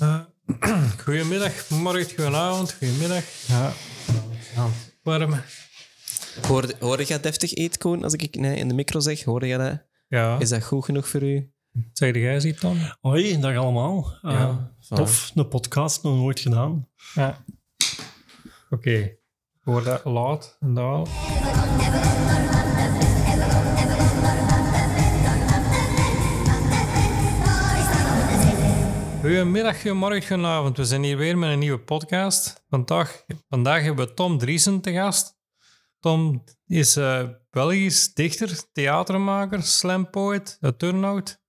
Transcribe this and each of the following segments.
Uh, goedemiddag, morgen, goedenavond, goedemiddag. Ja, ja. warm. Hoorde, hoorde jij deftig eetkoon als ik nee, in de micro zeg? Hoorde jij dat? Ja. Is dat goed genoeg voor u? Zeg jij ziet dan? Hoi, dag allemaal. Uh, Ja, tof, een podcast, nog nooit gedaan. Ja. Oké, ik hoor dat laat en daal. Goedemiddag, goedemorgen, goedenavond. We zijn hier weer met een nieuwe podcast. Vandaag, vandaag hebben we Tom Driesen te gast. Tom is eh, Belgisch dichter, theatermaker, slampoet uit Turnhout.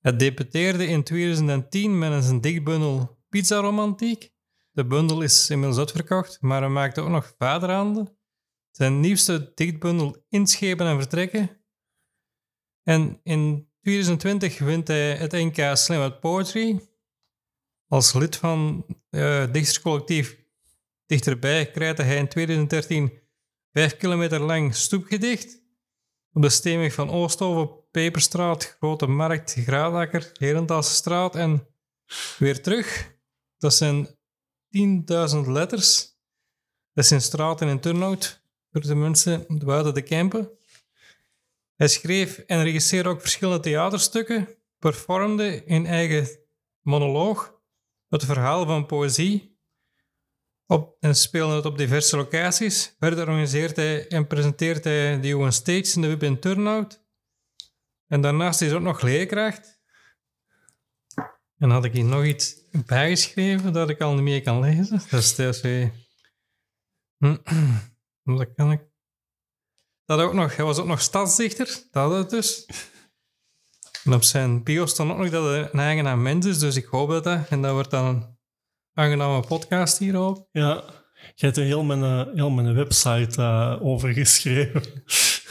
Hij debuteerde in 2010 met zijn dichtbundel Pizza Romantiek. De bundel is inmiddels uitverkocht, maar hij maakte ook nog Vaderhanden. Zijn nieuwste dichtbundel Inschepen en Vertrekken. En in 2020 wint hij het NK Slam Poetry. Als lid van het dichterscollectief Dichterbij krijgt hij in 2013 vijf kilometer lang stoepgedicht. Op de stemming van Oosthoven, Peperstraat, Grote Markt, Graadakker, Herentaalse straat en weer terug. Dat zijn 10.000 letters. Dat zijn straten in Turnhout, voor de mensen buiten de Kempen. Hij schreef en regisseerde ook verschillende theaterstukken, performde in eigen monoloog het verhaal van poëzie op, en speelde het op diverse locaties. Verder organiseert hij en presenteert hij de Johan Stage in de Web in. En daarnaast is ook nog leerkracht. En had ik hier nog iets bijgeschreven dat ik al niet meer kan lezen. Dat is dat is, Dat kan ik. Dat ook nog, hij was ook nog stadsdichter, dat had het dus. En op zijn bio stond ook nog dat hij een eigenaar mens is, dus ik hoop dat dat. En dat wordt dan een aangename podcast hierop. Ja, je hebt er heel mijn, uh, heel mijn website uh, over geschreven.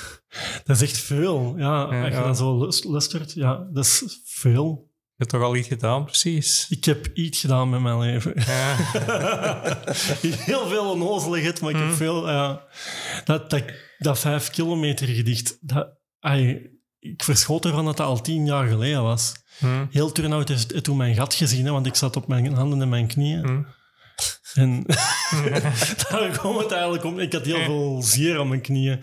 dat is echt veel. Ja, Ja, als je ja. dat zo luistert, ja, dat is veel. Je hebt toch al iets gedaan, precies? Ik heb iets gedaan met mijn leven. Ja, Heel veel onnozeligheid, maar ik heb veel... ja. dat, dat, dat vijf kilometer gedicht, dat, ik verschoot ervan dat dat al tien jaar geleden was. Hm, Heel Turnhout heeft toen mijn gat gezien, hè, want ik zat op mijn handen en mijn knieën. hm. En daar kwam het eigenlijk om. Ik had heel veel zeer aan mijn knieën.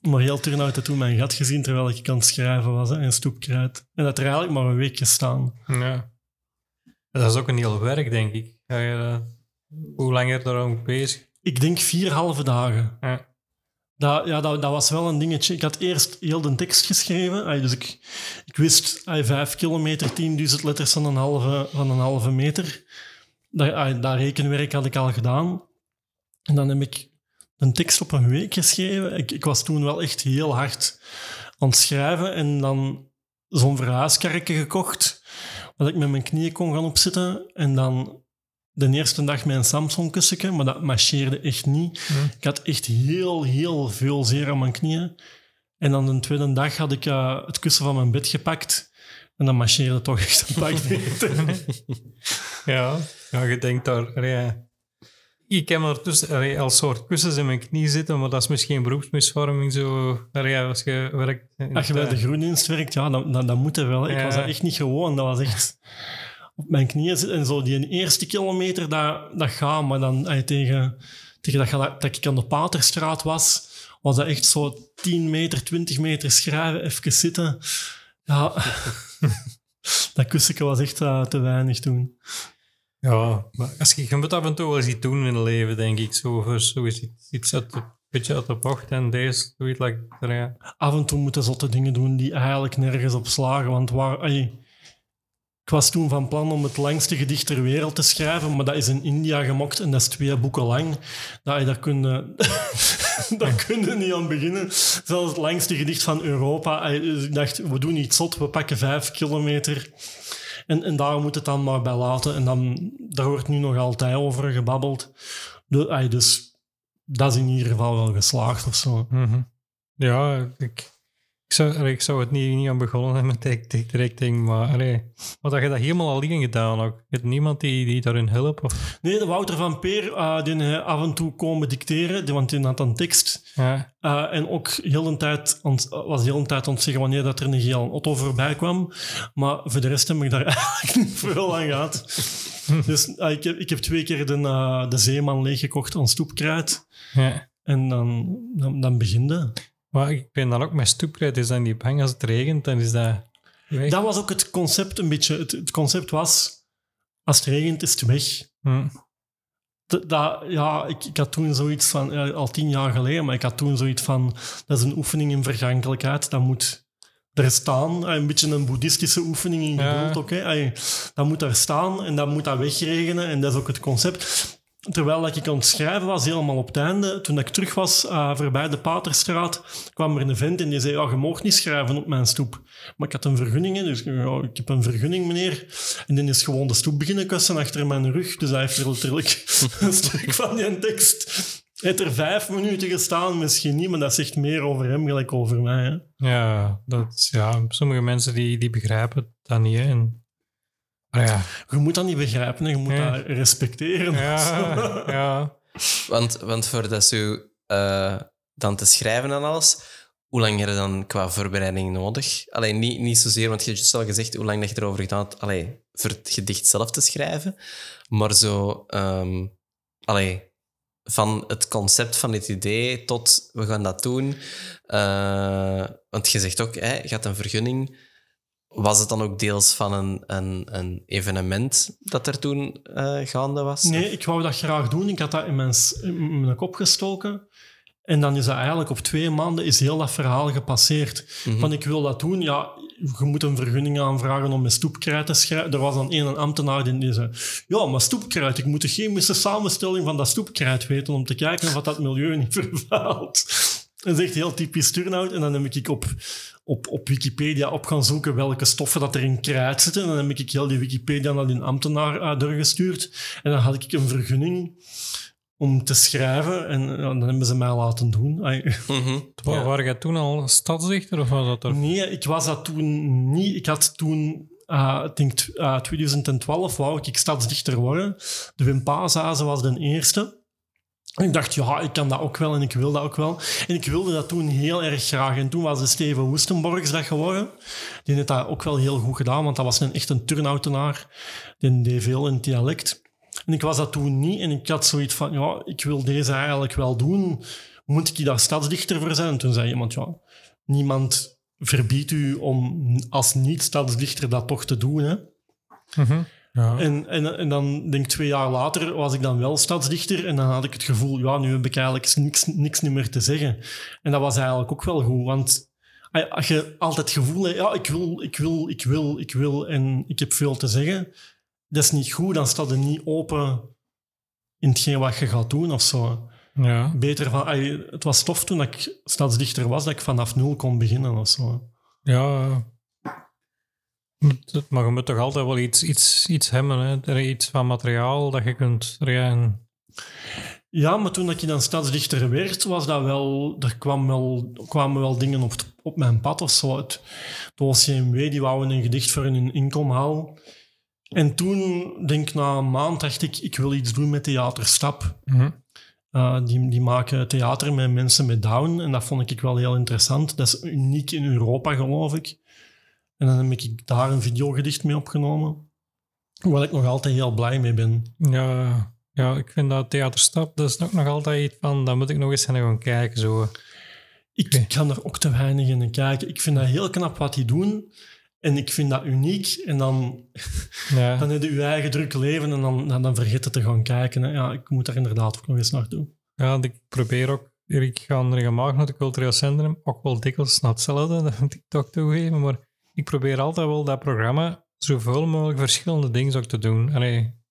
Maar heel Turnhout had toen mijn gat gezien terwijl ik aan het schrijven was hè, in stoepkruid. En dat er eigenlijk maar een week gestaan. ja. Dat is ook een heel werk, denk ik. Eh, hoe lang heb je daar ook bezig? Ik denk vier halve dagen. Ja. Dat, ja, dat, dat was wel een dingetje. Ik had eerst heel de tekst geschreven. Dus ik, ik wist vijf kilometer, 10.000 letters van een halve, van een halve meter. Dat rekenwerk had ik al gedaan. En dan heb ik een tekst op een week geschreven. Ik, ik was toen wel echt heel hard aan het schrijven. En dan zo'n verhuiskarretje gekocht, waar ik met mijn knieën kon gaan opzitten. En dan de eerste dag mijn Samsung-kussen, maar dat marcheerde echt niet. Ik had echt heel, heel veel zeer aan mijn knieën. En dan de tweede dag had ik eh, het kussen van mijn bed gepakt. En dan marcheerde toch echt een pak. Ja, ja je denkt daar... ik heb er tussen allee, als soort kussens in mijn knie zitten, maar dat is misschien beroepsmisvorming zo. allee, als je werkt... Als je bij de groendienst werkt, ja, dan, dan, dan moet het wel. Ik Ja. was dat echt niet gewoon. Dat was echt op mijn knieën zitten. En zo die eerste kilometer, dat, dat gaat. Maar dan ay, tegen, tegen dat, dat ik aan de Paterstraat was, was dat echt zo 10 meter, 20 meter schrijven, even zitten. Ja, dat kussen was echt eh, te weinig toen. Ja, maar als je, je moet af en toe wel eens iets doen in het leven, denk ik. Zo, voor zoiets iets, iets uit de, beetje uit de bocht en deze, zoiets like, ja. af en toe moeten zotte dingen doen die eigenlijk nergens op slagen. Want waar, ik was toen van plan om het langste gedicht ter wereld te schrijven, maar dat is in India gemokt en dat is twee boeken lang. Dat, daar kun je, daar kun je niet aan beginnen. Zelfs het langste gedicht van Europa. ik dacht, we doen iets zot, we pakken vijf kilometer. En, en daar moet het dan maar bij laten. En dan, daar wordt nu nog altijd over gebabbeld. Dus dat is in ieder geval wel geslaagd of zo. Mhm. Ja, ik, zou, ik zou het niet, niet aan begonnen hebben met dictdirecting, maar allee, maar dat je dat helemaal alleen gedaan ook. Je hebt niemand die, die daarin helpt? Of, Nee, de Wouter van Peer, eh, die af en toe komen dicteren, die- want die had een tekst. ja. Eh, en ook heel een tijd ont- was heel een tijd ontzeggen wanneer dat er een geel Otto voorbij kwam. Maar voor de rest heb ik daar eigenlijk niet veel aan gehad. Dus ah, ik, heb, ik heb twee keer de, eh, de zeeman leeggekocht aan stoepkruid. Ja. En dan, dan, dan. Maar ik ben dan ook met stoepkruid, is dan die bang als het regent, dan is dat weg. Dat was ook het concept een beetje. Het, het concept was, als het regent is het weg. Hm. Dat, dat- ja, ik, ik had toen zoiets van, ja, al tien jaar geleden, maar ik had toen zoiets van, dat is een oefening in vergankelijkheid, dat moet er staan. Eh, Een beetje een boeddhistische oefening in geduld. Hè. Eh, Dat moet daar staan en dat moet dat wegregenen en dat is ook het concept. Terwijl dat ik aan het schrijven was, helemaal op het einde, toen ik terug was eh, voorbij de Paterstraat, kwam er een vent en die zei, ja, je mag niet schrijven op mijn stoep. Maar ik had een vergunning, dus ja, ik heb een vergunning, meneer. En dan is gewoon de stoep beginnen kussen achter mijn rug. Dus hij heeft er letterlijk een stuk van die tekst. Hij heeft er vijf minuten gestaan, misschien niet, maar dat zegt meer over hem gelijk over mij. Hè. Ja, dat ja, sommige mensen die, die begrijpen dat niet. Maar ja, Je moet dat niet begrijpen, je moet Ja. dat respecteren. ja, ja. Want, want voor dat zo eh, dan te schrijven en alles, hoe lang heb je dan qua voorbereiding nodig? Alleen niet, niet zozeer, want je hebt juist al gezegd hoe lang dat je erover gedaan hebt allee, voor het gedicht zelf te schrijven. Maar zo, ehm, allee, van het concept van dit idee tot we gaan dat doen. Eh, want je zegt ook, hè, je had een vergunning. Was het dan ook deels van een, een, een evenement dat er toen eh, gaande was? Nee, ik wou dat graag doen. Ik had dat in mijn, in mijn kop gestoken. En dan is dat eigenlijk op twee maanden is heel dat verhaal gepasseerd. Mhm. Van ik wil dat doen, ja, je moet een vergunning aanvragen om met stoepkruid te schrijven. Er was dan een ambtenaar die zei, ja, maar stoepkruid, ik moet de chemische samenstelling van dat stoepkruid weten om te kijken of dat milieu niet vervuilt. Dat is echt heel typisch turnout. En dan heb ik op, op, op Wikipedia op gaan zoeken welke stoffen dat er in kruid zitten. En dan heb ik heel die Wikipedia naar die ambtenaar uh, doorgestuurd. En dan had ik een vergunning om te schrijven. En ja, dan hebben ze mij laten doen. Ja. Waren jij toen al stadsdichter of was dat er? Nee, ik was dat toen niet. Ik had toen, eh, ik denk t- eh, 2012, wou ik stadsdichter worden. De Wim Paashazen was de eerste. Ik dacht, ja, ik kan dat ook wel en ik wil dat ook wel. En ik wilde dat toen heel erg graag. En toen was de Steven Woestenborgs dat geworden. Die heeft dat ook wel heel goed gedaan, want dat was een, echt een turnoutenaar. Die deed veel in het dialect. En ik was dat toen niet. En ik had zoiets van, ja, ik wil deze eigenlijk wel doen. Moet ik daar stadsdichter voor zijn? En toen zei iemand, ja, niemand verbiedt u om als niet-stadsdichter dat toch te doen. Hè? Mhm. Ja. En, en, en dan, denk ik, twee jaar later was ik dan wel stadsdichter. En dan had ik het gevoel, ja, nu heb ik eigenlijk niks, niks meer te zeggen. En dat was eigenlijk ook wel goed. Want als je altijd het gevoel hebt, ja, ik wil, ik wil, ik wil, ik wil en ik heb veel te zeggen. Dat is niet goed, dan staat er niet open in hetgeen wat je gaat doen of zo. ja. Beter van, ai, het was tof toen ik stadsdichter was, dat ik vanaf nul kon beginnen of zo. Ja. Maar je moet toch altijd wel iets, iets, iets hebben, hè? Er is iets van materiaal dat je kunt rijden. Ja, maar toen ik dan stadsdichter werd, was dat wel, er kwam wel, kwamen wel dingen op, op mijn pad of zo. Het, de OCMW die wouden een gedicht voor hun inkom halen. En toen, denk ik na een maand, dacht ik, ik wil iets doen met Theaterstap. Mhm. Uh, die, die maken theater met mensen met Down. En dat vond ik wel heel interessant. Dat is uniek in Europa, geloof ik. En dan heb ik daar een videogedicht mee opgenomen. Waar ik nog altijd heel blij mee ben. Ja, ja, ik vind dat theaterstap, dat is ook nog altijd iets van, daar moet ik nog eens naar gaan kijken. Zo. Ik kan er ook te weinig in kijken. Ik vind dat heel knap wat die doen. En ik vind dat uniek. En dan, Ja. dan heb je je eigen druk leven en dan, dan, dan vergeet te gaan kijken. Hè. Ja, ik moet daar inderdaad ook nog eens naartoe. ja, ik probeer ook, ik ga regelmatig naar het cultureel centrum, ook wel dikwijls naar hetzelfde, dat moet ik toch toegeven, maar ik probeer altijd wel dat programma zoveel mogelijk verschillende dingen ook te doen. Allee,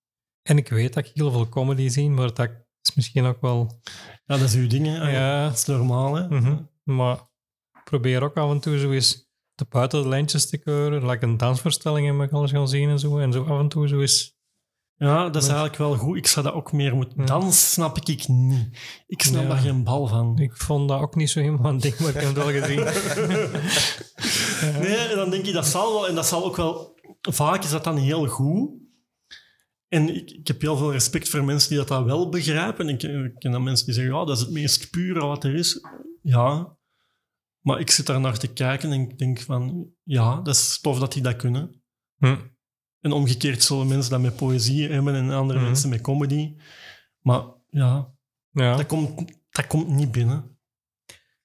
en ik weet dat ik heel veel comedy zie, maar dat is misschien ook wel... Ja, dat is uw ding. Hè. Ja. Dat is normaal. Hè. Mhm. Maar ik probeer ook af en toe zo eens te buiten de lijntjes te keuren. Like een dansvoorstelling heb ik al eens gaan zien en zo. En zo af en toe zo eens... Ja, dat is eigenlijk wel goed. Ik zou dat ook meer moeten... Ja. Dans snap ik, ik niet. Ik snap Ja. daar geen bal van. Ik vond dat ook niet zo helemaal een ding, maar ik heb het wel gezien. Nee, en dan denk ik, dat zal wel. En dat zal ook wel... Vaak is dat dan heel goed. En ik, ik heb heel veel respect voor mensen die dat, dat wel begrijpen. En ik, ik ken dan mensen die zeggen, ja, dat is het meest pure wat er is. Ja. Maar ik zit daar naar te kijken en ik denk van, ja, dat is tof dat die dat kunnen. Hm. En omgekeerd zullen mensen dat met poëzie hebben en andere Mhm. mensen met comedy. Maar ja, Ja. dat, komt, dat komt niet binnen.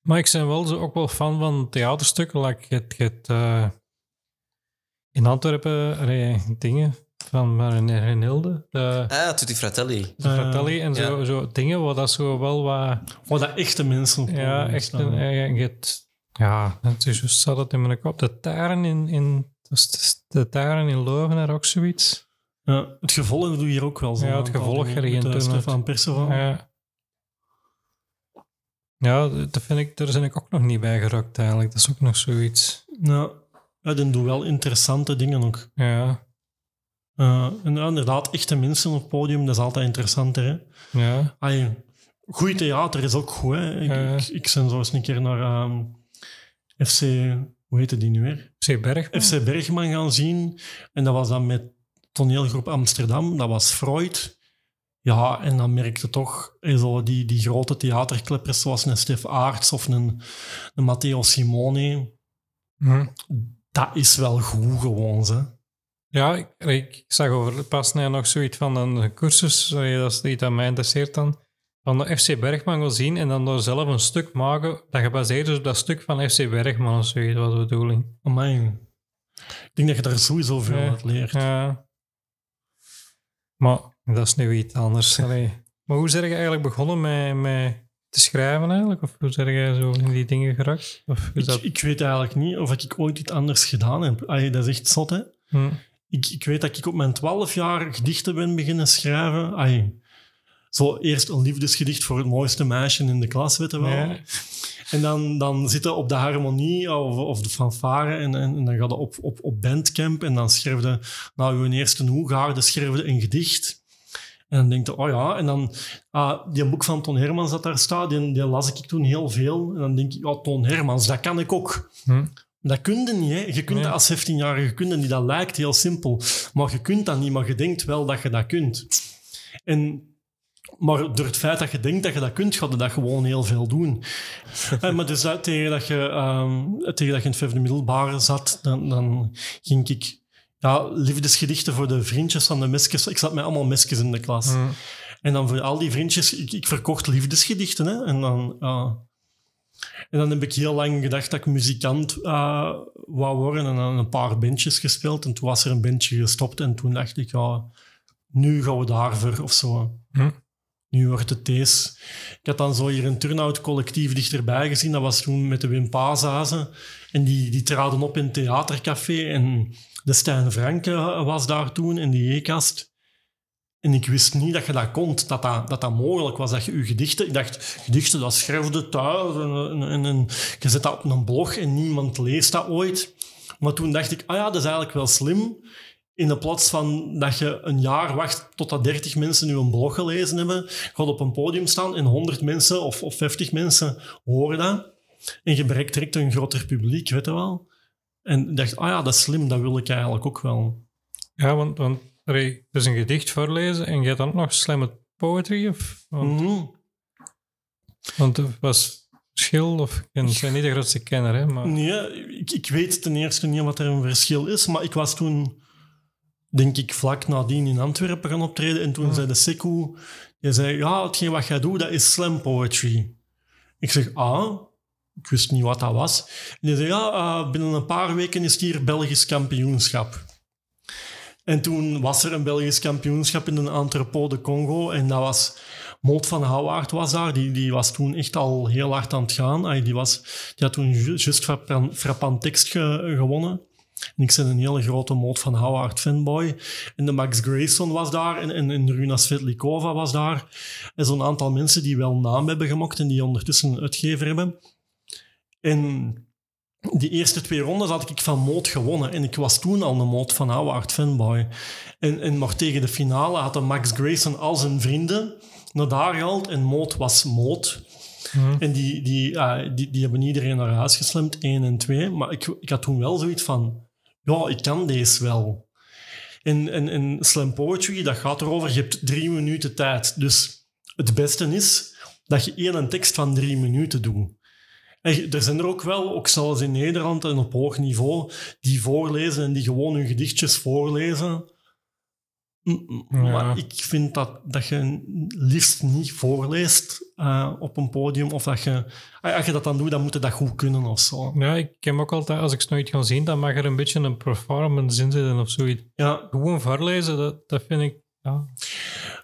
Maar ik ben wel zo ook wel fan van theaterstukken. Like het, het, eh, in Antwerpen allee, dingen van René Renilde, de, Ah, Tutti Fratelli. de Fratelli en zo, ja. zo dingen waar dat zo wel wat... Waar dat echte mensen op Ja, echt eh, je hebt- ja, het is juist zat het in mijn kop. De Taren in... in is de, Taren in Leuven ook zoiets. Ja, het gevolg doe je hier ook wel zo. Ja, het gevolg doen het. Stefan Perceval. Ja. Ja, dat vind ik, daar ben ik ook nog niet bij gerukt eigenlijk. Dat is ook nog zoiets. Ja. ja, die doen wel interessante dingen ook. Ja, en ja, inderdaad, echte mensen op het podium, dat is altijd interessanter. Hè? ja. Allee, Goed theater is ook goed. Hè? Ik, Ja. ik, ik ben zo eens een keer naar ehm, FC... Hoe heette die nu weer? C. Bergman. FC Bergman gaan zien. En dat was dan met toneelgroep Amsterdam. Dat was Freud. Ja, en dan merkte toch zo die, die grote theaterkleppers zoals een Stef Aarts of een, een Matteo Simone. Hm. Dat is wel goed gewoon, hè. Ja, ik, ik zag over pas nog zoiets van een cursus, dat is iets dat mij interesseert dan, van de FC Bergman wil zien en dan door zelf een stuk maken dat gebaseerd is op dat stuk van FC Bergman of zoiets, was de bedoeling. Amai. Ik denk dat je daar sowieso veel Ja. uit leert. Ja. Maar dat is nu iets anders. Allee. Maar hoe zeg je eigenlijk begonnen met, met te schrijven eigenlijk? Of hoe zeg jij zo in die dingen geraakt? Of is dat... Ik, ik weet eigenlijk niet of ik ooit iets anders gedaan heb. Allee, dat is echt zot, hè. Hm. Ik, ik weet dat ik op mijn twaalf jaar gedichten ben beginnen schrijven. Allee, zo eerst een liefdesgedicht voor het mooiste meisje in de klas, weet je wel. En dan, dan zitten op de harmonie of, of de fanfare en, en, en dan ga je op, op, op bandcamp en dan schreef je na je eerste hoegaarde schreef je een gedicht. En dan denk je, oh ja, en dan ah, die boek van Ton Hermans dat daar staat, die, die las ik toen heel veel. En dan denk ik, ja, Ton Hermans, dat kan ik ook. Hm. Dat kun je niet, hè. Je kunt Nee. dat als 17-jarige kun je niet. Dat lijkt heel simpel. Maar je kunt dat niet, maar je denkt wel dat je dat kunt. En, maar door het feit dat je denkt dat je dat kunt, ga je dat gewoon heel veel doen. Eh, maar dus dat, tegen, dat je, ehm, tegen dat je in het vijfde middelbare zat, dan, dan ging ik ja, liefdesgedichten voor de vriendjes van de mesjes. Ik zat met allemaal mesjes in de klas. En dan voor al die vriendjes, ik, ik verkocht liefdesgedichten. Hè? En, dan, en dan heb ik heel lang gedacht dat ik muzikant eh, wou worden. En dan een paar bandjes gespeeld. En toen was er een bandje gestopt. En toen dacht ik, ja, nu gaan we daarvoor of zo. Hm. Nu wordt het deze. Ik had dan zo hier een turnout collectief dichterbij gezien. Dat was toen met de Wim Pazazen. En die, die traden op in theatercafé. En de Stijn Franke was daar toen in die E-kast. En ik wist niet dat je dat kon, dat dat, dat dat mogelijk was, dat je je gedichten... Ik dacht, gedichten, dat schrijfde thuis en, en je zet dat op een blog en niemand leest dat ooit. Maar toen dacht ik, ah ja, dat is eigenlijk wel slim. In de plaats van dat je een jaar wacht totdat 30 mensen nu een blog gelezen hebben, gaat op een podium staan en 100 mensen of, of 50 mensen horen dat. En je bereikt direct een groter publiek, weet je wel. En dacht, ah ja, dat is slim, dat wil ik eigenlijk ook wel. Ja, want, het is een gedicht voorlezen en je hebt dan ook nog slam poetry? Of, want, Mhm. want het was verschil, of ik ben niet de grootste kenner, hè, maar... Nee, ik, ik weet ten eerste niet wat er een verschil is, maar ik was toen, denk ik, vlak nadien in Antwerpen gaan optreden en toen zei de Sekou, je zei, ja, hetgeen wat jij doet, dat is slam poetry. Ik zeg, ah, ik wist niet wat dat was. En die zei, ja, eh, binnen een paar weken is hier Belgisch kampioenschap. En toen was er een Belgisch kampioenschap in een entrepot de Congo en dat was... Moot van Houwaard was daar, die, die was toen echt al heel hard aan het gaan. Ay, die, was, die had toen ju- juist frappant, frappant tekst ge- gewonnen. En ik ben een hele grote Moot van Houwaard fanboy. En de Max Grayson was daar en, en, en Runa Svetlikova was daar. En zo'n aantal mensen die wel naam hebben gemokt en die ondertussen een uitgever hebben. En die eerste twee rondes had ik van Moot gewonnen. En ik was toen al een Moot van Houwaard fanboy. En, en maar tegen de finale hadden Max Grayson al zijn vrienden naar daar gehaald. En Moot was Moot. Hm. En die, die, ah, die, die hebben iedereen naar huis geslemd, één en twee. Maar ik, ik had toen wel zoiets van... Ja, ik kan deze wel. En, en, en slam poetry, dat gaat erover... Je hebt drie minuten tijd. Dus het beste is dat je één een tekst van drie minuten doet. En er zijn er ook wel, ook zelfs in Nederland en op hoog niveau, die voorlezen en die gewoon hun gedichtjes voorlezen. Ja. Maar ik vind dat, dat je liefst niet voorleest eh, op een podium. Of dat je, ah, als je dat dan doet, dan moet je dat goed kunnen of zo. Ja, ik heb ook altijd, als ik nooit ga zien, dan mag er een beetje een performance in zitten of zoiets. Ja, Gewoon voorlezen, dat, dat vind ik... Ja.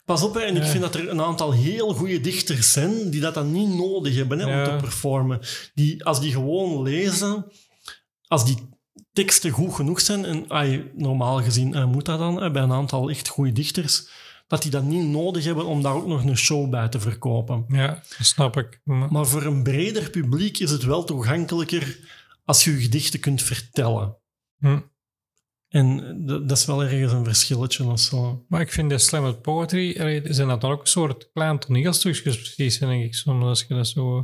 pas op, hè, en ik vind dat er een aantal heel goede dichters zijn die dat dan niet nodig hebben hè, om te performen. Die, als die gewoon lezen, als die teksten goed genoeg zijn, en ai, normaal gezien eh, moet dat dan bij een aantal echt goede dichters, dat die dat niet nodig hebben om daar ook nog een show bij te verkopen. ja, dat snap ik. Maar- Maar voor een breder publiek is het wel toegankelijker als je je gedichten kunt vertellen. Hm. En dat, dat is wel ergens een verschilletje of zo. Maar ik vind de slam poetry, zijn dat dan ook een soort klein toneelstukjes precies, denk ik, soms als je dat zo...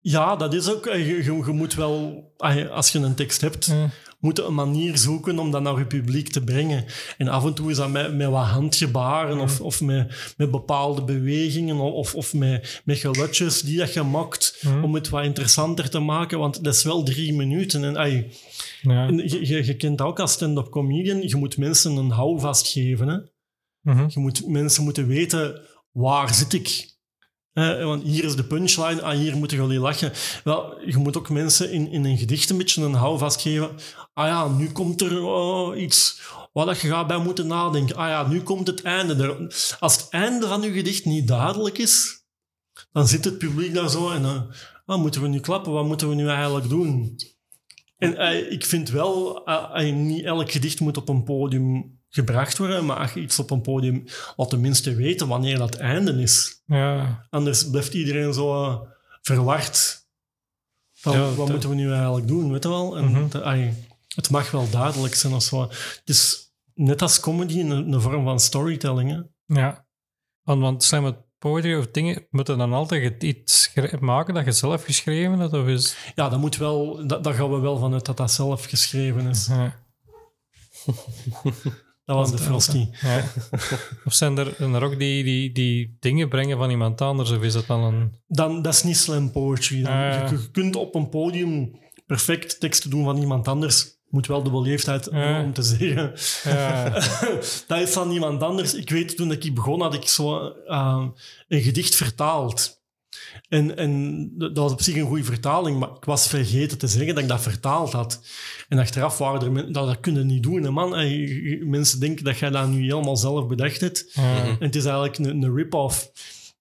Ja, dat is ook. eh, Je, moet wel, als je een tekst hebt, eh, moet je een manier zoeken om dat naar je publiek te brengen. En af en toe is dat met, met wat handgebaren of, of met, met bepaalde bewegingen of, of met, met geluidjes die dat je maakt om het wat interessanter te maken. Want dat is wel drie minuten. En ai, ja. en je, je, je kent ook als stand-up comedian. Je moet mensen een houvast geven. Hè? Mhm. Je moet, mensen moeten weten, waar zit ik? Eh, want hier is de punchline, ah, hier moeten jullie lachen. Wel, je moet ook mensen in, in een gedicht een beetje een houvast geven. Ah ja, nu komt er oh, iets waar je gaat bij moeten nadenken. Ah ja, nu komt het einde. Als het einde van je gedicht niet duidelijk is, dan zit het publiek daar zo en dan ah, moeten we nu klappen? Wat moeten we nu eigenlijk doen? En eh, ik vind wel, eh, niet elk gedicht moet op een podium gebracht worden, maar als je iets op een podium laat tenminste weten wanneer dat einde is. ja. Anders blijft iedereen zo verward. Van, Ja, wat moeten we nu eigenlijk doen, weet je wel? En Mhm. de- het mag wel duidelijk zijn of zo. Het is net als comedy een, een vorm van storytelling. Hè? Ja. Want, want slam poetry of dingen moeten dan altijd iets maken dat je zelf geschreven hebt, of is... Ja, dat moet wel, dat, daar gaan we wel vanuit dat dat zelf geschreven is. Ja. Dat was de Frosty. Ja. Of zijn er, zijn er ook die, die, die dingen brengen van iemand anders, of is dat dan een... Dan, dat is niet slam poetry. Dan. Ah, ja. je, je kunt op een podium perfect teksten doen van iemand anders. Moet wel de beleefdheid Ja. om te zeggen. Ja, dat is van iemand anders. Ik weet, toen ik begon, had ik zo eh, een gedicht vertaald. En, en dat was op zich een goede vertaling, maar ik was vergeten te zeggen dat ik dat vertaald had. En achteraf waren er mensen, dat, dat kunnen niet doen, hè, man. Mensen denken dat jij dat nu helemaal zelf bedacht hebt. En het is eigenlijk een, een rip-off.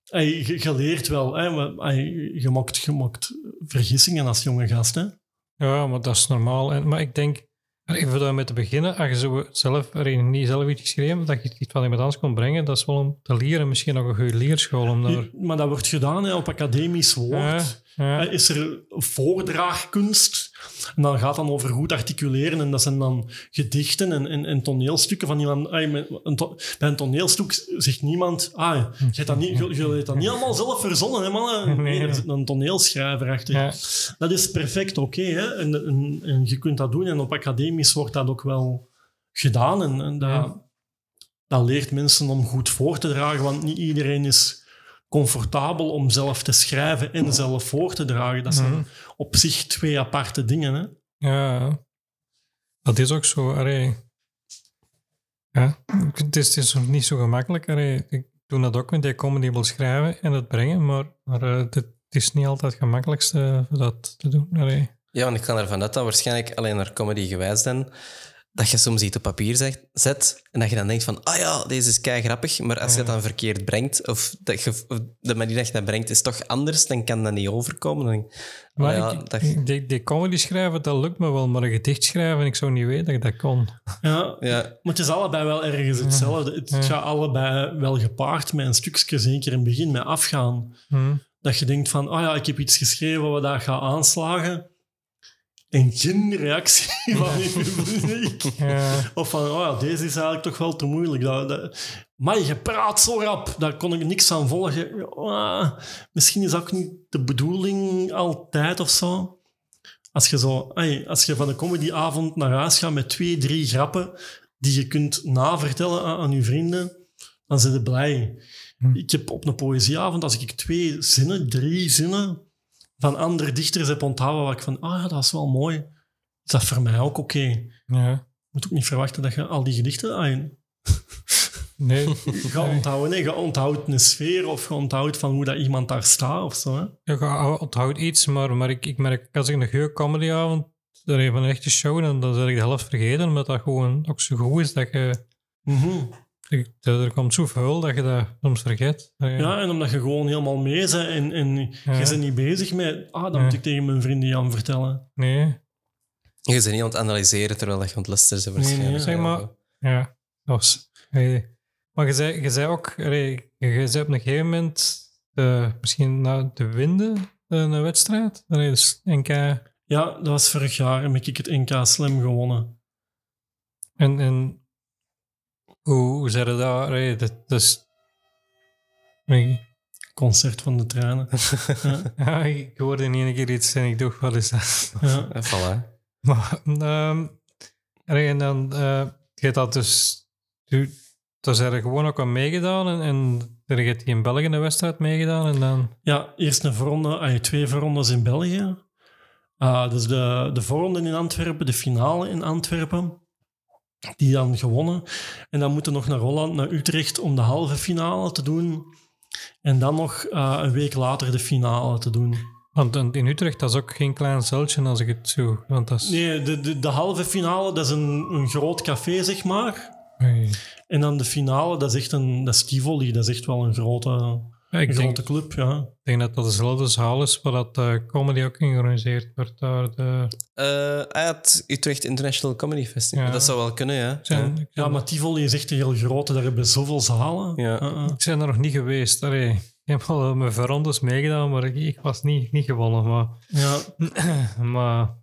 Je, je leert wel, hè, maar je, je, maakt, je maakt vergissingen als jonge gast. Hè? Ja, maar dat is normaal. En, maar ik denk, even daarmee te beginnen, als je zo zelf, er is niet zelf iets geschreven, dat je iets van iemand anders kon brengen, dat is wel om te leren. Misschien nog een goede leerschool om daar... Maar dat wordt gedaan hè, op academisch woord. Ja. Eh, Is er voordraagkunst? En dan gaat het dan over goed articuleren. En dat zijn dan gedichten en, en, en toneelstukken van iemand. ah, een to- bij een toneelstuk zegt niemand... Ah, je hebt dat niet, je, je hebt dat niet allemaal zelf verzonnen, hè, man? Nee, er zit een toneelschrijver achter. Ja. Dat is perfect oké. hè. en, en, en je kunt dat doen. En op academisch wordt dat ook wel gedaan. En, en dat, Ja. dat leert mensen om goed voor te dragen. Want niet iedereen is comfortabel om zelf te schrijven en zelf voor te dragen. Dat zijn Mhm. op zich twee aparte dingen. Hè? Ja, dat is ook zo. Allee. Ja, het is, het is niet zo gemakkelijk. Allee, ik doe dat ook met die comedy wil schrijven en het brengen, maar, maar eh, het, het is niet altijd het gemakkelijkste voor dat te doen. Allee. Ja, want ik kan ervan uit dat waarschijnlijk alleen naar comedy gewijs dan dat je soms iets op papier zet, zet en dat je dan denkt van, ah ja, deze is kei grappig, maar als je het dan verkeerd brengt, of, dat je, of de manier dat je dat brengt is toch anders, dan kan dat niet overkomen. Dan, ah Maar ja, ik, dat, die, die comedy schrijven, dat lukt me wel, maar een gedicht schrijven, ik zou niet weten dat ik dat kon. Ja, ja, maar het is allebei wel ergens hetzelfde. Het Ja. gaat allebei wel gepaard met een stukje, zeker in het begin, met afgaan. Hm. Dat je denkt van, ah ja, ik heb iets geschreven wat dat gaat aanslagen. En geen reactie van je publiek. Ja, Of van, oh ja, deze is eigenlijk toch wel te moeilijk. Dat, dat, maar je praat zo rap, daar kon ik niks aan volgen. Ah, misschien is dat ook niet de bedoeling altijd of zo. Als je, zo, als je van een comedyavond naar huis gaat met twee, drie grappen die je kunt navertellen aan, aan je vrienden, dan zijn ze blij. Hm. Ik heb op een poëzieavond, als ik twee zinnen, drie zinnen van andere dichters heb onthouden waar ik van, ah ja, dat is wel mooi. Is dat voor mij ook oké? Ja. Je moet ook niet verwachten dat je al die gedichten ah, Nee. gaat onthouden. Nee, je onthoudt een sfeer of je onthoudt van hoe dat iemand daar staat of zo. Hè? Ja, ik onthoud iets, maar, maar ik, ik merk als ik een goede comedyavond er een van een echte show en dan ben ik de helft vergeten, omdat dat gewoon ook zo goed is dat je... Mhm. Er komt zoveel dat je dat soms vergeet. Je- Ja, en omdat je gewoon helemaal mee bent en, en Ja. je bent niet bezig met, ah, dat Ja. moet ik tegen mijn vrienden Jan vertellen. Nee. Je bent niet aan het analyseren terwijl dat je aan het luisteren bent Nee, nee, zeg maar. Ja, dat was... hey. Maar je zei, je zei ook, allee, je, zei op een gegeven moment eh, misschien na de winden eh, een wedstrijd. Allee, dus NK. Ja, dat was vorig jaar en heb ik het NK Slam gewonnen. En, en hoe, hoe je dat? Allee, dat, dat is... Concert van de trainen. ja, Ja, ik hoorde in één keer iets en ik dacht, wat is dat? ja. Voilà. Maar, ehm, en dan, eh je hebt dat dus... Tu, dus heb je gewoon ook aan meegedaan en, en er heeft hij in België een wedstrijd meegedaan en dan... Ja, eerst een voorronde, twee voorrondes in België. Ah, dus de, de voorronde in Antwerpen, de finale in Antwerpen. Die dan gewonnen. En dan moeten we nog naar Holland, naar Utrecht, om de halve finale te doen. En dan nog ah, een week later de finale te doen. Want in Utrecht, dat is ook geen klein zeltje als ik het zo... Want dat is... Nee, de, de, de halve finale, dat is een, een groot café, zeg maar. En dan de finale, dat is echt een... Dat is Tivoli, dat is echt wel een grote, Ja, ik grote club, ja. ik denk dat dat dezelfde zaal is waar dat eh, comedy ook georganiseerd wordt. Daar de, Eh, ah het Utrecht International Comedy Festival. Ja. Dat zou wel kunnen, ja. zijn, ja. Ja, maar Tivoli is echt een heel grote. Daar hebben we zoveel zalen. Ja. Uh-uh. ik ben er nog niet geweest. Allee, ik heb al met verrondes meegedaan, maar ik, ik was niet, niet gewonnen. Maar, Ja. maar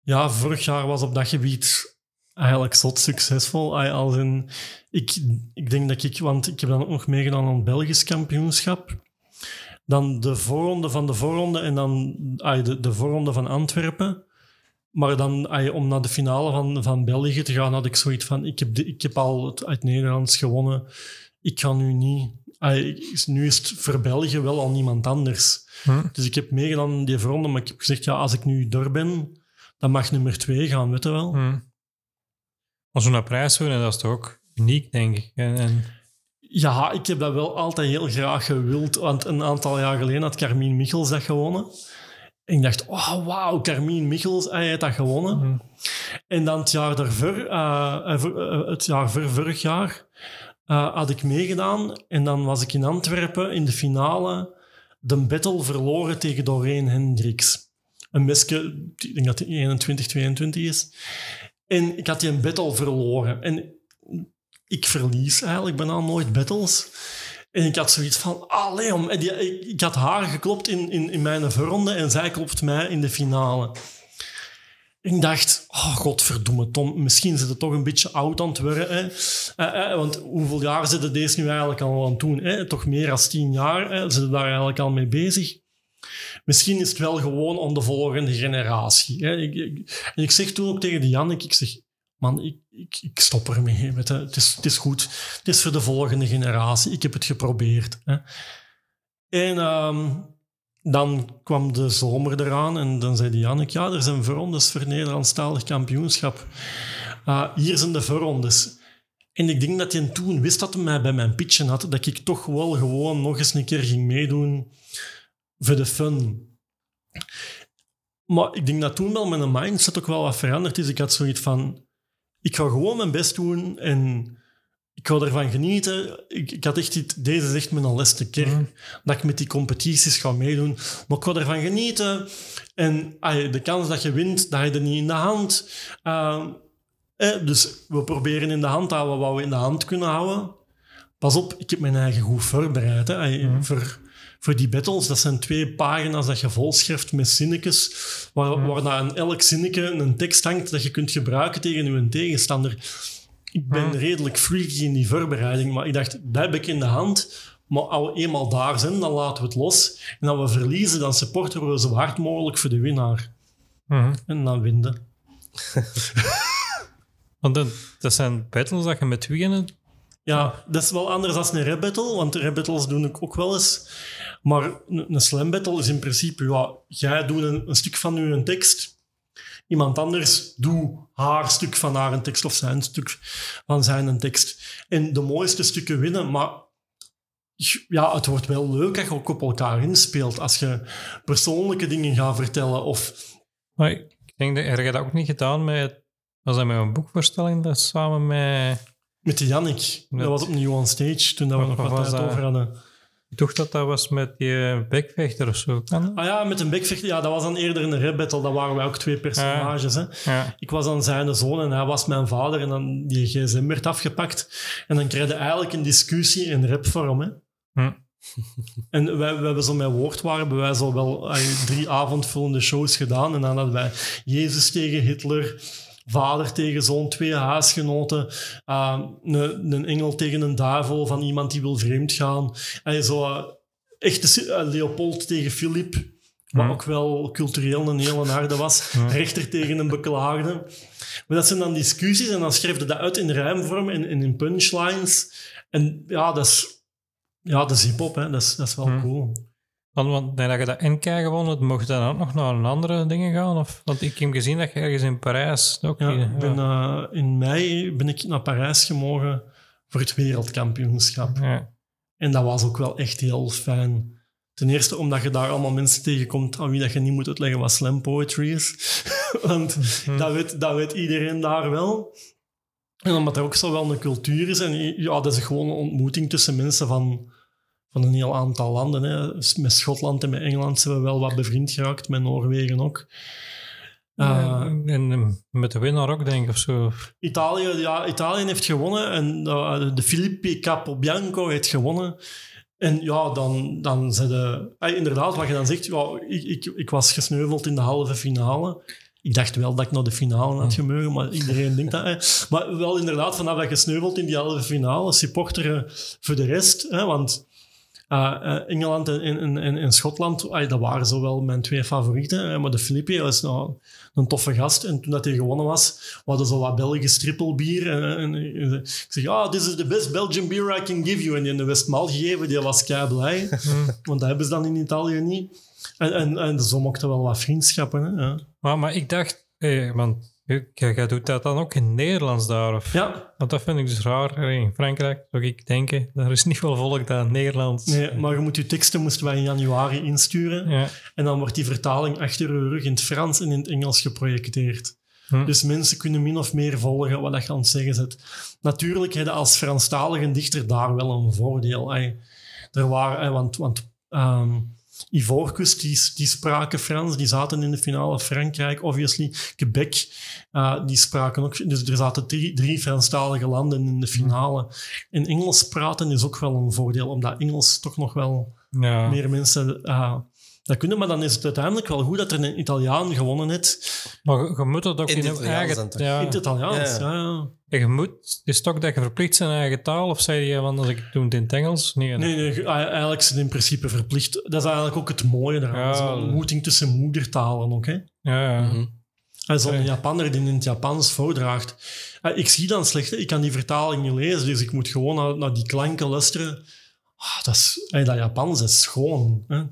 ja, vorig jaar was op dat gebied eigenlijk zot succesvol. Ay, Als in, ik, ik denk dat ik, want ik heb dan ook nog meegedaan aan het Belgisch kampioenschap. Dan de voorronde van de voorronde en dan de, de voorronde van Antwerpen. Maar dan om naar de finale van, van België te gaan, had ik zoiets van: ik heb, de, ik heb al het uit Nederlands gewonnen. Ik ga nu niet. Nu is het voor België wel al niemand anders. hm, Dus ik heb meegedaan in die voorronde, maar ik heb gezegd: ja, als ik nu door ben, dan mag nummer twee gaan, weet je wel. hm. Maar zo'n prijs winnen, dat is toch ook uniek, denk ik. En, en, Ja, ik heb dat wel altijd heel graag gewild. Want een aantal jaar geleden had Carmien Michels dat gewonnen. En ik dacht, oh wauw, Carmien Michels, hij heeft dat gewonnen. hm. En dan het jaar daarvoor, eh, eh, eh, het jaar voor vorig jaar, had ik meegedaan. En dan was ik in Antwerpen in de finale de battle verloren tegen Doreen Hendricks. Een meisje, ik denk dat die 21, 22 is. En ik had die een battle verloren. En ik verlies eigenlijk bijna nooit battles. En ik had zoiets van, allee, om, ik, ik had haar geklopt in, in, in mijn voorronde en zij klopt mij in de finale. Ik dacht, oh godverdomme Tom, misschien zit het toch een beetje oud aan het worden. Hè? Eh, eh, want hoeveel jaar zitten deze nu eigenlijk al aan het doen? Hè? Toch meer dan tien jaar hè? zitten daar eigenlijk al mee bezig. Misschien is het wel gewoon aan de volgende generatie. Hè? Ik, ik- en ik zeg toen ook tegen die Jannik, ik zeg, man, ik, ik, ik stop ermee. Je. Het, is, het is goed. Het is voor de volgende generatie. Ik heb het geprobeerd. Hè? En ehm, dan kwam de zomer eraan en dan zei die Jannik, ja, er zijn voorrondes voor Nederlandstalig kampioenschap. Ah, hier zijn de voorrondes. En ik denk dat hij toen wist dat hij mij bij mijn pitchen had, dat ik toch wel gewoon nog eens een keer ging meedoen voor de fun. Maar ik denk dat toen wel mijn mindset ook wel wat veranderd is. Ik had zoiets van, ik ga gewoon mijn best doen en ik ga ervan genieten. Ik, ik had echt iets, deze is echt mijn laatste keer Mhm. dat ik met die competities ga meedoen. Maar ik ga ervan genieten. En de kans dat je wint, dat je er niet in de hand. Uh, eh, dus we proberen in de hand te houden wat we in de hand kunnen houden. Pas op, ik heb mijn eigen goed voorbereid. Hè. Ah, voor, voor die battles, dat zijn twee pagina's dat je volschrijft met zinnetjes, waar, waar na aan elk zinnetje een tekst hangt dat je kunt gebruiken tegen je tegenstander. Ik ben redelijk freaky in die voorbereiding, maar ik dacht, dat heb ik in de hand. Maar als we eenmaal daar zijn, dan laten we het los. En als we verliezen, dan supporteren we zo hard mogelijk voor de winnaar. Mhm. En dan winnen. Want dat, dat zijn battles dat je met tweeën... Ja, dat is wel anders dan een rap battle, want rap battles doe ik ook wel eens. Maar een, een slam battle is in principe, ja, jij doet een, een stuk van je tekst, iemand anders doet haar stuk van haar tekst of zijn stuk van zijn tekst. En de mooiste stukken winnen, maar ja, het wordt wel leuk als je ook op elkaar inspeelt. Als je persoonlijke dingen gaat vertellen of... Maar ik denk dat er dat ook niet gedaan met... Was dat met een boekvoorstelling dat samen met... Met de. Met- Dat was opnieuw on stage, toen dat we Wat nog wat was tijd dat? over hadden. Ik dacht dat dat was met die eh, bekvechter of zo. Kan? Ah ja, met een bekvechter. Ja, dat was dan eerder een rap battle. Dat waren wij ook twee personages. Hè. Ja. Ik was dan zijn zoon en hij was mijn vader. En dan die gsm werd afgepakt. En dan kreeg je eigenlijk een discussie in rapvorm. Hè. Hm. En wij, we hebben zo met woordwaar hebben wij zo wel eh, drie avondvullende shows gedaan. En dan hadden wij Jezus tegen Hitler, vader tegen zoon, twee huisgenoten, eh, een, een engel tegen een duivel van iemand die wil vreemd gaan. En zo eh, echte eh, Leopold tegen Filip, wat Hm. ook wel cultureel een hele aarde was. Hm. Rechter tegen een beklaagde. Maar dat zijn dan discussies en dan schreef je dat uit in rijmvorm en, en in punchlines. En ja, dat is, ja, dat is hip-hop, hè. Dat, is, dat is wel Hm. cool. Want, want nadat je dat NK gewonnen mocht je dan ook nog naar een andere dingen gaan? Of, want ik heb gezien dat je ergens in Parijs ook... Ja, ben, eh, in mei ben ik naar Parijs gemogen voor het wereldkampioenschap. Ja. En dat was ook wel echt heel fijn. Ten eerste omdat je daar allemaal mensen tegenkomt aan wie dat je niet moet uitleggen wat slam poetry is. Want Hm. dat, weet, dat weet iedereen daar wel. En omdat er ook zo wel een cultuur is. En ja, dat is gewoon een ontmoeting tussen mensen van, van een heel aantal landen. Hè. Met Schotland en met Engeland zijn we wel wat bevriend geraakt. Met Noorwegen ook. Eh, en eh, met de winnaar ook, denk ik, of zo. Italië, ja, Italië heeft gewonnen en eh, de Filippi Capobianco heeft gewonnen. En ja, dan, dan zijn de... inderdaad, wat je dan zegt, ja, ik, ik, ik was gesneuveld in de halve finale. Ik dacht wel dat ik naar de finale had gemogen, maar iedereen denkt dat. Hè. Maar wel inderdaad, vanaf dat je sneuvelt in die halve finale, supporteren voor de rest. Hè, want eh, eh, Engeland en, en, en, en Schotland, ah, dat waren zo wel mijn twee favorieten. hè. maar de Filippi was nou een toffe gast. En toen dat hij gewonnen was, we hadden zo wat Belgisch trippelbier. En, en, en ik zeg, ah, this is the best Belgian beer I can give you. En die in de Westmaal gegeven, die was kei blij. want dat hebben ze dan in Italië niet. En, en, en zo mochten wel wat vriendschappen. Hè? Ja. Maar, maar ik dacht, hey, want je doet dat dan ook in het Nederlands daar? Of? ja, Want dat vind ik dus raar. In Frankrijk zou ik denken, er is niet veel volk dat Nederlands... nee, maar je moet je teksten moesten wij in januari insturen. Ja. En dan wordt die vertaling achter je rug in het Frans en in het Engels geprojecteerd. Hm. Dus mensen kunnen min of meer volgen wat dat je aan het zeggen zit. Natuurlijk heb je als Franstalige dichter daar wel een voordeel. Er waren, want, want ehm, Ivoorkust, die, die spraken Frans, die zaten in de finale. Frankrijk, obviously. Quebec, eh, die spraken ook. Dus er zaten drie, drie Franstalige landen in de finale. En Engels praten is ook wel een voordeel, omdat Engels toch nog wel Ja. meer mensen eh, dat kunnen. Maar dan is het uiteindelijk wel goed dat er een Italiaan gewonnen heeft. Maar je, moet het ook In in, het eigen... toch? Ja. In het Italiaans, Ja. ja. En je moet... Is ook dat je verplicht zijn eigen taal? Of zei je, want als ik het doe het in het Engels? Nee. Nee, nee, ge- eigenlijk is het in principe verplicht. Dat is eigenlijk ook het mooie. Ja. Dat is een ontmoeting tussen moedertalen ook. Hè. Ja, ja. Mhm. En zo'n. Japanner die in het Japans voordraagt. Ik zie dan slecht, ik kan die vertaling niet lezen, dus ik moet gewoon naar, naar die klanken luisteren. Ah, dat, is, dat Japans is schoon. Hè.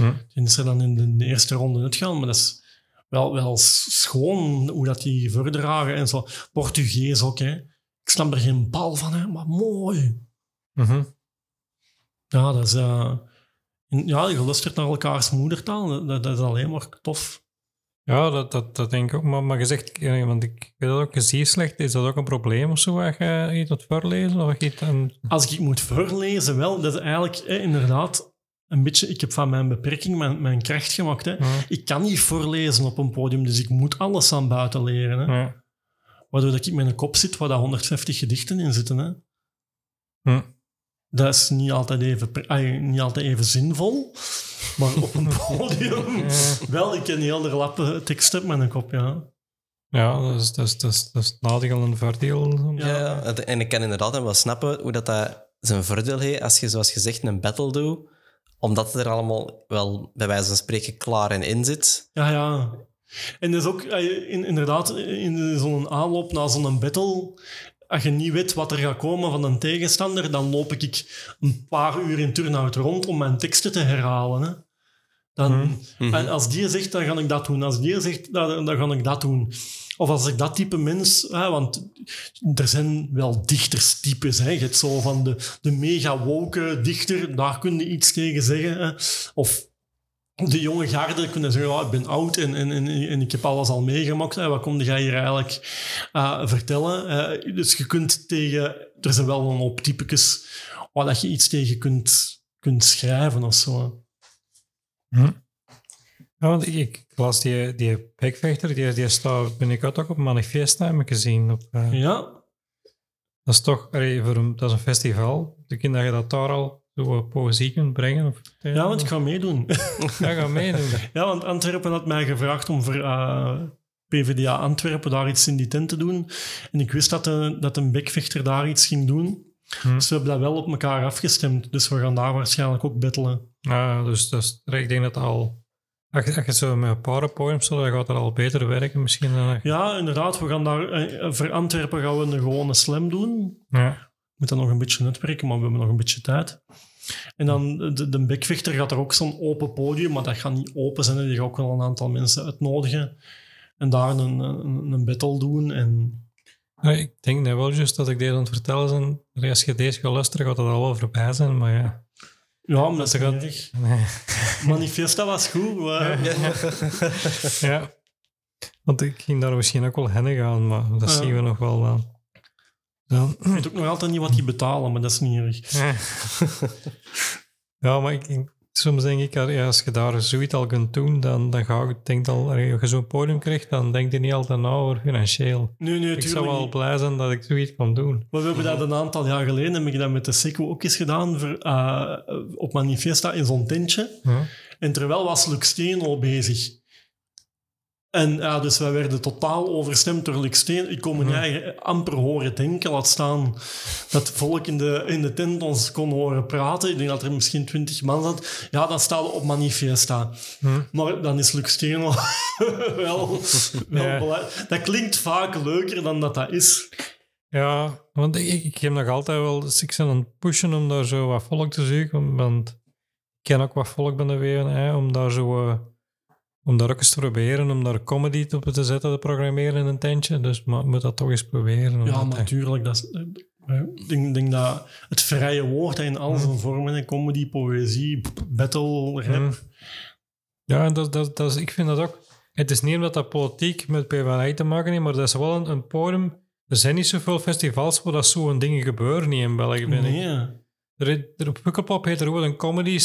Hm. En is er dan in de eerste ronde uitgaan, maar dat is wel, wel schoon hoe dat die voordragen en zo. Portugees ook, hè. Ik snap er geen bal van, hè, maar mooi. Mhm. Ja, dat is... eh, ja, je luistert naar elkaars moedertaal. Dat, dat, dat is alleen maar tof. Ja, dat, dat, dat denk ik ook. Maar, maar je zegt, eh, want ik weet dat ook, slecht. Is dat ook een probleem of zo, als je iets moet voorlezen? Of iets. Als ik moet voorlezen, wel, dat is eigenlijk eh, inderdaad een beetje... Ik heb van mijn beperking mijn, mijn kracht gemaakt. Hè. Ja. Ik kan niet voorlezen op een podium, dus ik moet alles aan buiten leren. Hè. Ja. Waardoor dat ik met een kop zit waar daar 150 gedichten in zitten. Hè. Hm. Dat is niet altijd, even, niet altijd even zinvol, maar op een podium... Ja. Wel, ik ken heel de lappe tekst op mijn kop, ja. Ja, dat is, dat is, dat is, dat is nadeel en voordeel. Ja. Ja, ja. En ik kan inderdaad wel snappen hoe dat, dat zijn voordeel heeft als je, zoals gezegd, een battle doet. Omdat het er allemaal wel, bij wijze van spreken, klaar en in zit. Ja, ja. En dus ook, eh, in, inderdaad, in zo'n aanloop naar zo'n battle, als je niet weet wat er gaat komen van een tegenstander, dan loop ik een paar uur in Turnhout rond om mijn teksten te herhalen. Hè. Dan, Mhm. En als die zegt, dan ga ik dat doen. Als die zegt, dan, dan ga ik dat doen. Of als ik dat type mens... Hè, want er zijn wel dichterstypes. Hè. Je hebt zo van de, de mega woke dichter, daar kun je iets tegen zeggen. Hè. Of de jonge garde kunnen zeggen, ja, ik ben oud en, en, en, ik heb alles al meegemaakt. Hè. Wat kom jij hier eigenlijk eh, vertellen? Eh, dus je kunt tegen... Er zijn wel een hoop typetjes waar dat je iets tegen kunt, kunt schrijven of zo. Ja, want ik, ik las die, die bekvechter, die, die staat, ben ik ook op Manifesta heb ik gezien. Op, eh, Ja, Dat is toch, allee, voor een, dat is een festival. Ik denk dat je dat daar al zo poëzie kunt brengen. Of, ja want ik ga meedoen. Ja, ga meedoen. Ja, want Antwerpen had mij gevraagd om voor eh, PvdA Antwerpen daar iets in die tent te doen. En ik wist dat, de, dat een bekvechter daar iets ging doen. Hm. Dus we hebben dat wel op elkaar afgestemd. Dus we gaan daar waarschijnlijk ook battelen. Ja, dus dat is, ik denk dat al... Als je, als je zo met PowerPoint zo, dan gaat dat al beter werken misschien. Dan, Ja, inderdaad. We gaan daar, eh, voor Antwerpen gaan we een gewone slam doen. ja. moet dat nog een beetje netwerken, maar we hebben nog een beetje tijd. En dan de, de bekvechter gaat er ook zo'n open podium, maar dat gaat niet open zijn. Die gaat ook wel een aantal mensen uitnodigen. En daar een, een, een battle doen. En Ja, ik denk net wel juist dat ik deze aan het vertellen ben. Als je deze gaat luisteren, gaat dat al wel voorbij zijn. Maar ja. Ja, maar dat is gaat-. Nee. Manifesta was goed. maar- ja. Want ik ging daar misschien ook wel heen gaan, maar dat Ja. zien we nog wel dan. Dan, Ik weet ook nog altijd niet wat die betalen, maar dat is niet erg. ja, maar ik, ik- soms denk ik, ja, als je daar zoiets al kunt doen, dan, dan ga ik, denk al, als je zo'n podium krijgt, dan denk je niet altijd na over financieel. Nee, nee, Ik zou wel niet. blij zijn dat ik zoiets kan doen. Maar we hebben dat een aantal jaar geleden, heb ik dat met de Seco ook eens gedaan, voor, eh, op Manifesta in zo'n tentje. Ja. En terwijl was Luc Steen al bezig. En ja, dus wij werden totaal overstemd door Luc Steen. Ik kon me eigen amper horen denken. Laat staan dat het volk in de, in de tent ons kon horen praten. Ik denk dat er misschien twintig man zat. Ja, dan staan we op Manifesta. Hm. Maar dan is Luc Steen wel, wel, Ja. Dat klinkt vaak leuker dan dat dat is. Ja, want ik, ik heb nog altijd wel... Dus ik ben aan het pushen om daar zo wat volk te zoeken. Want ik ken ook wat volk bij de WNI, om daar zo... eh, om daar ook eens te proberen, om daar comedy op te zetten, te programmeren in een tentje. Dus maar, moet dat toch eens proberen. Ja, natuurlijk. Dat is, eh, ik denk, denk dat het vrije woord in al zijn vormen, comedy, poëzie, battle, rap. Mm. Ja, en dat, dat, dat is, ik vind dat ook. Het is niet omdat dat politiek met PvdA te maken heeft, maar dat is wel een, een podium. Er zijn niet zoveel festivals waar dat zo'n dingen gebeuren niet in België. Ben ik. Nee. Er, er op Pukkelpop heeft er wel een comedy,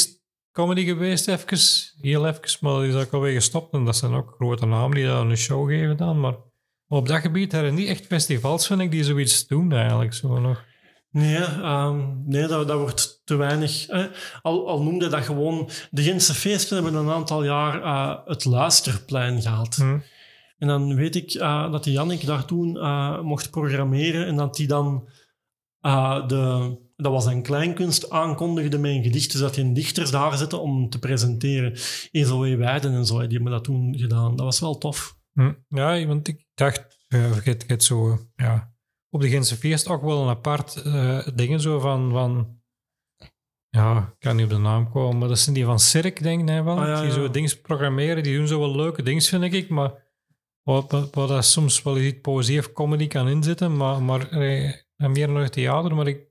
comedy geweest, even, heel even, maar die is ook alweer gestopt. En dat zijn ook grote namen die daar een show geven dan. Maar, op dat gebied hebben niet echt festivals, vind ik, die zoiets doen eigenlijk. Zo nog. Nee, ehm, nee dat, dat wordt te weinig. Al, al noemde dat gewoon... De Gentse feesten hebben een aantal jaar eh, het luisterplein gehad. Hm. En dan weet ik eh, dat die Jannik daar toen eh, mocht programmeren en dat hij dan de... Dat was een kleinkunst aankondigde met een gedicht, dus dat een dichters daar zette om te presenteren. Ezel W. Weiden en zo, die hebben dat toen gedaan. Dat was wel tof. Hm. Ja, want ik dacht, je hebt- je hebt zo, ja, op de Gentse feest ook wel een apart eh dingen zo van, van, ja, ik kan niet op de naam komen, maar dat zijn die van Cirque, denk ik, nee, wel. Ah, ja, Die zo dingen programmeren, die doen zo wel leuke dingen, vind ik, maar wat, wat, wat dat soms wel iets poëzie of comedy kan inzitten, maar, maar eh, meer nog theater, maar ik,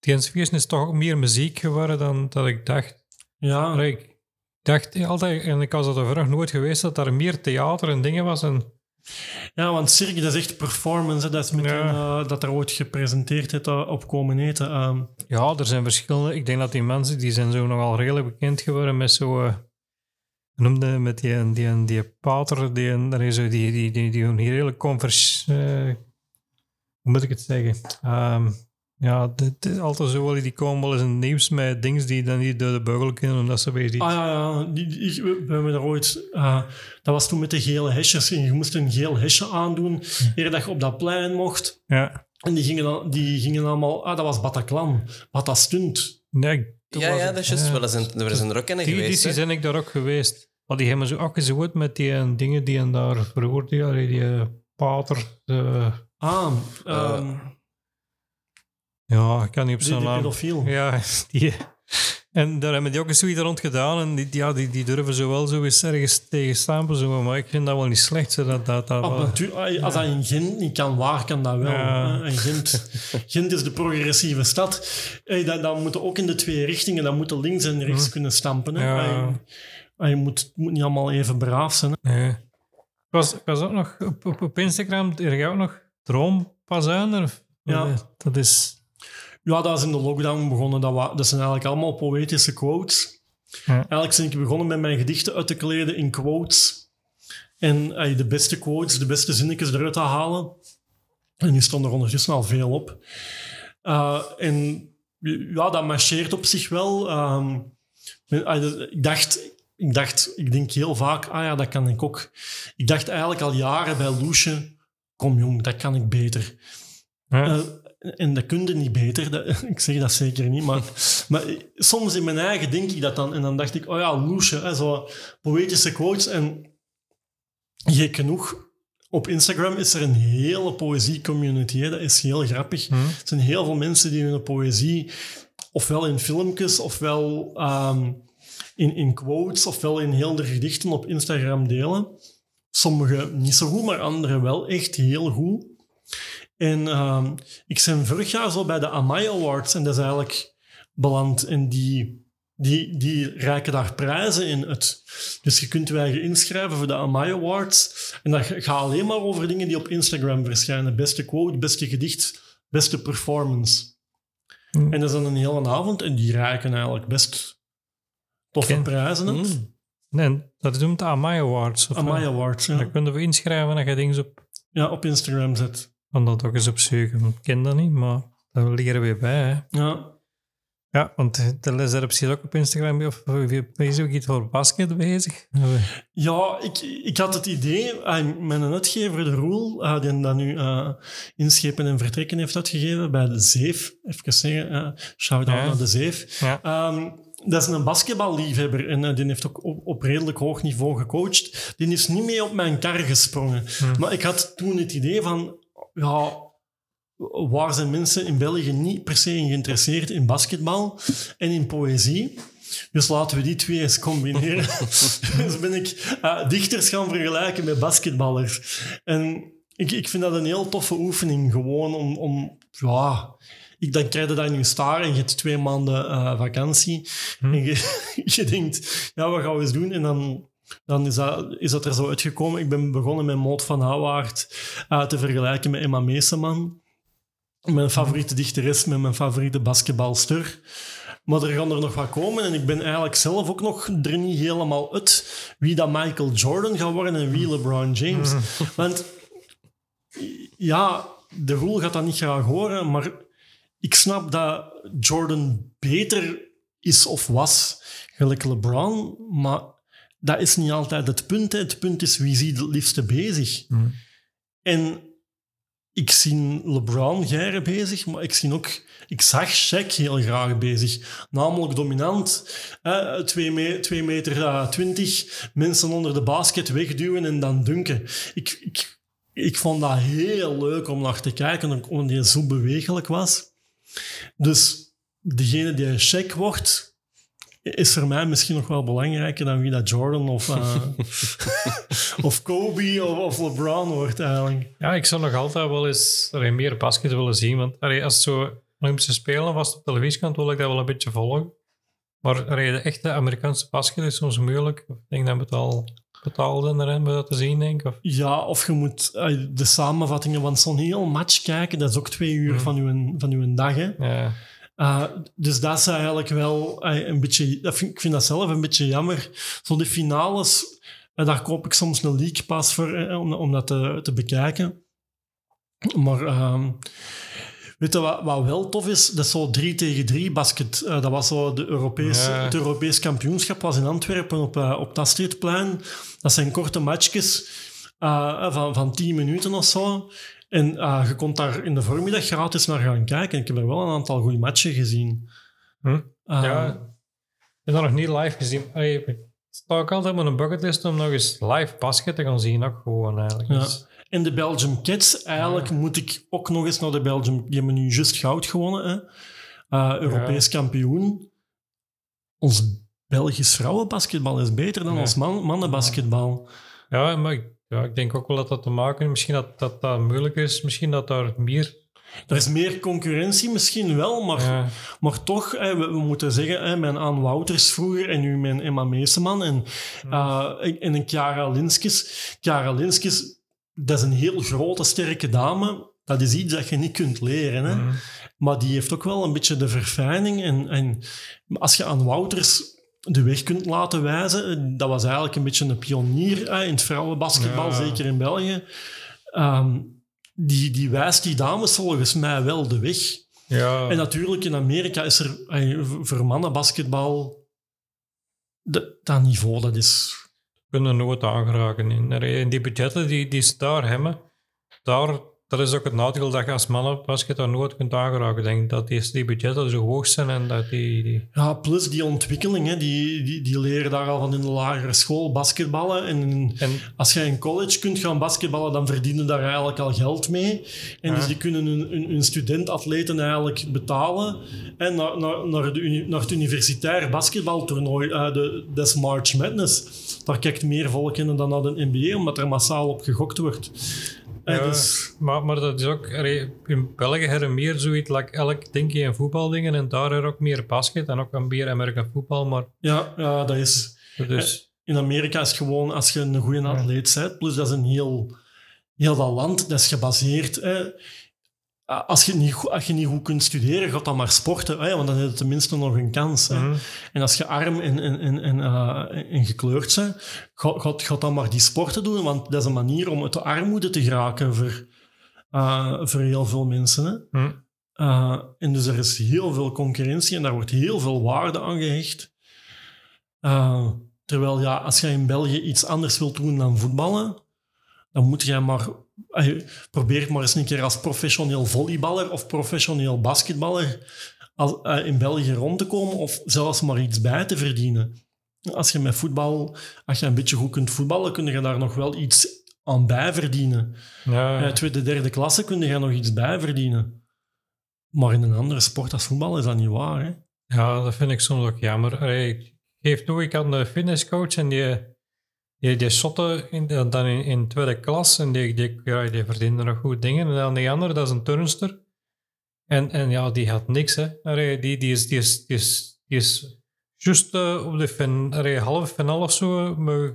Gentse feest is toch meer muziek geworden dan dat ik dacht. Ja, ik dacht altijd, en ik was dat er nog nooit geweest, dat daar meer theater en dingen was en... ja want Cirque, dat is echt performance. hè. Dat is met Ja. een, eh, dat er ooit gepresenteerd heeft op Komen Eten. Ehm, Ja, er zijn verschillende. Ik denk dat die mensen, die zijn zo nogal redelijk bekend geworden met zo... eh, noemde met die, die, die pater, die, zo, die, die, die, die een hele convers... eh, hoe moet ik het zeggen? Ehm, ja, dit- dit- altijd zo wel, die komen wel eens in het nieuws met dingen die dan niet door de beugel kunnen, omdat ze weer die... Ah ja, ja. Die, die- we we hebben er ooit... eh, dat was toen met de gele hesjes. En je moest een geel hesje aandoen eer dat je op dat plein mocht. Ja, En die gingen, dan, die gingen allemaal... Ah, dat was Bataclan. Wat dat stunt. nee, Ja, was ja, dat is juist. ja. Wel eens een, er is een rock in Die geweest. edities hè. ben ik daar ook geweest. Maar die hebben zo ook met die eh, dingen die en daar vroeger, die, allee, die eh, pater... eh, Ah, ehm, Ja, ik kan niet op naam. pedofiel. Ja, die. En daar hebben die ook eens zoiets rond gedaan. En die, ja, die, die durven zo wel zo eens ergens tegen stampen. Zo, maar ik vind dat wel niet slecht. Dat, dat, dat Ah, ah, als dat in Gent niet kan, waar kan dat wel? Ja. En Gent, Gent is de progressieve stad. Hey, dat, dat moeten ook in de twee richtingen. Dat moeten links en rechts kunnen stampen. Hè? Ja. Ah, je- je moet, moet niet allemaal even braaf zijn. Hè? Nee. Ik was, ik was ook nog op, op, op Instagram. Er gaat ook nog droompazuiner. Of- Ja. Dat is... Ja, dat is in de lockdown begonnen. Dat, dat zijn eigenlijk allemaal poëtische quotes. Ja. Eigenlijk ben ik begonnen met mijn gedichten uit te kleden in quotes. En de beste quotes, de beste zinnetjes eruit te halen. En nu stond er ondertussen al veel op. Eh, en ja, dat marcheert op zich wel. Ehm, ik dacht... Ik dacht, ik denk heel vaak, ah ja, dat kan ik ook. Ik dacht eigenlijk al jaren bij Loesje, kom jong, dat kan ik beter. Ja. Eh, en dat kun je niet beter. Dat, ik zeg dat zeker niet. Maar, maar soms in mijn eigen denk ik dat dan. En dan dacht ik, oh ja, Loesje. Hè, zo poëtische quotes. En gek genoeg, op Instagram is er een hele poëzie-community. Dat is heel grappig. Hm. Er zijn heel veel mensen die hun poëzie ofwel in filmpjes, ofwel ehm, in, in quotes, ofwel in heel de gedichten op Instagram delen. Sommige niet zo goed, maar andere wel echt heel goed. En ehm, ik ben vorig jaar zo bij de Amai Awards en dat is eigenlijk beland. En die, die, die reiken daar prijzen in uit. Dus je kunt je eigen inschrijven voor de Amai Awards. En dat gaat alleen maar over dingen die op Instagram verschijnen. Beste quote, beste gedicht, beste performance. Hmm. En dat is dan een hele avond en die reiken eigenlijk best toffe prijzen uit. Mm. Nee, dat noemt de Amai Awards. Amai? Awards, Daar ja. kunnen we inschrijven en je dingen op... ja. Op Instagram zet. Van dat ook eens opzoeken. Ik ken dat niet, maar daar leren we bij. Hè. Ja. Ja, want de les daarop zit ook op Instagram. Of is ook iets voor basket bezig? Ja, ik, ik had het idee, mijn uitgever, de Roel, ah, die dat nu eh, inschepen en vertrekken heeft uitgegeven bij de Zeef. Even zeggen, eh shout-out Ja. naar de Zeef. Ja. Ehm, dat is een basketballiefhebber en eh, die heeft ook op, op redelijk hoog niveau gecoacht. Die is niet mee op mijn kar gesprongen. Maar ik had toen het idee van, ja, waar zijn mensen in België niet per se in geïnteresseerd in basketbal en in poëzie? Dus laten we die twee eens combineren. dus ben ik eh, dichters gaan vergelijken met basketballers. En ik, ik vind dat een heel toffe oefening, gewoon om... om ja, ik, dan krijg je dat in je staar en je hebt twee maanden eh, vakantie. En je, je denkt, ja, wat gaan we eens doen? En dan, dan is, dat, is dat er zo uitgekomen. Ik ben begonnen met Maud van Houwaard eh, te vergelijken met Emma Meeseman. Mijn favoriete dichteres met mijn favoriete basketbalster. Maar er gaan er nog wat komen en ik ben eigenlijk zelf ook nog er niet helemaal uit wie dat Michael Jordan gaat worden en wie LeBron James. Want ja, de Roel gaat dat niet graag horen, maar ik snap dat Jordan beter is of was gelijk LeBron, maar dat is niet altijd het punt. hè. Het punt is wie zie je het liefste bezig. Hmm. En ik zie LeBron geren bezig, maar ik zie ook... Ik zag Shaq heel graag bezig. Namelijk dominant. Hè, 2 me, twee meter eh, 20, mensen onder de basket wegduwen en dan dunken. Ik, ik, ik vond dat heel leuk om naar te kijken, omdat hij zo bewegelijk was. Dus degene die Shaq wordt, is voor mij misschien nog wel belangrijker dan wie dat Jordan of, eh, of Kobe of, of LeBron wordt eigenlijk. Ja, ik zou nog altijd wel eens allee, meer basket willen zien. Want allee, als het zo Olympische Spelen was op televisie, kan, wil ik dat wel een beetje volgen. Maar allee, de echte Amerikaanse basket is soms moeilijk. Ik denk dat we het al betaalden erin om dat te zien, denk ik. Of, Ja, of je moet de samenvattingen van zo'n heel match kijken. Dat is ook twee uur Mhm. van, uw, van uw dag. Hè. ja. Uh, dus dat is eigenlijk wel eh, een beetje... Dat vind, ik vind dat zelf een beetje jammer. Zo de finales, eh, daar koop ik soms een league pas voor eh, om, om dat te, te bekijken. Maar ehm, weet je wat, wat wel tof is? Dat is zo 3 tegen 3 basket. Dat was zo de Europees, Ja. het Europees kampioenschap was in Antwerpen op, uh, op dat streetplein. Dat zijn korte matchjes uh, van, van 10 minuten of zo. En uh, je kon daar in de voormiddag gratis naar gaan kijken. Ik heb er wel een aantal goede matchen gezien. Hm? Uh, ja. Ik heb dat nog niet live gezien. Allee, ik sta ik altijd met een bucketlist om nog eens live basket te gaan zien. Ook gewoon eigenlijk. Ja. Dus, En de Belgium Cats, eigenlijk moet ik ook nog eens naar de Belgium... Die hebben nu juist goud gewonnen, hè. Eh, Europees kampioen. Ons Belgisch vrouwenbasketbal is beter dan Ja. ons man, mannenbasketbal. ja, maar ik, ja, ik denk ook wel dat dat te maken heeft. Misschien dat dat, dat moeilijk is. Misschien dat daar meer... Er is meer concurrentie misschien wel, maar, Ja, maar toch, we, we moeten zeggen, mijn Aan Wouters vroeger en nu mijn Emma Meeseman en, eh, en, en een Chiara Linskes. Chiara Linskes, dat is een heel grote, sterke dame. Dat is iets dat je niet kunt leren. Hè? Mhm. Maar die heeft ook wel een beetje de verfijning. En, en als je aan Wouters de weg kunt laten wijzen, dat was eigenlijk een beetje een pionier hè, in het vrouwenbasketbal, Ja. zeker in België. Ehm, die, die wijst die dames volgens mij wel de weg. ja. En natuurlijk in Amerika is er eh, voor mannenbasketbal de, dat niveau, dat is... kunnen nooit aangeraken. In, in die budgetten die, die ze daar hebben, daar, dat is ook het nadeel dat je als mannenbasket daar nooit kunt aangeraken. Ik denk dat die, die budgetten zo hoog zijn en dat die... die Ja, plus die ontwikkeling, hè, die, die, die leren daar al van in de lagere school basketballen. En en als je in college kunt gaan basketballen, dan verdienen daar eigenlijk al geld mee. En dus die kunnen hun, hun, hun studentatleten eigenlijk betalen. En naar, naar, naar, de naar het universitair basketbaltoernooi, eh, de, des March Madness. Daar kijkt meer volk in dan naar de NBA, omdat er massaal op gegokt wordt. Ja. dus, Maar, maar dat is ook, in België hebben meer zoiets, like elk denk je in voetbaldingen en daar er ook meer basket en ook een meer American voetbal, maar ja, ja, dat is... dus, In Amerika is gewoon als je een goede atleet bent, plus dat is een heel, heel dat land, dat is gebaseerd. Hè. Als, je niet, goed- als je niet goed kunt studeren, ga dan maar sporten, hè, want dan heb je tenminste nog een kans. Hè. mhm. En als je arm en, en, en, en, eh, en gekleurd bent, ga, ga, ga dan maar die sporten doen, want dat is een manier om uit de armoede te geraken voor, eh, voor heel veel mensen. Hè. Mhm. Uh, en dus er is heel veel concurrentie en daar wordt heel veel waarde aan gehecht. Terwijl ja, als je in België iets anders wilt doen dan voetballen, dan moet je maar... Probeer maar eens een keer als professioneel volleyballer of professioneel basketballer al- eh, in België rond te komen of zelfs maar iets bij te verdienen. Als je met voetbal, als je een beetje goed kunt voetballen, kun je daar nog wel iets aan bij verdienen. ja, Eh, tweede, derde klasse kun je nog iets bij verdienen. Maar in een andere sport als voetbal is dat niet waar. Hè? ja, dat vind ik soms ook jammer. Ik geef toe, ik had een fitnesscoach en die, die, die shotte in, dan in, in tweede klas en die, die, ja, die verdiende nog goed dingen. En dan die andere, dat is een turnster. En, en ja, die had niks, hè. Allee, die, die is, die is, die is, die is juist eh, op de fin, allee, halve finale of zo, maar,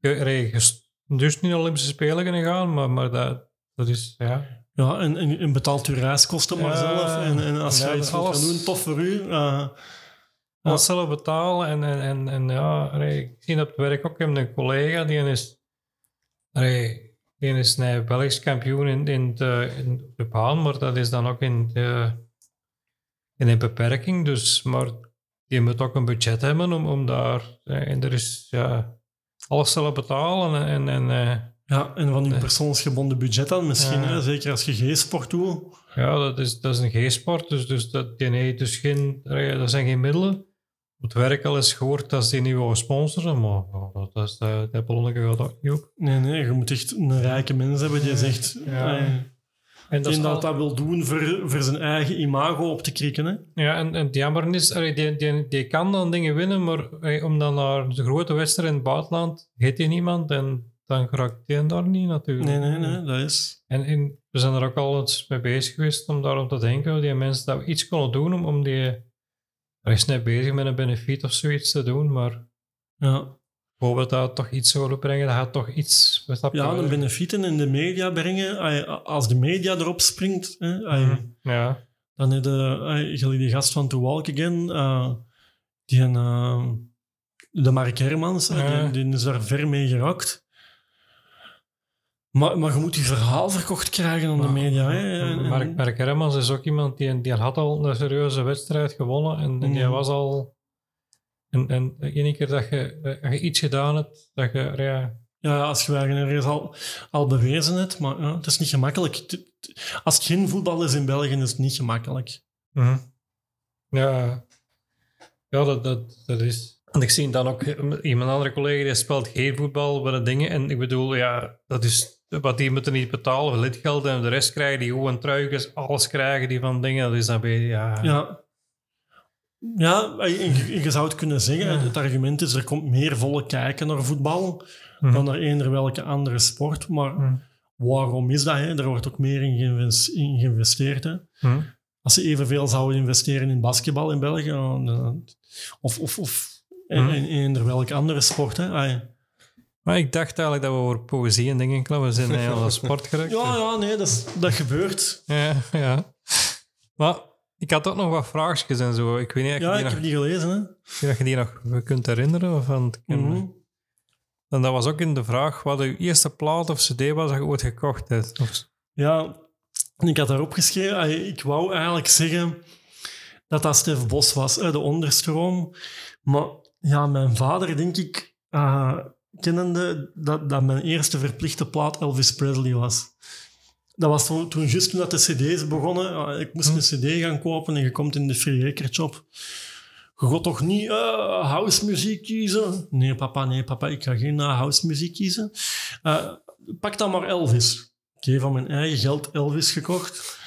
allee, dus niet naar de Olympische Spelen kunnen gaan, maar, maar dat, dat is, ja... Ja, en, en, en betaalt je reiskosten maar Ja, zelf. En, en als ja, je iets wilt gaan doen, tof voor u. eh, Alles zelf betalen en, en, en, en ja, allee, ik zie op het werk ook, heb een collega die is, allee, die is een Belgisch kampioen in, in, de, in de baan, maar dat is dan ook in de, in een beperking, dus, maar die moet ook een budget hebben om, om daar, eh, en er is, ja, alles zelf betalen en, en eh, ja, en van je Nee. persoonsgebonden budget dan misschien. Ja. Hè? Zeker als je G-sport doet. Ja, dat is, dat is een G-sport, dus, dus dat, die heeft dus geen, eh, dat zijn geen middelen. Het werk al eens gehoord dat ze die niet willen sponsoren, maar dat, dat, is, dat, dat ballonnetje gaat ook niet op. Nee, nee, je moet echt een rijke mens hebben die zegt... Ja. eh, En dat dat, al- dat wil doen voor, voor zijn eigen imago op te krikken. Hè? ja, en, en het jammer is, allee, die, die, die kan dan dingen winnen, maar eh, om dan naar de grote wedstrijd in het buitenland, heet hij niemand en dan geraakt hij daar niet natuurlijk. Nee, nee, nee, dat is... En, en we zijn er ook al eens mee bezig geweest om daarom te denken, die mensen dat we iets konden doen om, om die... Er is net bezig met een benefiet of zoiets te doen, maar Ja. bijvoorbeeld dat toch iets zouden brengen, dat gaat toch iets... wat dat Ja, de betreft- benefieten in de media brengen. Als de media erop springt, hè, Mhm. Ja, dan heb je die gast van To Walk Again, eh, die een, eh, de Mark Hermans, Ja. die, die is daar ver mee geraakt. Maar, maar je moet je verhaal verkocht krijgen aan de media. Hè. Mark, Mark Hermans is ook iemand die, die had al een serieuze wedstrijd gewonnen en, en die was al... En, en ene keer dat je, eh, dat je iets gedaan hebt, dat je... Ja, Ja, als je ergens al, al bewezen hebt, maar ja, het is niet gemakkelijk. Als het geen voetbal is in België, is het niet gemakkelijk. mhm. ja, ja dat, dat, dat is... En ik zie dan ook iemand andere collega die speelt geen voetbal bij de dingen. En ik bedoel, ja, dat is wat die moeten niet betalen voor lidgeld en de rest krijgen die gewoon truikens, alles krijgen die van dingen. Dat is dan weer, ja. Ja. Ja, je, je zou het kunnen zeggen. Ja. Het argument is, er komt meer volle kijken naar voetbal Mhm. dan naar eender welke andere sport. Maar Mhm. waarom is dat? Hè? Er wordt ook meer in, geïnves- in geïnvesteerd. Hè? Hm. Als ze evenveel zouden investeren in basketbal in België, dan- of, of, of in, Mhm. in eender welke andere sport. Hè? Ah, ja. Maar ik dacht eigenlijk dat we over poëzie en dingen klappen. We zijn heel aan sport geraakt. ja, ja, nee, dat, is- dat gebeurt. ja, ja. Maar ik had ook nog wat vraagjes en zo. Ik weet niet Ja, ik nog, heb die gelezen. Hè? of je die nog kunt herinneren. Of van Mhm. En dat was ook in de vraag wat de eerste plaat of cd was dat je ooit gekocht hebt. Of, Ja, ik had daarop geschreven, ik wou eigenlijk zeggen dat dat Stef Bos was, de onderstroom. Maar ja, mijn vader, denk ik, eh, kennende, dat, dat mijn eerste verplichte plaat Elvis Presley was. Dat was toen, toen juist toen dat de cd's begonnen. Ik moest een cd gaan kopen en je komt in de Free Acre shop. Je gaat toch niet eh house muziek kiezen? Nee, papa, nee, papa, ik ga geen uh, house muziek kiezen. Eh, pak dan maar Elvis. Ik heb van mijn eigen geld Elvis gekocht.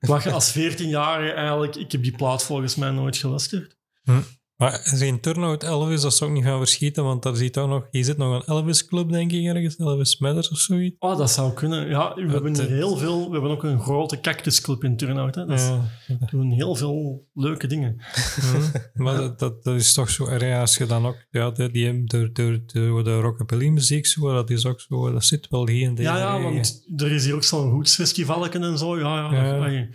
Wat je als 14-jarige eigenlijk... Ik heb die plaat volgens mij nooit geluisterd. Maar zijn turnout Elvis, dat is ook niet van verschieten, want daar zit ook nog, hier zit nog een Elvis Club, denk ik, ergens. Elvis Matters of zoiets. Oh, dat zou kunnen. Ja, we hebben eh, heel veel... We hebben ook een grote cactusclub in Turnhout. Hè. Dat is- Ja. we doen heel veel leuke dingen. Maar dat, dat, dat is toch zo erg als je dan ook, ja, de, die, de, de, de, de rockabilly muziek, zo, dat is ook zo, dat zit wel hier in deze Ja, ja, want er is hier ook zo'n rootsfestivalken en zo. Ja, ja. Ja.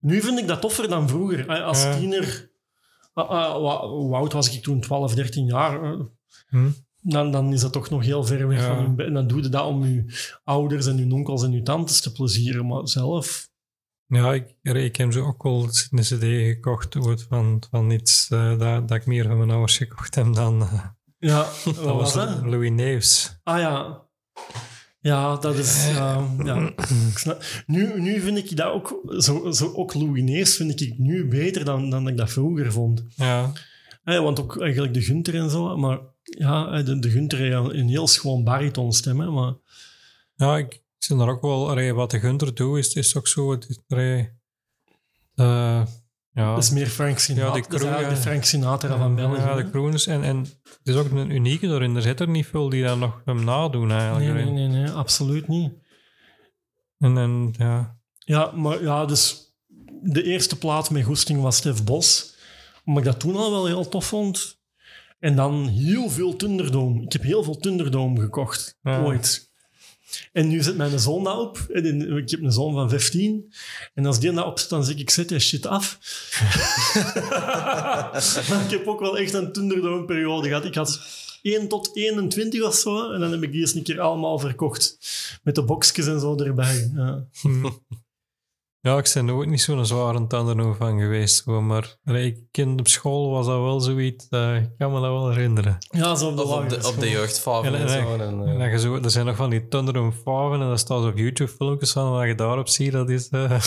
Nu vind ik dat toffer dan vroeger. Als tiener... ah, ah, Hoe oud was ik toen? 12, 13 jaar. eh, Hm. Dan, dan is dat toch nog heel ver weg Ja. van je bed. En dan doe je dat om je ouders en je onkels en je tantes te plezieren. Maar zelf... Ja, ik, ik heb zo ook wel een cd gekocht van, van iets eh, dat, dat ik meer van mijn ouders gekocht heb dan... eh, Ja, wat dat was was dat? Louis Neefs. Ah ja. Ja, dat is... Ja, Nu, nu vind ik dat ook... Zo, zo, ook Louis Neers vind ik nu beter dan, dan ik dat vroeger vond. Ja, want ook eigenlijk de Gunter en zo. Maar ja, de, de Gunter heeft een heel schoon baritonstem. Hè, maar ja ik, zie daar ook wel... wat de Gunter doet, is, is ook zo... Het eh, ja, dat is meer Frank Sinatra. Ja, dat is de Frank Sinatra van België. Ja, de hè. crooners. En, en het is ook een unieke. Er zitten er niet veel die dat nog hem nadoen eigenlijk. Nee, nee, nee, nee, absoluut niet. En, en ja... Ja, maar ja, dus de eerste plaat met Goesting was Stef Bos. Omdat ik dat toen al wel heel tof vond. En dan heel veel Thunderdome. Ik heb heel veel Thunderdome gekocht, Ja. ooit. En nu zit mijn zoon dat op. Ik heb een zoon van 15. En als die dat op zit, dan zeg ik, zet die shit af. maar ik heb ook wel echt een Thunderdome-periode gehad. Ik had 1 tot 21 of zo. En dan heb ik die eens een keer allemaal verkocht. Met de boxjes en zo erbij. Ja. Ja, ik ben nooit niet zo'n zware tanden van geweest. Gewoon, maar ik op school was dat wel zoiets. eh, ik kan me dat wel herinneren. Ja, zo op de op de, op de jeugdfaven En- en, en- zo. En, En eh, je zo, er zijn nog van die Thunderdome 5 en dat staat op YouTube filmpjes van. Wat je daarop ziet, dat is... eh,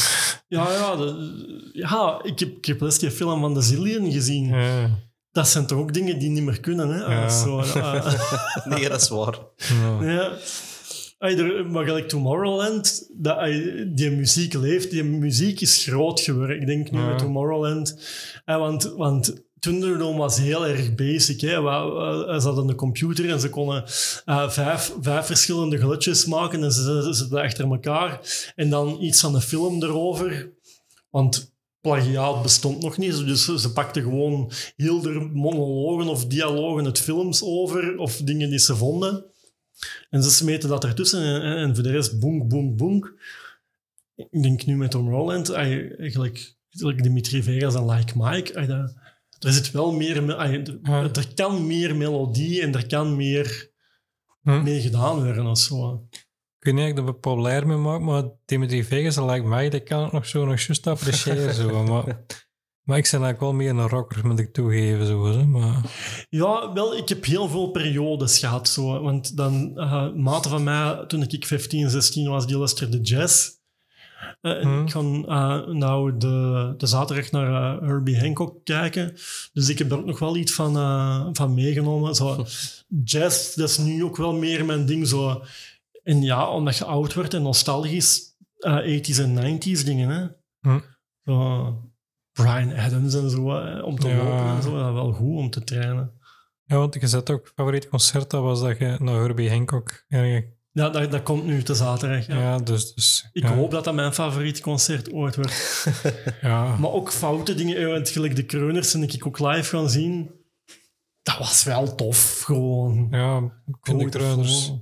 Ja, ja, de- ja ik, heb, ik heb les die film van de Zillion gezien. ja. Dat zijn toch ook dingen die niet meer kunnen, hè? Ja. Ah, zo, ah, nee, dat is waar. Ja. Maar gelijk Tomorrowland, dat, die muziek leeft, die muziek is groot geworden. Ik denk nu Ja. met Tomorrowland. Eh, want, want Thunderdome was heel erg basic. Hè. Ze hadden een computer en ze konden eh, vijf, vijf verschillende geluidjes maken en ze ze zitten achter elkaar. En dan iets van de film erover. Want plagiaat bestond nog niet, dus ze, ze pakten gewoon heel de monologen of dialogen uit films over of dingen die ze vonden. En ze smeten dat ertussen en, en, en voor de rest boonk, boonk, boonk. Ik denk nu met Tom Roland, eigenlijk like Dimitri Vegas en Like Mike, er zit wel meer, er, er kan meer melodie en er kan meer Hm. mee gedaan worden of zo. Ik weet niet of ik dat populair mee maak, maar Dimitri Vegas, dat lijkt mij, dat kan ik nog zo nog juist appreciëren. zo, maar, maar ik ben eigenlijk wel meer een rocker, moet ik toegeven. Zo, hè, maar, Ja, wel, ik heb heel veel periodes gehad. Zo, want dan, maten van mij, toen ik 15, 16 was, die luisterde jazz. En Hmm. Ik ga eh, nou de, de zaterdag naar Herbie Hancock kijken. Dus ik heb daar ook nog wel iets van, van meegenomen. Zo, jazz, dat is nu ook wel meer mijn ding. Zo. En ja, omdat je oud wordt en nostalgisch, eh 80s en 90s dingen. Hè? Zo, Brian Adams en zo, eh, om te Ja. lopen en zo. Dat wel goed om te trainen. Ja, want je zet ook favoriet concert, dat was dat je naar Herbie Hancock... Ja, Ja, dat, dat komt nu te zaterdag. Ja. ja dus... dus Ik ja, hoop dat dat mijn favoriet concert ooit wordt. Ja, Maar ook foute dingen. eh, Want gelijk de Kreuners en ik ook live gaan zien. Dat was wel tof, gewoon. ja ik de Goed, Kreuners...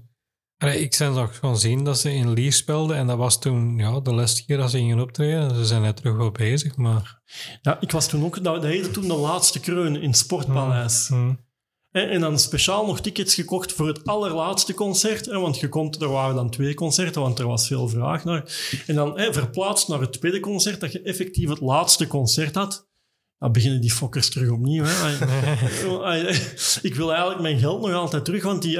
Allee, ik zijn nog gewoon zien dat ze in Lier speelden en dat was toen ja, de laatste keer dat ze gingen optreden. Ze zijn net terug wel bezig, maar... Ja, ik was toen ook... Dat, dat heette toen de laatste kreun in het Sportpaleis. hm, En, en dan speciaal nog tickets gekocht voor het allerlaatste concert. Hè, want je komt, er waren dan twee concerten, want er was veel vraag naar. En dan hè, verplaatst naar het tweede concert, dat je effectief het laatste concert had. Dan beginnen die fokkers terug opnieuw. Hè. Ai, ik wil eigenlijk mijn geld nog altijd terug, want die,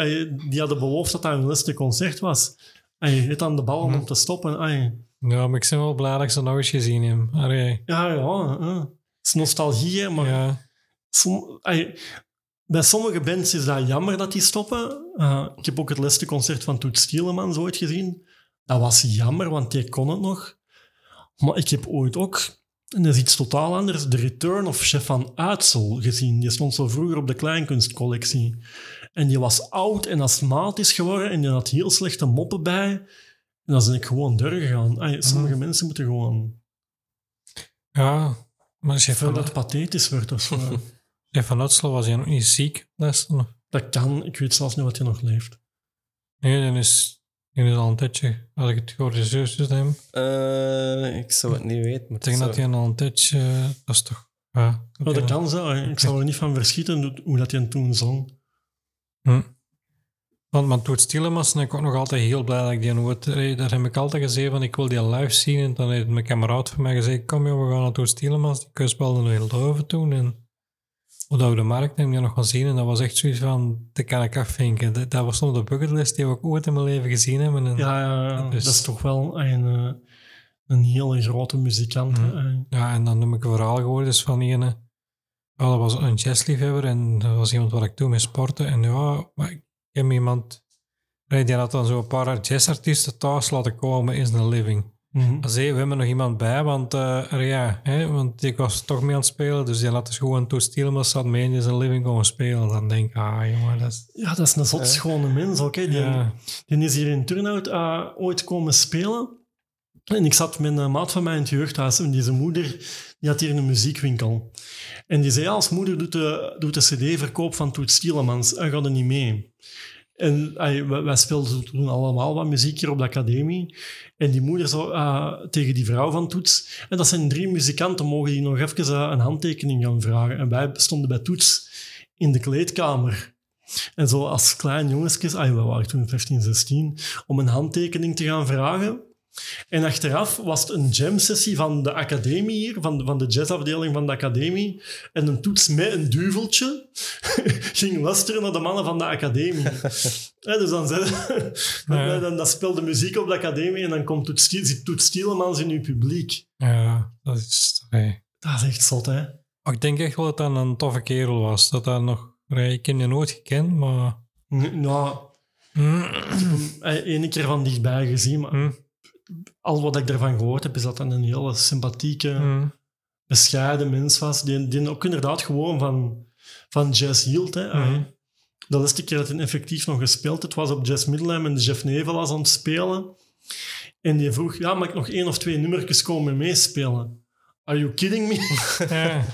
die hadden beloofd dat dat hun laatste concert was. Ai, Je aan de bal om te stoppen. Ai. Ja, maar ik ben wel blij dat ik ze nog eens gezien heb. Ja, ja. Het is nostalgie, maar... ja. Som- ai, bij sommige bands is dat jammer dat die stoppen. Uh, ik heb ook het laatste concert van Toet Stielemans ooit gezien. Dat was jammer, want die kon het nog. Maar ik heb ooit ook, en dat is iets totaal anders, The Return of Chef van Uitsel gezien. Die stond zo vroeger op de kleinkunstcollectie. En die was oud en astmatisch geworden en die had heel slechte moppen bij. En dan ben ik gewoon doorgegaan. Ai, sommige mensen moeten gewoon... ja, maar van, dat pathetisch wordt of zo. Chef van Uitsel was hij nog niet ziek. of- dat kan. Ik weet zelfs niet wat hij nog leeft. Nee, dan is, die is al een tijdje, als ik het gehoord is, juist hem. Eh, ik zou het niet weten. Maar Ik denk dat hij... al een tijdje, dat is toch... Ja, Oh, dat kan zo. hè. Ik zou er niet van verschieten hoe- hoe dat hij toen zong. Hm. Want met Toet Stielemans ben ik ook nog altijd heel blij dat ik die nooit... Daar heb ik altijd gezegd van ik wil die live zien. En dan heeft mijn kameraad van mij gezegd, kom joh, we gaan naar Toet Stielemans. Die kus speelde nog heel Leuven toen. En op de Oude Markt heb ik die nog gaan zien. En dat was echt zoiets van, dat kan ik afvinken. Dat, dat was op de bucketlist die we ook ooit in mijn leven gezien hebben. En, Ja, ja, ja. Dus- dat is toch wel een, eh, een hele grote muzikant. Ja, en dan noem ik een verhaal gehoord dus van die ene. Dat was een jazzliefhebber en dat was iemand waar ik toen mee sportte. En ja, maar ik heb iemand... Die had dan zo een paar jazzartiesten thuis laten komen in zijn living. Mhm. Hij we hebben nog iemand bij, want, eh, er ja, hè, want ik was toch mee aan het spelen. Dus die laat dus gewoon toestelen, maar zat mee in zijn living komen spelen. Dan denk ik, ah jongen, dat is... Ja, dat is een zot Ja. schone mens ook. Hè. Die, Ja, die is hier in Turnhout eh, ooit komen spelen. En ik zat met een maat van mij in het jeugdhuis. En die moeder die had hier een muziekwinkel. En die zei, als moeder doet de, doet de cd-verkoop van Toet Stielemans. En gaat er niet mee. En wij, speelden toen allemaal wat muziek hier op de academie. En die moeder zo eh, tegen die vrouw van Toets... En dat zijn drie muzikanten, mogen die nog even eh, een handtekening gaan vragen. En wij stonden bij Toets in de kleedkamer. En zo als klein jongensjes, ah, we waren toen 15, 16, om een handtekening te gaan vragen. En achteraf was het een jam-sessie van de academie hier, van de, van de jazzafdeling van de academie. En een toets met een duveltje ging luisteren naar de mannen van de academie. Dus dan, zei, dan, dan, dan speelde muziek op de academie en dan komt Toet, Toet Stielemans in uw publiek. ja, dat is... nee. Dat is echt zot, hè? Maar ik denk echt wel dat dat een toffe kerel was. Dat dat nog... Ik heb je nooit gekend, maar... Nou, Mm, één keer van dichtbij gezien, maar mm, al wat ik ervan gehoord heb, is dat dat een hele sympathieke, mm. bescheiden mens was. Die, die ook inderdaad gewoon van, van jazz hield. Hè. Mhm. De laatste keer dat hij effectief nog gespeeld had, was op Jazz Middelheim en Jeff Nevel was aan het spelen. En die vroeg, ja, mag ik nog één of twee nummertjes komen meespelen? Are you kidding me? Ja.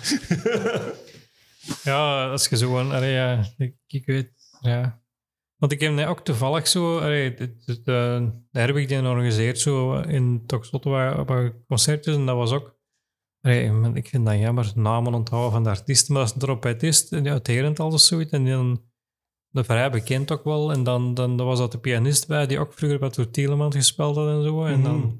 ja, als je zo gewoon... allee, ja, ik, ik weet... Ja. Want ik heb net ook toevallig zo... allee, de, de, de, de die organiseert zo in Toxotte wat, wat concertjes. En dat was ook... allee, ik vind dat jammer, namen onthouden van de artiesten. Maar als een trompetist, en uit Herentals of zoiets, en dan... Dat vrij bekend ook wel. En dan, dan, dan was dat de pianist bij, die ook vroeger bij Toet Tielemans gespeeld had en zo. En dan... Mhm.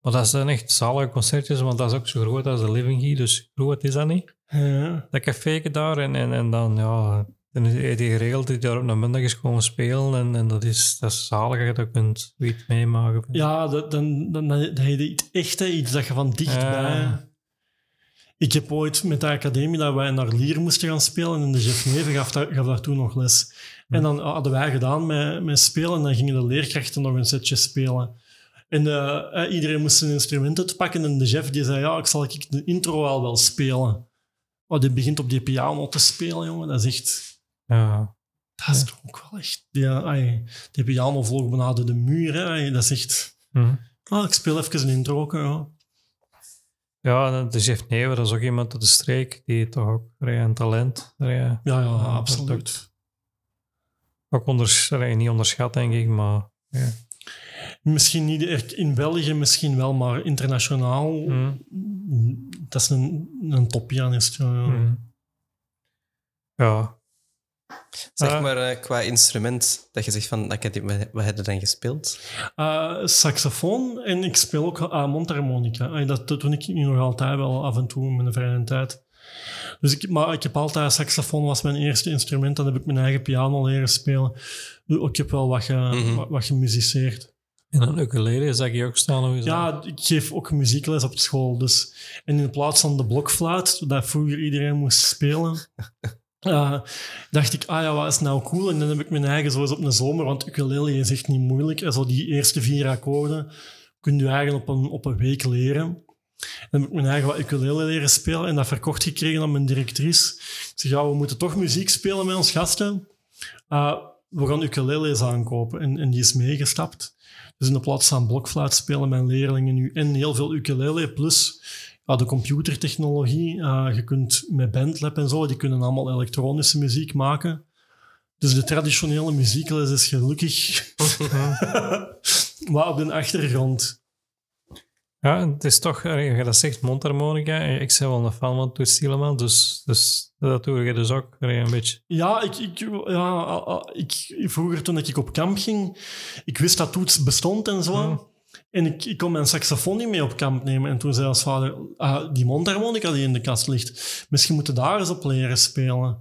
Maar dat zijn echt zalige concertjes, want dat is ook zo groot als de Living hier. Dus groot is dat niet Ja. dat café daar en, en, en dan, ja, dan is hij geregeld dat je daar op een middag is komen spelen. En, en dat, is, dat is zalig dat je kunt iets meemaken. Ja, dat, dan, dan, dan heb je iets iets dat je van dichtbij... Ja. Ik heb ooit met de academie dat wij naar Lier moesten gaan spelen en de chef Neven gaf, daar- gaf daar toen nog les. En dan hadden wij gedaan met, met spelen en dan gingen de leerkrachten nog een setje spelen. En eh, eh, iedereen moest zijn instrumenten te pakken en de chef die zei, ja, ik zal ik de intro al wel spelen. Oh, die begint op die piano te spelen, jongen. Dat is echt... Ja. Dat is toch ook wel echt... Die, ai, die door de muur. Ai, Dat is echt... Hm. Ah, ik speel even een intro. Ja. Ja, de chef Never, dat is ook iemand uit de streek die toch ook een talent. allee, Ja, ja, Ja, absoluut. ook onders, niet onderschat, denk ik, maar... Ja. Misschien niet echt in België, misschien wel, maar internationaal. Hm. Dat is een, een toppianist. Ja, ja. Hm. Ja. Zeg Ah. maar eh, qua instrument, dat je zegt van, wat heb je dan gespeeld? Eh, saxofoon en ik speel ook uh, mondharmonica. Dat, dat doe ik nu nog altijd wel af en toe in mijn vrije tijd. Dus ik, maar ik heb altijd saxofoon was mijn eerste instrument. Dan heb ik mijn eigen piano leren spelen. Dus Ik heb wel wat, ge, Mhm. wat, wat gemusiceerd. En een ukulele zag je ook staan. Ja, ik geef ook muziekles op school. Dus. En in plaats van de blokfluit, dat vroeger iedereen moest spelen, eh, dacht ik, ah ja, wat is nou cool? En dan heb ik mijn eigen, zoals op een zomer, want ukulele is echt niet moeilijk. En zo die eerste vier akkoorden kun je eigenlijk op een, op een week leren. Dan heb ik mijn eigen wat ukulele leren spelen en dat verkocht gekregen aan mijn directrice. Ik zeg, ja, we moeten toch muziek spelen met ons gasten. Eh, we gaan ukulele's aankopen. En, en die is meegestapt. Dus in de plaats van blokfluit spelen mijn leerlingen nu en heel veel ukulele, plus ja, de computertechnologie. Eh, je kunt met Bandlab en zo, die kunnen allemaal elektronische muziek maken. Dus de traditionele muziekles is gelukkig maar op de achtergrond. Ja, het is toch, als je dat zegt, mondharmonica. Ik ben wel een fan van Toets dus, dus dat doe je dus ook een beetje. Ja, ik, ik, ja ik, vroeger toen ik op kamp ging, ik wist dat toets bestond en zo. En ik, ik kon mijn saxofoon niet mee op kamp nemen. En toen zei ons vader, ah, die mondharmonica die in de kast ligt, misschien moeten daar eens op leren spelen.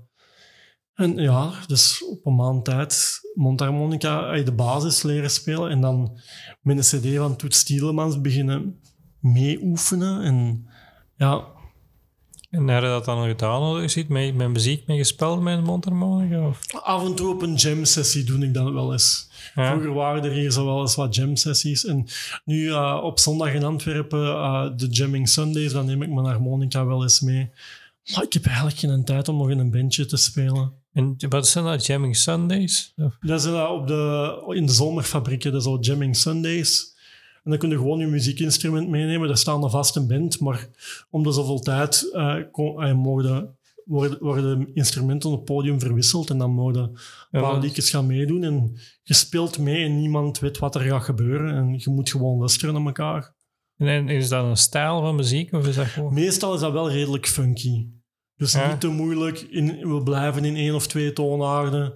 En ja, dus op een maand tijd mondharmonica, eh, de basis leren spelen. En dan met een cd van Toets Tielemans beginnen meeoefenen. En ja, En heb je dat dan gedaan? Je ziet met, met muziek mee gespeeld met een mondharmonica? Of? af en toe op een jam-sessie doe ik dat wel eens. Ja. Vroeger waren er hier zo wel eens wat jam-sessies. En nu eh, op zondag in Antwerpen, eh, de Jamming Sundays, dan neem ik mijn harmonica wel eens mee. Maar ik heb eigenlijk geen tijd om nog in een bandje te spelen. En wat zijn dat, Jamming Sundays? Of? Dat is eh, op de, in de zomerfabrieken, dat is al Jamming Sundays. En dan kun je gewoon je muziekinstrument meenemen. Daar staan een vaste band, maar om de zoveel tijd eh, eh, mogen, worden, worden instrumenten op het podium verwisseld en dan mogen een paar liedjes gaan meedoen. En je speelt mee en niemand weet wat er gaat gebeuren. En je moet gewoon luisteren naar elkaar. En, is dat een stijl van muziek? Of is dat gewoon... Meestal is dat wel redelijk funky. Dus Ja. niet te moeilijk. In, we blijven in één of twee toonaarden.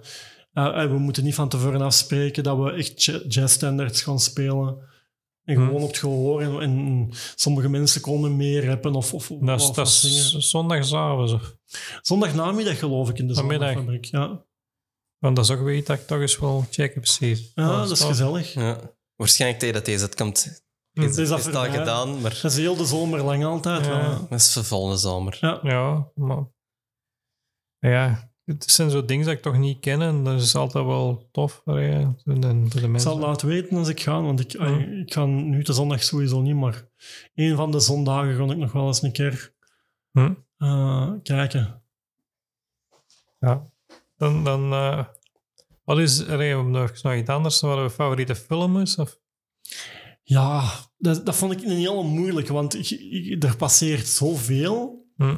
Eh, we moeten niet van tevoren afspreken dat we echt ja- jazzstandards gaan spelen. En Hm. gewoon op het gehoor. En, en sommige mensen komen meer rappen of, of, of Dat is, dat is. Of? Zondagnamiddag geloof ik in de Vanmiddag. zomerfabriek. Ja, Want dat is ook weer iets dat ik toch eens wil checken, precies. ja dat is tof. gezellig. Ja. Waarschijnlijk tegen dat deze uitkomt, Hm. is, Is is, dat het gedaan, maar Dat is heel de zomer lang altijd. Ja. wel, ja. dat is voor volgende zomer. Ja. Ja, maar... Ja, het zijn zo dingen dat ik toch niet ken en dat is altijd wel tof voor, je, voor de, de Ik zal mensen. het laten weten als ik ga, want ik, Ja. ik ga nu de zondag sowieso niet, maar een van de zondagen ga ik nog wel eens een keer Hm? eh, kijken. Ja. Dan, dan eh, wat is er nog nog iets anders? Wat je favoriete film is? Of? Ja, dat, dat vond ik een hele moeilijke, want ik, ik- er passeert zoveel. Hm.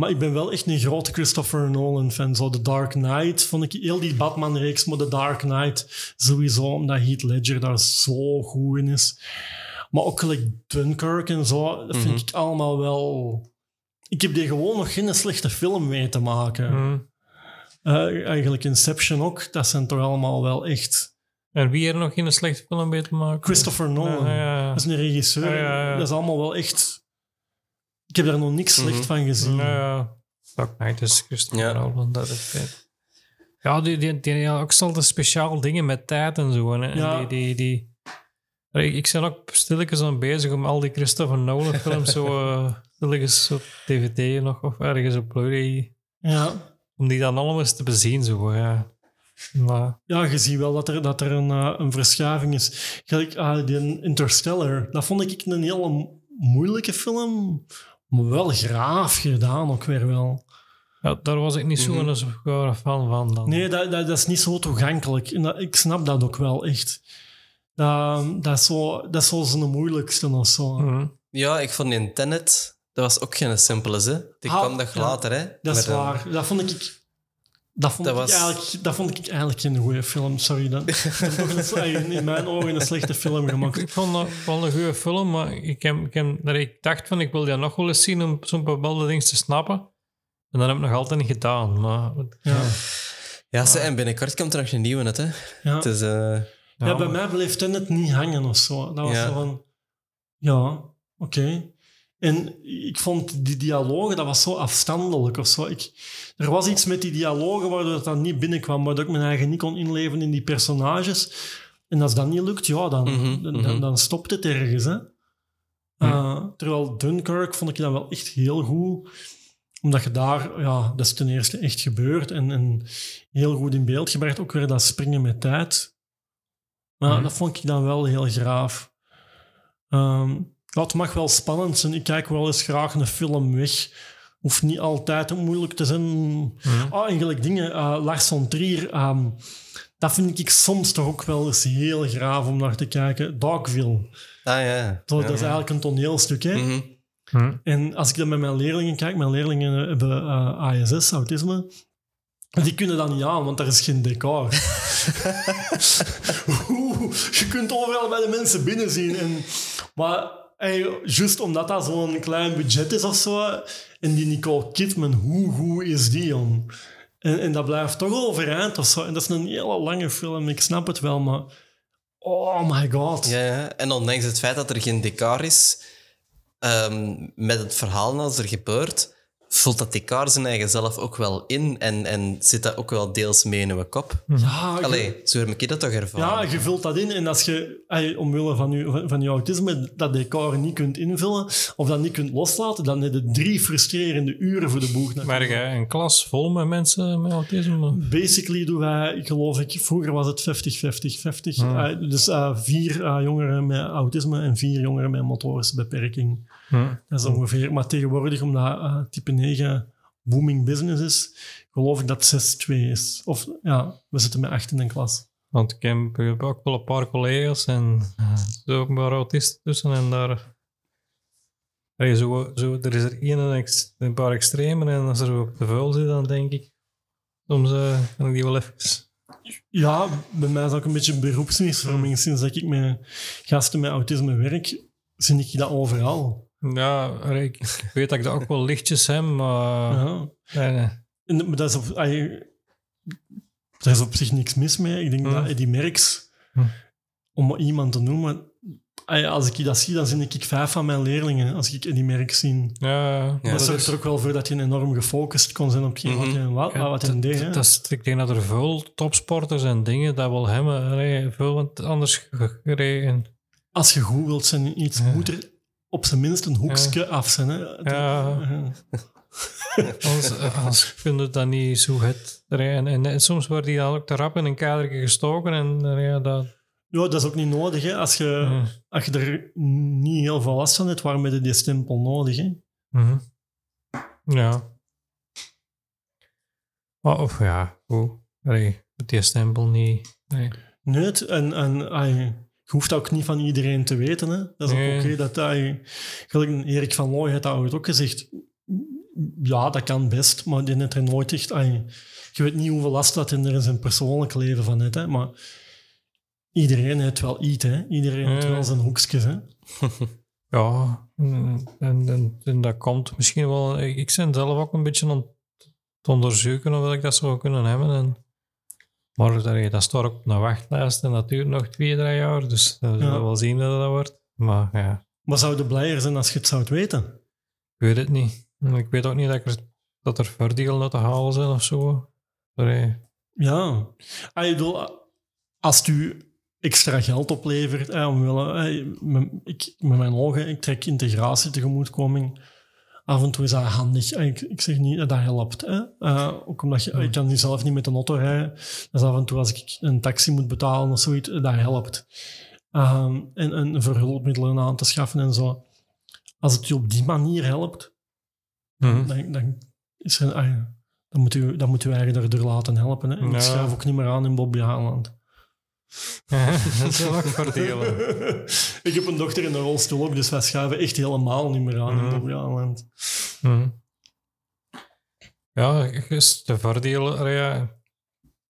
Maar ik ben wel echt een grote Christopher Nolan-fan. Zo The Dark Knight vond ik heel die Batman-reeks, maar The Dark Knight sowieso, omdat Heath Ledger daar zo goed in is. Maar ook gelijk Dunkirk en zo, dat vind Mhm. ik allemaal wel... Ik heb die gewoon nog geen slechte film mee te maken. Hm. Eh, eigenlijk Inception ook, dat zijn toch allemaal wel echt... En wie er nog in een slechte film mee te maken? Christopher Nolan. Ja, ja, ja. Dat is een regisseur. Dat is allemaal wel echt... Ik heb daar nog niks slecht Mhm. van gezien. Ja, Knight is Christopher Ja. Nolan, dat. Ja, die, die, die hebben ook altijd speciaal dingen met tijd en zo. Hè. En Ja. Die, die, die... Ik, ik ben ook stilletjes aan bezig om al die Christopher Nolan films zo uh, stilletjes op DVD nog of ergens op Blu-ray, Ja. om die dan allemaal eens te bezien. Zo, ja. Maar, Ja, je ziet wel dat er, dat er een, eh, een verschuiving is. Gelijk, ah, die Interstellar, dat vond ik een hele mo- moeilijke film, maar wel graaf gedaan ook weer wel. ja, daar was ik niet zo Mhm. zware fan van. Dan. Nee, dat, dat, dat is niet zo toegankelijk. En dat, ik snap dat ook wel echt. Dat, dat is zo, dat is zo zijn moeilijkste of zo. Mhm. Ja, ik vond in Tenet, dat was ook geen simpele, hè. Die Ah, kwam ja. later, hè. Dat is waar. Dat vond ik... Dat vond, Dat ik was- eigenlijk, dat vond ik eigenlijk geen goede film, sorry. Dat, dat sle- in mijn ogen een slechte film gemaakt. Ik vond dat wel een goede film, maar ik, heb, ik, heb, dat ik dacht van ik wil die nog wel eens zien om zo'n bepaalde dingen te snappen. En dat heb ik nog altijd niet gedaan. Maar, Ja, Ja, ze, en binnenkort komt er nog een nieuwe net, hè. ja. Het is... eh, ja, bij mij bleef Tenet niet hangen of zo. Dat was Ja. zo van... Ja, oké. En ik vond die dialogen, dat was zo afstandelijk of zo. Ik, er was iets met die dialogen waardoor dat dan niet binnenkwam, waardoor ik mijn eigen niet kon inleven in die personages. En als dat niet lukt, ja, dan, Mhm, dan, mhm. dan, dan stopt het ergens. Hè? Uh, terwijl Dunkirk vond ik dat wel echt heel goed. Omdat je daar, ja, dat is ten eerste echt gebeurd en, en heel goed in beeld gebracht. Ook weer dat springen met tijd. Maar Mhm. dat vond ik dan wel heel graaf. Ehm, ja, het mag wel spannend zijn. Ik kijk wel eens graag een film weg. Hoeft niet altijd moeilijk te zijn. Mhm. Ah, eigenlijk dingen. eh Lars von Trier, ehm, dat vind ik soms toch ook wel eens heel graaf om naar te kijken. Dogville. Ah ja. Zo, ja. Dat is eigenlijk een toneelstuk. Hè? Mhm. Hm. En als ik dan met mijn leerlingen kijk, mijn leerlingen hebben eh, ASS, autisme. Die kunnen dat niet aan, want daar is geen decor. Oeh, je kunt overal bij de mensen binnen zien. En, maar hey, juist omdat dat zo'n klein budget is of zo, en die Nicole Kidman, hoe goed is die, om? En, en dat blijft toch overeind of zo. En dat is een hele lange film, ik snap het wel, maar... Oh my god. Ja, ja. En ondanks het feit dat er geen decor is, ehm, met het verhaal als er gebeurt, voelt dat decor zijn eigen zelf ook wel in en, en zit dat ook wel deels mee in uw kop. Ja, je- Allee, zo heb ik dat toch ervaren. Ja, je vult dat in. En als je omwille van je, van, je autisme dat decor niet kunt invullen of dat niet kunt loslaten, dan heb je drie frustrerende uren voor de boeg. Maar jij een klas vol met mensen met autisme? Basically doen wij, geloof ik, vroeger was het 50-50-50. Hmm. Eh, dus eh, vier eh, jongeren met autisme en vier jongeren met motorische beperking. Dat is ongeveer. Maar tegenwoordig, omdat eh, type 9 booming business is, geloof ik dat 6-2 is. Of ja, we zitten met 8 in een klas. Want ik heb, ik heb ook wel een paar collega's en eh, er zijn ook een paar autisten tussen en daar... Allee, zo, zo, er is er één en een paar extremen en als er op de vuil zit, dan denk ik... Soms eh, kan ik die wel even... Ja, bij mij is ook een beetje een beroepsmisvorming. Sinds dat ik met gasten met autisme werk, zie ik dat overal. Ja, ik, ik weet dat ik dat ook wel lichtjes heb, maar... Ja. En, maar dat is op, ay, daar is op zich niks mis mee. Ik denk Hmm. dat Eddie Merckx, Hmm. om maar iemand te noemen, ay, als ik dat zie, dan zie ik vijf van mijn leerlingen. Als ik Eddie Merckx zie. ja, Ja, dat dat zorgt is- er ook wel voor dat je enorm gefocust kon zijn op wat je, wat, Ja, wat je dat- deed. hè. dat is, ik denk dat er veel topsporters en dingen dat wel hebben. Allee, veel want anders gereden. Als je goed wilt zijn in iets, Ja. moet er op zijn minst een hoekje af zijn. Hè. Ja. Anders, anders kun je dat niet zo het. En, en soms wordt die dan ook te rap in een kadertje gestoken. En eh, ja, dat... Ja, dat is ook niet nodig. Hè. Als, je, Ja. als je er niet heel veel last van hebt, waarom heb je die stempel nodig? Hè? Mhm. Ja. Oh, of ja, goed. Allee, met die stempel niet. Nee. Nee, het- en, en ai, je hoeft dat ook niet van iedereen te weten. Hè. Dat is ook oké. dat ai, gelijk een Erik van Looy heeft dat ook gezegd. Ja, dat kan best, maar die heeft er nooit echt... ai, je weet niet hoeveel last dat er in zijn persoonlijk leven van heeft. Hè, maar iedereen heeft wel iets. Hè. Iedereen heeft wel zijn hoekjes. Hè. Ja, en, en, dat komt misschien wel. Ik ik ben zelf ook een beetje aan het onderzoeken of ik dat zou kunnen hebben. En, maar dat, dat staat ook op een wachtlijst en dat duurt nog twee, drie jaar. Dus we zullen Ja. wel zien dat dat wordt. Maar ja, Maar zou je blijer zijn als je het zou weten? ik weet het niet. Ik weet ook niet dat er, dat er te halen zijn of zo. Ja. Ah, ik bedoel, als u extra geld oplevert, eh, omwille, eh, met, ik, met mijn ogen, ik trek integratie, tegemoetkoming. Af en toe is dat handig. Ik, ik zeg niet dat dat helpt. Hè. Eh, ook omdat je, ik kan nu zelf niet met een auto rijden. Dus af en toe als ik een taxi moet betalen of zoiets, dat helpt. Ehm, en, en voor hulpmiddelen aan te schaffen en zo. Als het je op die manier helpt, Mhm. dan, dan, is er, ah dan, moet u, dan moet u eigenlijk erdoor laten helpen. Hè. En Ja. ik schuif ook niet meer aan in Bobby Haaland. dat ook voordelen. ik heb een dochter in een rolstoel ook, dus wij schuiven echt helemaal niet meer aan in. Bobby Haaland. Mhm. Ja, dus de voordelen. Ja,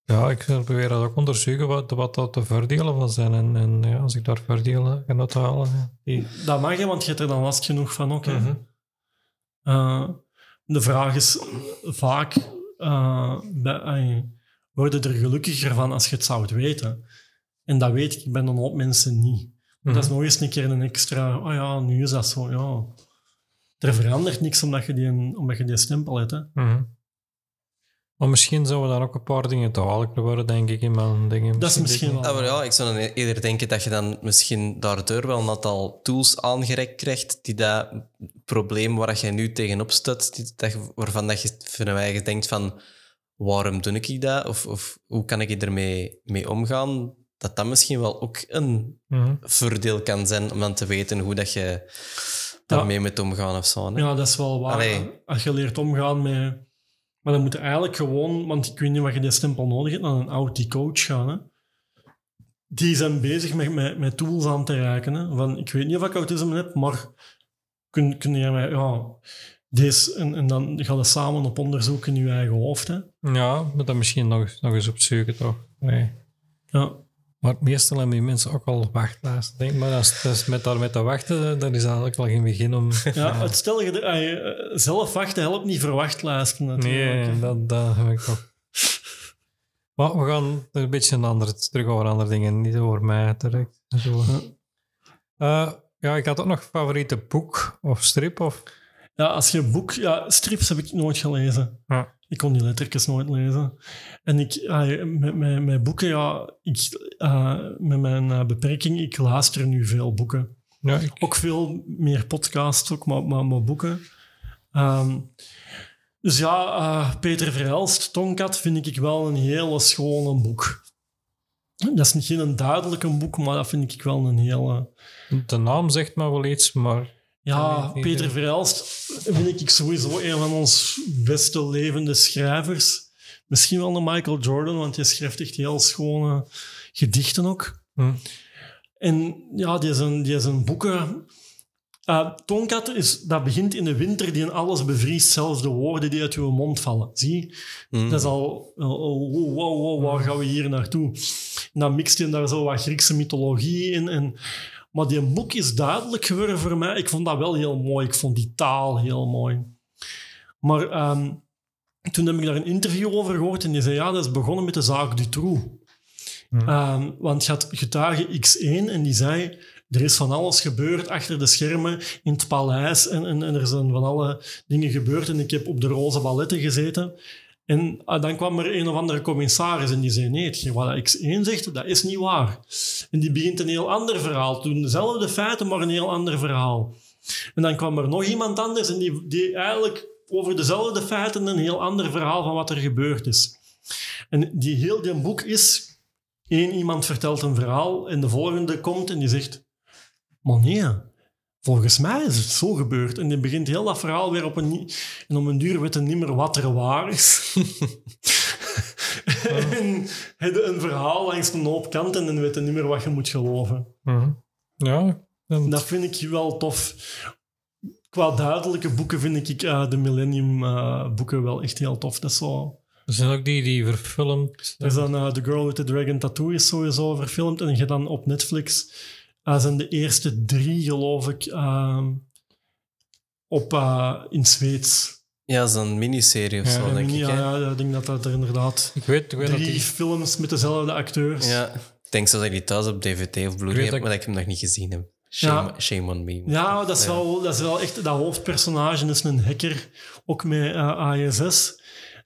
ja, ik probeer dat ook onderzoeken wat, wat dat de voordelen van zijn. En, en ja, als ik daar voordelen kan uithalen. ja, Dat mag je, want je hebt er dan last genoeg van ook. hè. Mhm. Eh, de vraag is vaak, eh, bij- worden er gelukkiger van als je het zou weten? En dat weet ik bij een hoop mensen niet. Mhm. Dat is nog eens een keer een extra, oh ja, nu is dat zo, ja. Er verandert niks omdat je die, omdat je die stempel hebt. Hè. Mhm. Maar misschien zouden we dan ook een paar dingen duidelijker worden, denk ik, in mijn dingen. Dat is misschien wel. Ah, maar ja, ik zou dan eerder denken dat je dan misschien daardoor wel een aantal tools aangereikt krijgt die dat probleem waar je nu tegenop staat, die, dat, je- waarvan dat je van je eigen denkt van waarom doe ik dat? Of, of hoe kan ik ermee mee omgaan? Dat dat misschien wel ook een Mhm. voordeel kan zijn om dan te weten hoe dat je daarmee moet omgaan of zo. hè? Ja, dat is wel waar. Allee. Als je leert omgaan met... Maar dan moet je eigenlijk gewoon... Want ik weet niet wat je die stempel nodig hebt, naar een Audi-coach gaan. Hè. Die zijn bezig met, met, met tools aan te reiken. Hè. Van, ik weet niet of ik autisme heb, maar kun, kun jij mij... Ja, deze, en, en dan gaan we samen op onderzoek in je eigen hoofd. Hè. Ja, moet dat misschien nog, nog eens opzoeken, toch? Nee. Ja. Maar meestal hebben die mensen ook al wachtlijsten. Denk maar dat is met daar met te wachten, dat is eigenlijk al geen begin om. Ja, het stel je... eh, zelf wachten helpt niet verwachtlijsten natuurlijk. Nee, dat, dat heb ik toch. Maar we gaan een beetje een andere, terug over andere dingen, niet over mij direct. Zo. Eh, ja, ik had ook nog favoriete boek of strip. Of, Ja, als je boek... Ja, strips heb ik nooit gelezen. Ja. Ik kon die lettertjes nooit lezen. En ik, ah, met, met, met boeken, ja, ik, eh, met mijn eh, beperking, ik luister nu veel boeken. ja, ik, Ook veel meer podcasts, ook, maar, maar, maar boeken. Ehm, dus ja, Peter Verhelst, Tonkat, vind ik wel een hele schone boek. Dat is niet geen duidelijke boek, maar dat vind ik wel een hele... de naam zegt me wel iets, maar Ja, Peter. Verhelst vind ik sowieso een van ons beste levende schrijvers. Misschien wel de Michael Jordan, want hij schrijft echt heel schone gedichten ook. hm, En ja, die zijn, die zijn boeken... Uh, Tonkat is, dat begint in de winter die in alles bevriest, zelfs de woorden die uit uw mond vallen. Zie? Mm. Dat is al... oh, wow, wow, wow, waar gaan we hier naartoe? En dan mixt hij daar zo wat Griekse mythologie in. En, maar die boek is duidelijk geworden voor mij. Ik vond dat wel heel mooi. Ik vond die taal heel mooi. Maar ehm, toen heb ik daar een interview over gehoord en die zei, ja, dat is begonnen met de zaak Dutroux. Ehm, want je had getuige X1 en die zei, er is van alles gebeurd achter de schermen in het paleis en, en, en er zijn van alle dingen gebeurd en ik heb op de roze balletten gezeten. En ah, dan kwam er een of andere commissaris en die zei, nee, wat X1 zegt, dat is niet waar. En die begint een heel ander verhaal. Toen dezelfde feiten, maar een heel ander verhaal. En dan kwam er nog iemand anders en die, die eigenlijk over dezelfde feiten een heel ander verhaal van wat er gebeurd is. En die heel die boek is, één iemand vertelt een verhaal en de volgende komt en die zegt, maar nee, volgens mij is het zo gebeurd. En die begint heel dat verhaal weer op een... En om een duur hij niet meer wat er waar is. en je een verhaal langs een hoop kanten en weet je niet meer wat je moet geloven. hm. ja, dan- Dat vind ik wel tof. Qua duidelijke boeken vind ik eh, de Millennium eh, boeken wel echt heel tof. Dat is zo... er zijn ook die die verfilmd. Er is dan eh, The Girl with the Dragon Tattoo is sowieso verfilmd. En je dan op Netflix eh, zijn de eerste drie, geloof ik, ehm, op, eh, in Zweeds. Ja, zo'n miniserie of Ja, zo, denk ik. ja, ja, ik denk dat dat er inderdaad Ik weet, ik weet dat drie die... films met dezelfde acteurs. Ja. Ik denk zo dat ik die thuis op DVD of Blu-ray heb, dat- maar dat ik hem nog niet gezien heb. Shame, Ja. shame on me. Ja, dat is, Ja. Wel, dat is wel echt... Dat hoofdpersonage is een hacker, ook met eh, ASS.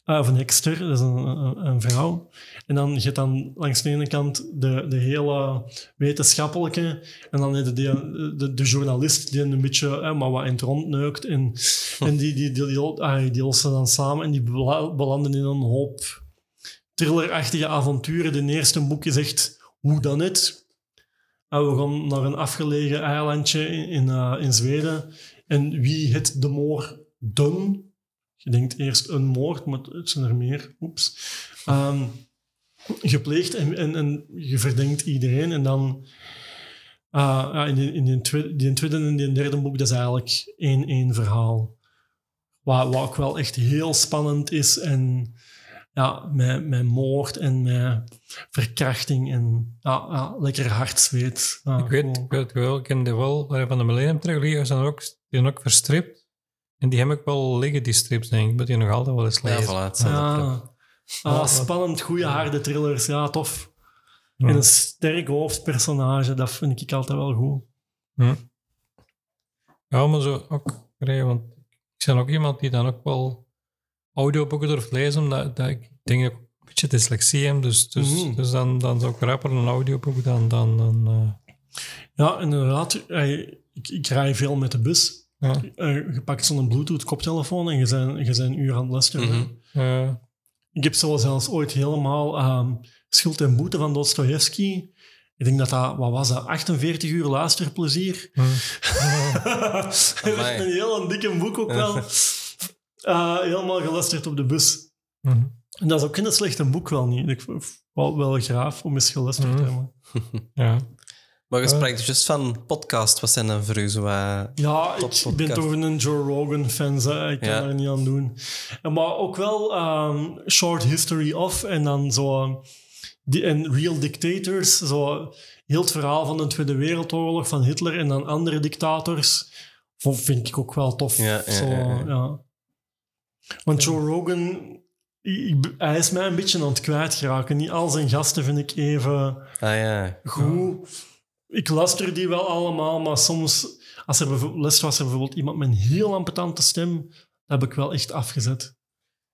Ah, of een hekster, dat is een, een, een vrouw. En dan je dan langs de ene kant de, de hele wetenschappelijke en dan heb je de, de, de journalist die een beetje eh, maar wat in het rond neukt. En, en die, die, die, die, ah, die lossen dan samen en die bela- belanden in een hoop thrillerachtige avonturen. De eerste boek is echt hoe dan het. En we gaan naar een afgelegen eilandje in, in, eh, in Zweden. En wie het de moord done? Je denkt eerst een moord, maar het zijn er meer. Oeps. Ehm, gepleegd en, en, en je verdenkt iedereen. En dan ah, ja, in, die, in die tweede, die tweede en die derde boek, dat is eigenlijk één, één verhaal. Wat, wat ook wel echt heel spannend is. En ja, met, met moord en met verkrachting en ja, ja, lekker hard zweet. Ja, Ik weet, ik weet wel, ik ken die wel, van de Millennium Trilogie zijn ook, die zijn ook verstript. En die heb ik wel liggen, die strips, denk ik. Ik moet die nog altijd wel eens Ja, lezen. voilà, prep. Ja. Ah, spannend, goede, harde thrillers. Ja, tof. Ja. En een sterk hoofdpersonage, dat vind ik altijd wel goed. Ja, maar zo ook, want ik ben ook iemand die dan ook wel audioboeken durft lezen, omdat dat ik denk dat ik een beetje dyslexie heb, dus, dus, Mhm. dus dan, dan zou ik rapper een audioboek dan... dan, dan eh, Ja, inderdaad. Ik, ik rij veel met de bus. ja. Eh, Je pakt zo'n Bluetooth-koptelefoon en je bent, je een uur aan het luisteren. Mhm. Ik heb zo zelfs ooit helemaal ehm, Schuld en Boete van Dostoevsky. Ik denk dat dat, wat was dat, 48 uur luisterplezier. hm. dat is een heel dikke boek ook wel. Eh, helemaal geluisterd op de bus. Mhm. En dat is ook geen slechte boek wel niet. Ik vond wel, wel graaf om eens geluisterd te Mhm. hebben. Ja. Maar je Eh. sprak dus juist van podcast. Wat zijn dan voor u zo wat- Ja, ik ben toch een Joe Rogan-fan. Ik kan Ja. daar niet aan doen. En maar ook wel ehm, Short History of en dan zo... Die, en Real Dictators. Zo heel het verhaal van de Tweede Wereldoorlog van Hitler en dan andere dictators. Vond- Vind ik ook wel tof. Ja, ja, zo, ja. Want Joe Rogan... ik- hij is mij een beetje aan het kwijtgeraken. Niet al zijn gasten vind ik even Ah ja. goed. Ik luister die wel allemaal, maar soms, als er bijvoorbeeld, les was er bijvoorbeeld iemand met een heel amputante stem, dat heb ik wel echt afgezet.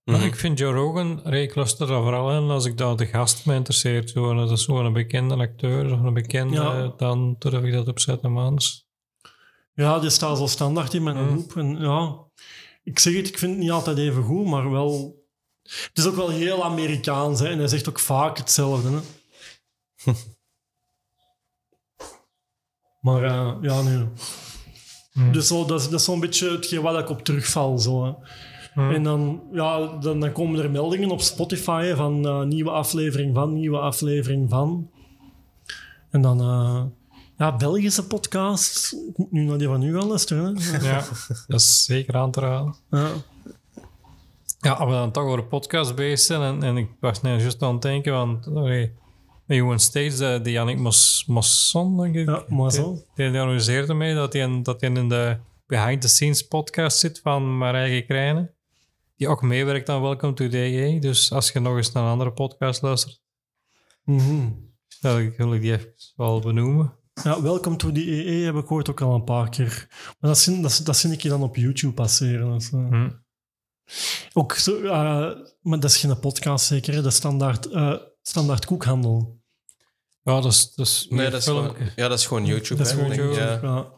Maar Mhm. ik vind Joe Rogan, ik luister daar vooral in als ik daar de gast me interesseert. Zo, dat is zo'n bekende acteur of een bekende, Ja. dan durf ik dat opzetten, man. Dus, Ja, die staat zo standaard in mijn Mm. groep. En ja, ik zeg het, ik vind het niet altijd even goed, maar wel... Het is ook wel heel Amerikaans, hè, en hij zegt ook vaak hetzelfde. Hè. maar eh, ja, nee. Mm. Dus zo, dat, is, dat is zo'n beetje hetgeen waar ik op terugval. Zo, hè. Mm. En dan, ja, dan, dan komen er meldingen op Spotify hè, van eh, nieuwe aflevering van, nieuwe aflevering van. En dan, eh, ja, Belgische podcast. Ik moet nu naar die van u gaan luisteren. Hè. ja, dat is zeker aan te raden. Ja. Ja, als we dan toch over de podcast bezig zijn, en, en ik was net juist aan het denken, want allee, met Johan Steeds, eh, die Yannick Mos, Mosson, denk ik, Ja, zo. die, die organiseerde mee dat hij dat in de behind the scenes podcast zit van Marije Krijnen, die ook meewerkt aan Welcome to DE. Dus als je nog eens naar een andere podcast luistert, Mhm. dan wil ik die even wel benoemen. Ja, Welcome to the EE heb ik ooit ook al een paar keer. Maar dat zie, dat, dat zie ik je dan op YouTube passeren. Dus. Hm. Ook zo, eh, maar dat is geen podcast zeker, hè? dat is standaard, eh, standaard koekhandel. Ja, dat is, dat is Nee, dat is, gewoon, ja, dat is gewoon YouTube. Dat is hè, gewoon denk ik. YouTube, Ja. ja.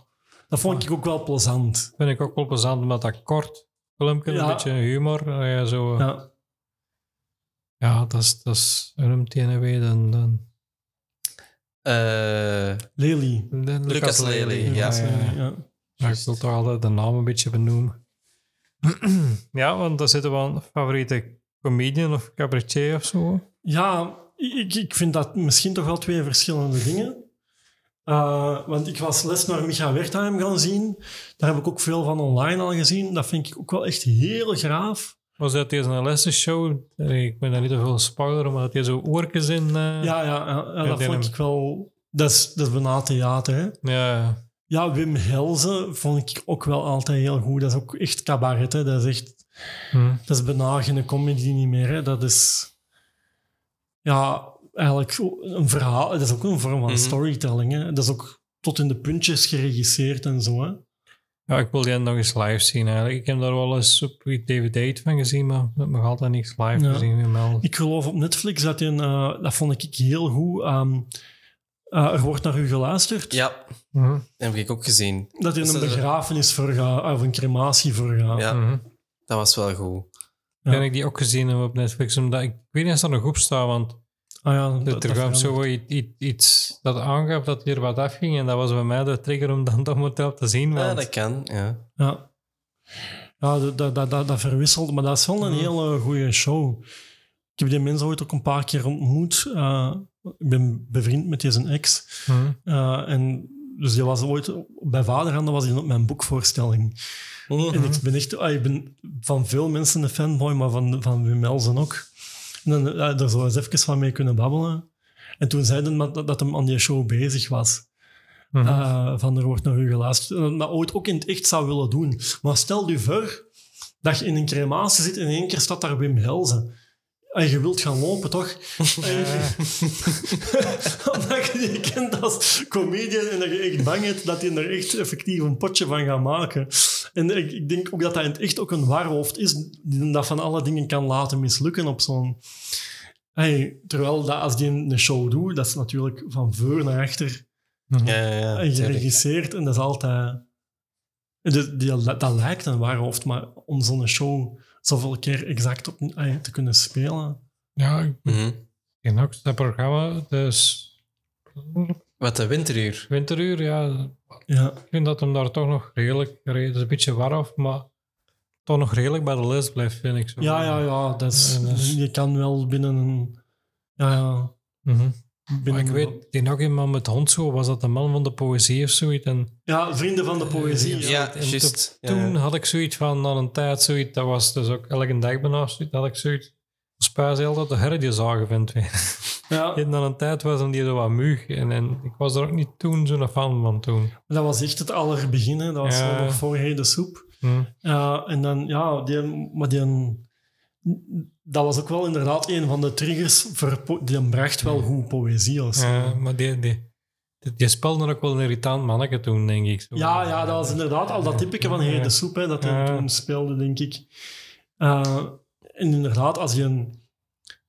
Dat vond ik ook wel plezant. vind ik ook wel plezant, omdat dat kort filmpje, Ja. een beetje humor, eh, ja, zo... Ja. Ja, dat is, dat is een TNW dan, dan Eh, Lely. Lucas Lely, ja. Lucas ja, Lely, ja. ja. Maar ik wil toch altijd de naam een beetje benoemen. ja, want daar zitten wel een favoriete comedian of cabaretier of zo. Ja, ik, ik vind dat misschien toch wel twee verschillende dingen. Eh, want ik was les naar Micha Wertheim gaan zien. Daar heb ik ook veel van online al gezien. Dat vind ik ook wel echt heel graaf. Was dat deze lessenshow? Ik ben daar niet te veel spoiler, maar dat hij zo oortjes in... eh, Ja, ja, ja, ja, dat vond ik wel... Dat is, dat is bijna theater, hè. ja. Ja, Wim Helzen vond ik ook wel altijd heel goed. Dat is ook echt cabaret, hè. Dat is echt... Hm. Dat is bijna geen comedy niet meer, hè. Dat is... Ja, eigenlijk een verhaal. Dat is ook een vorm van Mhm. storytelling, hè. Dat is ook tot in de puntjes geregisseerd en zo, hè. Ja, ik wil die nog eens live zien eigenlijk. Ik heb daar wel eens op DVD van gezien, maar ik heb nog altijd niks live Ja. gezien. Ik geloof op Netflix dat een, eh, dat vond ik heel goed. ehm, eh, er wordt naar u geluisterd. Ja, Mhm. dat heb ik ook gezien. Dat in Dat een is, begrafenis voor gaat, of een crematie voor gaat. Ja, Mhm. dat was wel goed. Ja. Ik die ook gezien hebben op Netflix? Omdat ik, ik weet niet of dat nog op staat, want Ah ja, dat, er kwam zo iets, dat aangaf dat er wat afging. En dat was bij mij de trigger om dan dat model te zien. Ja, dat kan, ja. Ja, ja dat, dat, dat, dat, dat verwisselt, maar dat is wel een Mhm. hele goede show. Ik heb die mensen ooit ook een paar keer ontmoet. Eh, ik ben bevriend met deze ex. Mhm. Eh, en dus die was ooit bij Vaderhanden was hij op mijn boekvoorstelling. Mhm. En ik ben echt, ah, ik ben van veel mensen een fanboy, maar van, van Wim Elsen ook. En dan ja, daar zo eens even van mee kunnen babbelen. En toen zeiden dat, dat hij aan die show bezig was. Mhm. Eh, van er wordt naar u geluisterd. En dat ooit ook in het echt zou willen doen. Maar stel je voor dat je in een crematie zit en in één keer staat daar Wim Helzen. En je wilt gaan lopen, toch? En- Omdat je die kent als comedian en dat je echt bang hebt dat hij er echt effectief een potje van gaat maken. En ik, ik denk ook dat dat in het echt ook een waarhoofd is, die dat van alle dingen kan laten mislukken op zo'n... Hey, terwijl dat als die een show doet, dat is natuurlijk van voor naar achter. Ja, ja, ja. en tuurlijk. geregisseerd en dat is altijd... Die, die, dat lijkt een waarhoofd, maar om zo'n show zoveel keer exact op, te kunnen spelen... Ja, ik Mhm. ken ook dat programma. Dus Wat de winteruur. Winteruur, ja. Ja, Ik vind dat hem daar toch nog redelijk... Het is een beetje warf, maar toch nog redelijk bij de les blijft, vind ik zo. ja, ja, ja dat is, is- je kan wel binnen een... Ja, ja. Mhm. Binnen Maar ik een- weet, die nog iemand met hond zo, was dat de man van de poëzie of zoiets? En Ja, vrienden van de poëzie. Ja, en toen had ik zoiets van, na een tijd, zoiets, dat was dus ook elke dag bijna, zoiets, had ik zoiets... Spuis heel dat de herrie die zagen vindt. Ja, En na een tijd was hem die zo wat muug. En, en ik was er ook niet toen zo'n fan van toen. dat was echt het allerbegin. hè. Dat was Ja. nog voor de soep. Hm. Ja, en dan, ja, die, maar die, dat was ook wel inderdaad een van de triggers. Voor, die bracht wel goed poëzie. zo. Ja, maar die, die, die speelde ook wel een irritant manneke toen, denk ik. Zo. Ja, ja, dat was inderdaad al dat typeke van Hey de Soep, hè, dat hij toen speelde, denk ik. Eh, en inderdaad, als je een,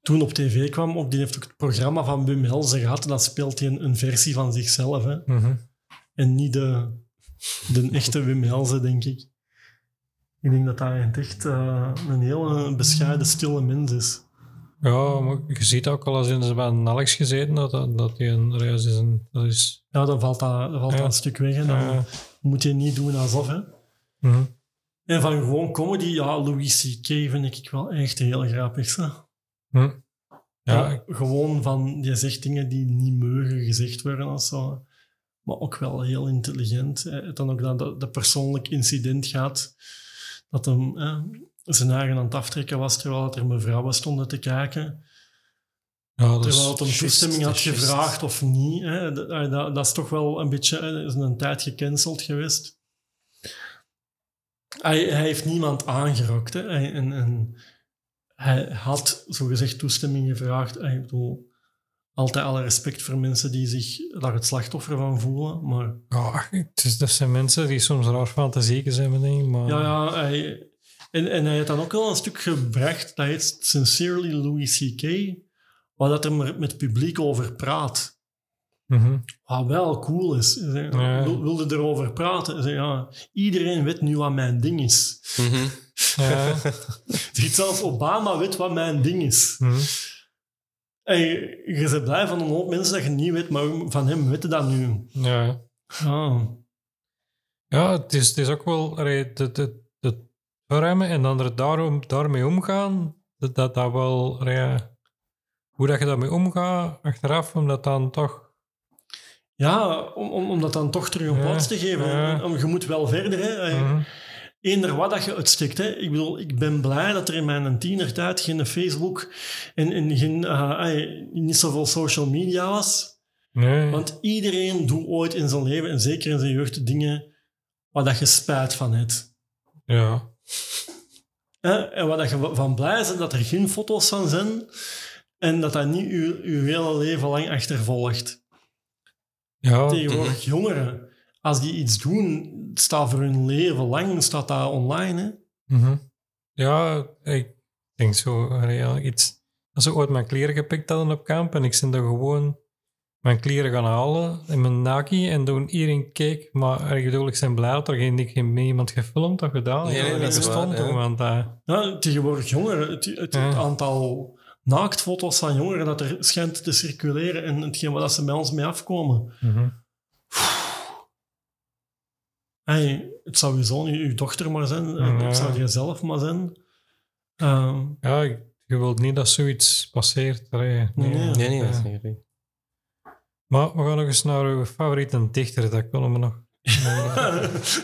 toen op tv kwam, op die heeft ook het programma van Wim Helsen gehad, dan speelt hij een, een versie van zichzelf. Hè, Mhm. en niet de, de echte Wim Helsen, denk ik. Ik denk dat hij echt eh, een hele bescheiden, stille mens is. Ja, maar je ziet ook al als in ze bij een Alex gezeten, dat, dat, die een reis is. Een, dat is Ja, dan valt dat, valt Ja. dat een stuk weg. En dan eh, moet je niet doen alsof. Hè. mhm. En van gewoon comedy, ja, Louis C.K. vind ik wel echt heel grappig. Hè. Hm. Ja, gewoon van, je zegt dingen die niet mogen gezegd worden of zo. Maar ook wel heel intelligent. Hè. Dan ook dat dat, dat persoonlijk incident gaat. Dat hem hè, zijn eigen aan het aftrekken was terwijl er mevrouwen stonden te kijken. ja, Terwijl het juist, toestemming had gevraagd of niet. Hè. Dat, dat- dat, is toch wel een beetje... dat is een tijd gecanceld geweest. Hij, hij heeft niemand aangerokt. Hè. Hij, en, en hij had zogezegd toestemming gevraagd. Ik bedoel, altijd alle respect voor mensen die zich daar het slachtoffer van voelen. Maar ja, het is, dat zijn mensen die soms raar fantasieën zijn, denk ik. Maar, ja, ja hij, en, en hij heeft dan ook wel een stuk gebracht. Dat heet Sincerely Louis C.K. Waar dat er met het publiek over praat. Mhm. Wat wel cool is. Hij zei, Ja. wil- Wilde erover praten? Zei, ja, iedereen weet nu wat mijn ding is. Mhm. Ja. Ziet zelfs Obama weet wat mijn ding is. Mhm. En je, je bent blij van een hoop mensen dat je niet weet, maar van hem weten dat nu. ja. Ah. Ja, het is, het is ook wel het, het, en dan er daarom, daarmee omgaan. Dat dat, dat wel, allee, hoe dat je daarmee omgaat achteraf, omdat dan toch. Ja, om, om, om dat dan toch terug een Ja, plaats te geven. ja. En- en Je moet wel verder. Hè. Mhm. Eender wat dat je uitstikt. Hè. Ik bedoel, ik ben blij dat er in mijn tienertijd geen Facebook en, en geen, ay, niet zoveel social media was. Nee. Want iedereen doet ooit in zijn leven, en zeker in zijn jeugd, dingen waar dat je spijt van hebt. ja. En waar dat je van blij bent dat er geen foto's van zijn en dat dat niet je, je hele leven lang achtervolgt. Ja, Tegenwoordig jongeren. als die iets doen, staat voor hun leven lang, staat dat online. Hè? Mhm. Ja, ik denk zo, ja, iets... Als ze ooit mijn kleren gepikt hadden op kamp en ik ben daar gewoon mijn kleren gaan halen in mijn naki en doen iedereen keek, maar ik bedoel, ik ben blij dat er geen, geen iemand gefilmd of gedaan. Nee, heeft. nee, dat dat is bestond waar, toen, ja. want Ja, tegenwoordig jongeren, het, het, het Ja. aantal naaktfoto's van jongeren dat er schijnt te circuleren en hetgeen waar dat ze bij ons mee afkomen. mhm. Hey, het zou je zoon, je, dochter maar zijn, eh, Ja. het zou je zelf maar zijn. Ehm, ja, je wilt niet dat zoiets passeert. Nee. Nee. Nee, nee, dat is niet goed. Maar we gaan nog eens naar uw favoriete dichter, dat kunnen we nog.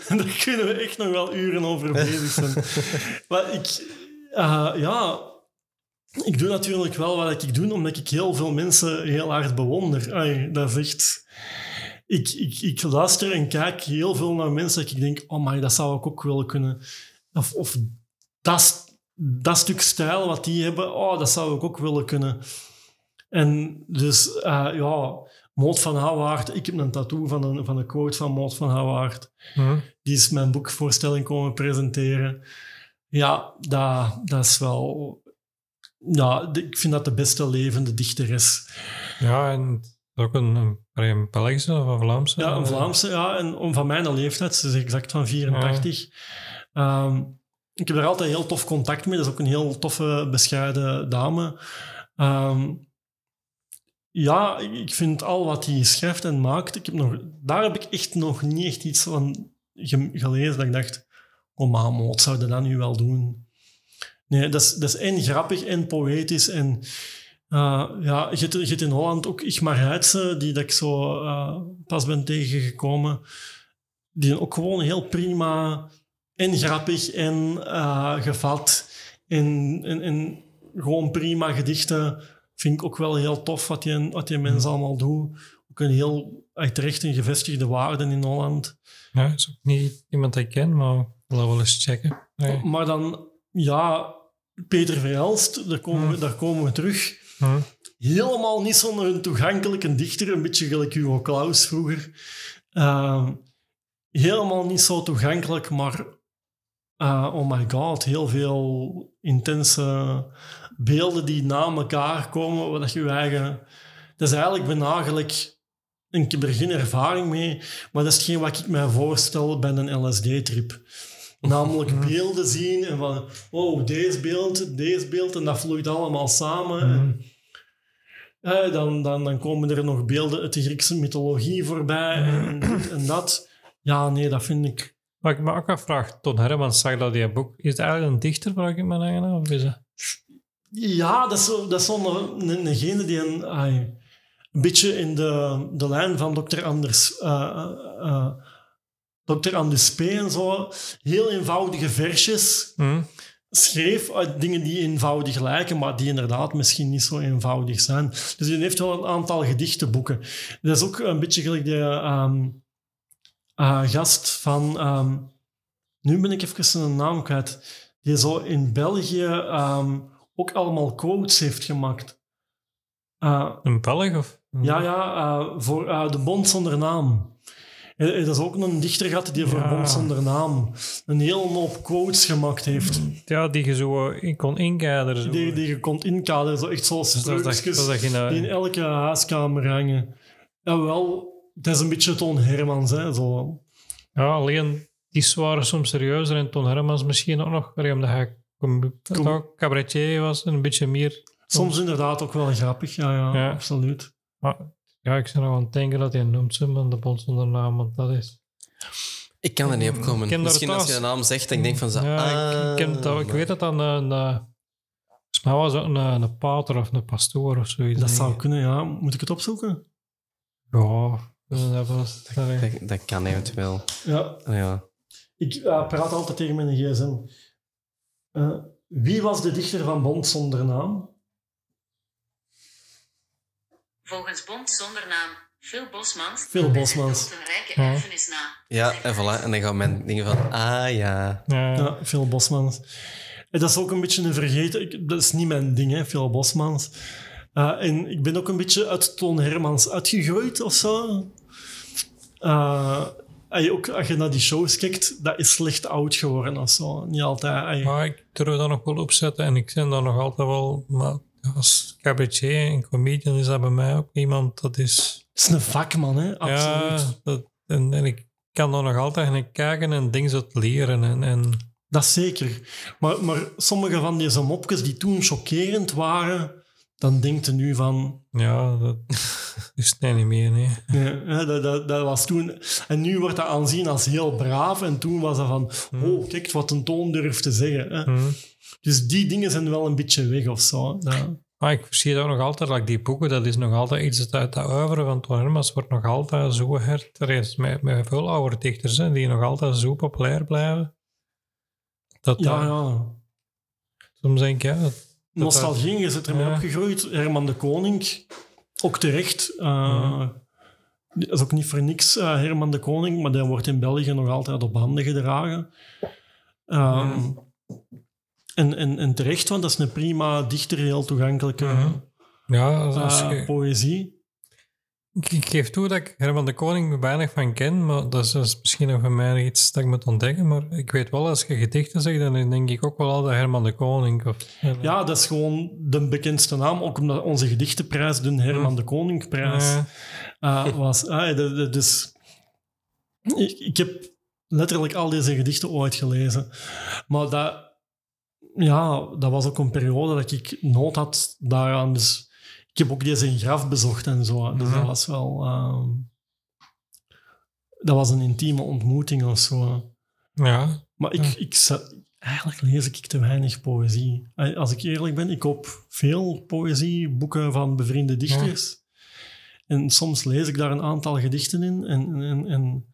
Daar kunnen we echt nog wel uren over bezig zijn. maar ik, eh, ja, ik doe natuurlijk wel wat ik doe, omdat ik heel veel mensen heel hard bewonder. Ai, dat is echt... Ik, ik, ik luister en kijk heel veel naar mensen dat ik denk, oh my, dat zou ik ook willen kunnen. Of, of dat, dat stuk stijl wat die hebben, oh, dat zou ik ook willen kunnen. En dus, eh, ja, Moot van Houwaard. Ik heb een tattoo van een, van een quote van Moot van Houwaard. Hm? Die is mijn boekvoorstelling komen presenteren. Ja, dat, dat is wel... Ja, ik vind dat de beste levende dichteres. Ja, en ook een, een, een Belgische of een Vlaamse? Ja, een Vlaamse, ja. En om van mijn leeftijd, ze is exact van 84. Ehm, ik heb daar altijd heel tof contact mee. Dat is ook een heel toffe, bescheiden dame. Ehm, ja, ik vind al wat hij schrijft en maakt, ik heb nog, daar heb ik echt nog niet echt iets van ge- gelezen dat ik dacht, oh man, wat zou je dat nu wel doen? Nee, dat is, dat is en grappig en poëtisch en uh, ja, je hebt, je hebt in Holland ook Igmar Heitse, die dat ik zo uh, pas ben tegengekomen, die ook gewoon heel prima en grappig en uh, gevat en, en gewoon prima gedichten. Vind ik ook wel heel tof wat die, wat die mensen allemaal doen. Ook een heel terecht een gevestigde waarde in Holland. Ja, is ook niet iemand dat ik ken, maar ik wil wel eens checken. Nee. Maar dan, ja, Peter Verhelst, daar komen, we, daar komen we terug. Hm. Helemaal niet zo'n toegankelijke dichter, een beetje gelijk Hugo Claus vroeger. Uh, helemaal niet zo toegankelijk, maar uh, oh my god, heel veel intense beelden die na elkaar komen, wat je je eigen... Dat is eigenlijk benagelijk... Ik heb er geen ervaring mee, maar dat is hetgeen wat ik mij voorstel bij een LSD-trip. Namelijk beelden zien en van, oh, deze beeld, deze beeld, en dat vloeit allemaal samen. Mhm. En, eh, dan, dan, dan komen er nog beelden uit de Griekse mythologie voorbij en, en dat. Ja, nee, dat vind ik... Maar ik me ook afvraag, Ton Hermans zag dat die boek... Is het eigenlijk een dichter, vraag ik me af? Of is het... Ja, dat is zo'n dat is zo een, een, die een, een beetje in de, de lijn van Dr. Anders... Uh, uh, Dr. Anders P. en zo. Heel eenvoudige versjes. Hm? Schreef uit dingen die eenvoudig lijken, maar die inderdaad misschien niet zo eenvoudig zijn. Dus die heeft wel een aantal gedichtenboeken. Dat is ook een beetje gelijk de um, uh, gast van... Um, nu ben ik even zijn naam kwijt. Die zo in België um, ook allemaal quotes heeft gemaakt. Uh, een Belg? Of? Ja, ja, uh, voor uh, De Bond Zonder Naam. Dat is ook een dichter gehad die voor ja. Bond Zonder Naam een hele hoop quotes gemaakt heeft. Ja, die je zo in kon inkaderen. Zo. Die, die je kon inkaderen, zo echt zoals dus spreukjes dat, dat, dat die in elke huiskamer hangen. Ja, wel, het is een beetje Toon Hermans, hè, zo. Ja, alleen die waren soms serieuzer en Toon Hermans misschien ook nog, omdat hij Kom. Cabaretier was en een beetje meer... Soms inderdaad ook wel grappig, ja, ja, ja. absoluut. Maar ja, ik zou nog aan het denken dat hij noemt ze, maar de bond zonder naam, want dat is... Ik kan er niet op komen. Misschien als je de naam zegt, ik denk van zo... Ja, ah, ik, ik, dat, ik weet dat dan een... een Volgens mij was het een, een pater of een pastoor of zoiets. Dat zou kunnen, ja. Moet ik het opzoeken? Ja, dat, was, dat, dat, dat kan eventueel. Ja. ja. Ik uh, praat altijd tegen mijn gsm. Uh, wie was de dichter van Bond zonder naam? Volgens Bond zonder naam Phil Bosmans. Phil Bosmans. een rijke ja. erfenis na. Ja, en voilà. En dan gaan mijn dingen van, ah ja. Ja, ja Phil Bosmans. En dat is ook een beetje een vergeten... Ik, dat is niet mijn ding, hè, Phil Bosmans. Uh, en ik ben ook een beetje uit Toon Hermans uitgegroeid of zo. Uh, ey, ook als je naar die shows kijkt, dat is slecht oud geworden of zo. Niet altijd. Maar ik durf dat nog wel opzetten en ik ben daar nog altijd wel... Maar als cabaretier en comedian is dat bij mij ook iemand dat is... Het is een vakman, hè? Absoluut. Ja, dat, en, en ik kan daar nog altijd naar kijken en dingen zo leren. En, en Dat zeker. Maar, maar sommige van deze mopjes die toen chockerend waren, dan denkt je nu van... ja, dat is het niet meer, nee. Nee, hè, dat, dat, dat was toen... En nu wordt dat aanzien als heel braaf. En toen was dat van... Oh, kijk wat een toon durft te zeggen. Hè. Hm. Dus die dingen zijn wel een beetje weg of zo. Dat- Maar ik zie dat nog altijd, like die boeken, dat is nog altijd iets dat uit de oeuvre van Toon Hermans wordt nog altijd zo hertereerd met, met veel oude dichters, hè, die nog altijd zo populair blijven. Dat, ja, dat- ja. Soms denk ik, ja, dat, Nostalgie, je zit ermee opgegroeid. Herman de Koning, ook terecht. Uh, Dat is ook niet voor niks eh, Herman de Koning, maar die wordt in België nog altijd op handen gedragen. Ehm, en, en, en terecht, want dat is een prima dichter, heel toegankelijke Mhm. ja als, eh, je- poëzie. Ik, geef toe dat ik Herman de Koning er weinig van ken, maar dat is, dat is misschien nog voor mij iets dat ik moet ontdekken. Maar ik weet wel, als je gedichten zegt, dan denk ik ook wel altijd Herman de Koning. Of, Ja, dat is gewoon de bekendste naam, ook omdat onze gedichtenprijs de Herman de Koningprijs eh, was. Ah, dus ik, ik heb letterlijk al deze gedichten ooit gelezen. Maar dat, ja, dat was ook een periode dat ik nood had daaraan. Dus ik heb ook deze graf bezocht en zo. Dus Mhm. dat was wel... ehm, dat was een intieme ontmoeting of zo. ja. Maar ik, Ja. ik, eigenlijk lees ik te weinig poëzie. Als ik eerlijk ben, ik koop veel poëzieboeken van bevriende dichters. En soms lees ik daar een aantal gedichten in. En, en, en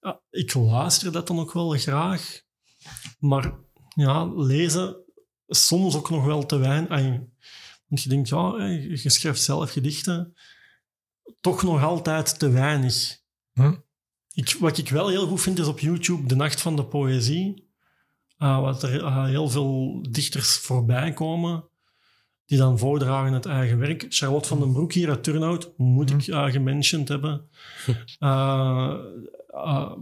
ja, ik luister dat dan ook wel graag. Maar ja, lezen soms ook nog wel te weinig. Want je denkt, ja, eh, je schrijft zelf gedichten. Toch nog altijd te weinig. Hm. Ik, wat ik wel heel goed vind, is op YouTube De Nacht van de Poëzie. Uh, wat er uh, heel veel dichters voorbij komen, die dan voordragen het eigen werk. Charlotte van den Broek hier uit Turnhout, moet ik uh, gementiond hebben. Uh, uh,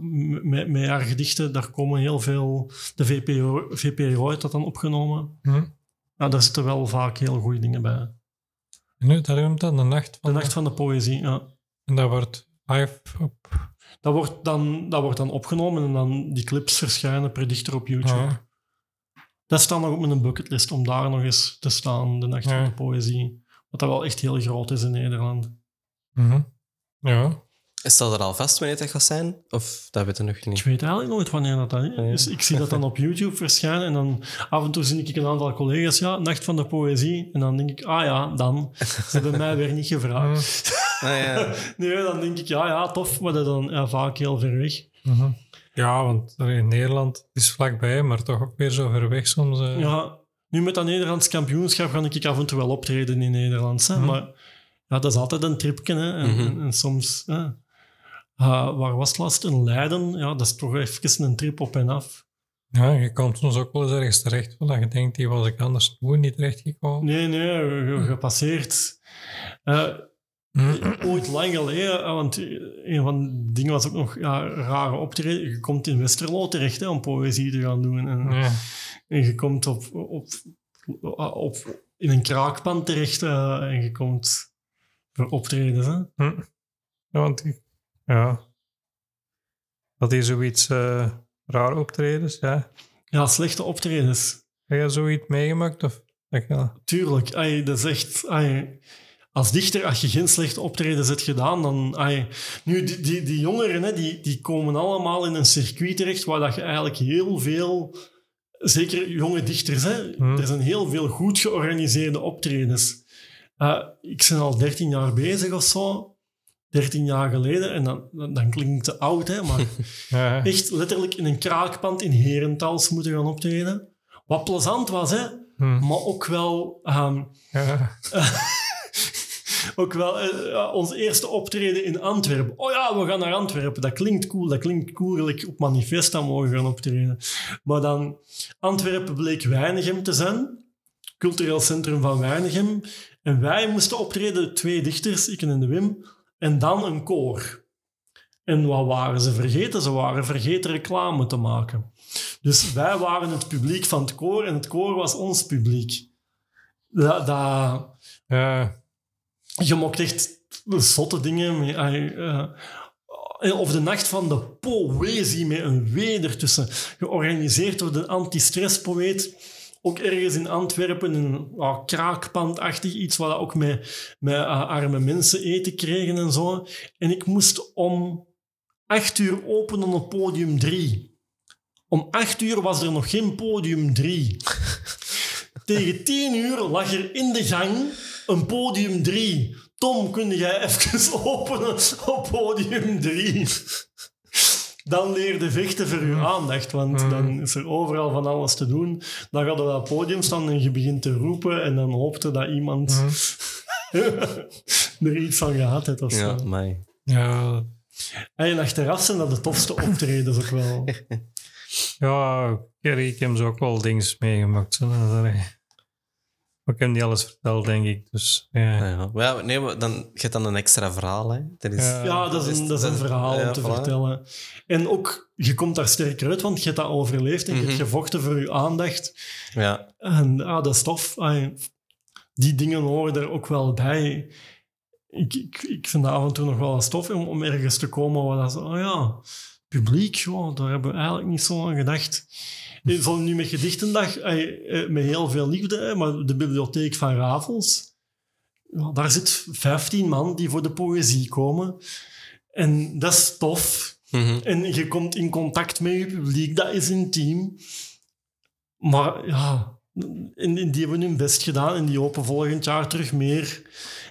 met, met haar gedichten, daar komen heel veel... De VPRO, VPRO heeft dat dan opgenomen. Hm. Ja, daar zitten wel vaak heel goede dingen bij. En nu, noemt dan de nacht De van Nacht van de Poëzie, ja. En dat wordt live op... Dat wordt, dan, dat wordt dan opgenomen en dan die clips verschijnen per dichter op YouTube. Ja. Dat staat nog op mijn bucketlist om daar nog eens te staan, de Nacht Ja. van de Poëzie. Wat dat wel echt heel groot is in Nederland. Mhm. Ja. Staat er al vast wanneer dat gaat zijn? Of dat weten we nog Ik niet? weet eigenlijk nooit wanneer dat, dat is. Ik zie dat dan op YouTube verschijnen en dan af en toe zie ik een aantal collega's, ja, Nacht van de Poëzie. En dan denk ik, ah ja, dan. Ze hebben mij weer niet gevraagd. Ah, ja. Nee, dan denk ik, ja, ja, tof, maar dat dan ja, vaak heel ver weg. Mhm. Ja, want in Nederland is vlakbij, maar toch ook weer zo ver weg soms. eh. Ja, nu met dat Nederlands kampioenschap ga ik af en toe wel optreden in Nederlands. Hè? Mhm. Maar ja, dat is altijd een tripje. Hè? En, Mhm. en, en soms... Hè? Ah, waar was het last? In Leiden. Ja, dat is toch even een trip op en af. Ja, je komt soms ook wel eens ergens terecht, dat je denkt, die was ik anders nooit niet terechtgekomen. Nee, nee, ge- gepasseerd. Eh, Mhm. ooit lang geleden, eh, want een van de dingen was ook nog ja, rare optreden. Je komt in Westerlo terecht hè, om poëzie te gaan doen. En, Ja. en je komt op, op, op, in een kraakpand terecht eh, en je komt voor optredens. Hè? Hm. Ja, want ik- ja. Dat is zoiets eh, raar optredens, ja. Ja, slechte optredens. Heb je zoiets meegemaakt? Of, je- Tuurlijk. Dat is echt... als dichter, als je geen slechte optredens hebt gedaan, dan... ai, nu, die, die, die jongeren, hè, die, die komen allemaal in een circuit terecht waar dat je eigenlijk heel veel... Zeker jonge dichters, hè. Hmm. Er zijn heel veel goed georganiseerde optredens. Eh, ik ben al 13 jaar bezig of zo. 13 jaar geleden. En dan, dan, klinkt het te oud, hè. Maar ja. echt letterlijk in een kraakpand in Herentals moeten gaan optreden. Wat plezant was, hè. Hm. Maar ook wel... ehm, ja. ook wel eh, ja, ons eerste optreden in Antwerpen. Oh ja, we gaan naar Antwerpen. Dat klinkt cool. Dat klinkt ik op Manifesta mogen gaan optreden. Maar dan, Antwerpen bleek Weinigem te zijn. Cultureel centrum van Weinigem. En wij moesten optreden, twee dichters, ik en de Wim. En dan een koor. En wat waren ze vergeten? Ze waren vergeten reclame te maken. Dus wij waren het publiek van het koor en het koor was ons publiek. Dat, dat, je mocht echt zotte dingen mee. eh, eh, of de nacht van de poëzie met een W ertussen. Georganiseerd door de anti-stresspoëet. Ook ergens in Antwerpen, een ja, kraakpandachtig iets waar we ook met, met eh, arme mensen eten kregen en zo. En ik moest om acht uur openen op podium drie. Om acht uur was er nog geen podium drie. Tegen tien uur lag er in de gang een podium 3. Tom, kun jij even openen op podium 3? Dan leerde vechten voor uw aandacht, want dan is er overal van alles te doen. Dan gaat er op het podium staan en je begint te roepen en dan hoopte dat iemand er iets van gehad heeft of zo. Ja, mij. ja, En achteraf zijn dat de tofste optredens ook wel. ja Kerry, ik heb zo ook wel dingen meegemaakt. zo, Maar ik heb niet alles verteld, denk ik. Dus ja. Ja, maar ja, nee, maar dan, je hebt dan een extra verhaal. Hè. Dat is, Ja. Dat is een, dat is een verhaal Ja, om te voilà. vertellen. En ook, je komt daar sterker uit, want je hebt dat overleefd en je hebt Mhm. gevochten voor je aandacht. ja. En ah, dat is tof. Ah, die dingen horen er ook wel bij. Ik, ik, ik vind dat af en toe nog wel eens tof om, om ergens te komen waar dat zo, oh ja, publiek, joh, daar hebben we eigenlijk niet zo aan gedacht. Zo nu met Gedichtendag, eh, met heel veel liefde, maar de bibliotheek van Ravels, ja, daar zit 15 man die voor de poëzie komen. En dat is tof. Mhm. En je komt in contact met je publiek, dat is intiem. Maar ja, en, en die hebben hun best gedaan en die hopen volgend jaar terug meer.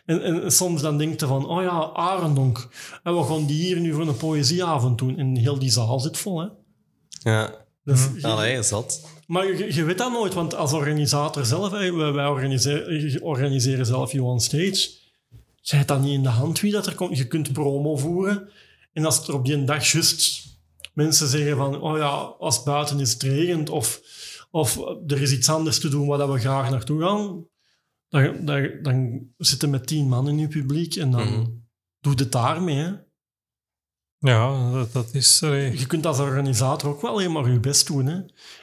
En, en soms dan denkt je van, oh ja, Arendonk. En we gaan die hier nu voor een poëzieavond doen. En heel die zaal zit vol, hè. ja. Dus je- Allee, zat. maar je, je weet dat nooit, want als organisator zelf, wij, wij organiseren, organiseren zelf You on Stage. Je hebt dat niet in de hand wie dat er komt. Je kunt promo voeren. En als er op die dag juist mensen zeggen van, oh ja, als het buiten is het regent of, of er is iets anders te doen waar we graag naartoe gaan, dan, dan, dan zitten met tien man in je publiek en dan Mhm. doe het daarmee. Hè. Ja, dat, dat is... allee, Je kunt als organisator ook wel alleen maar je best doen. Hè?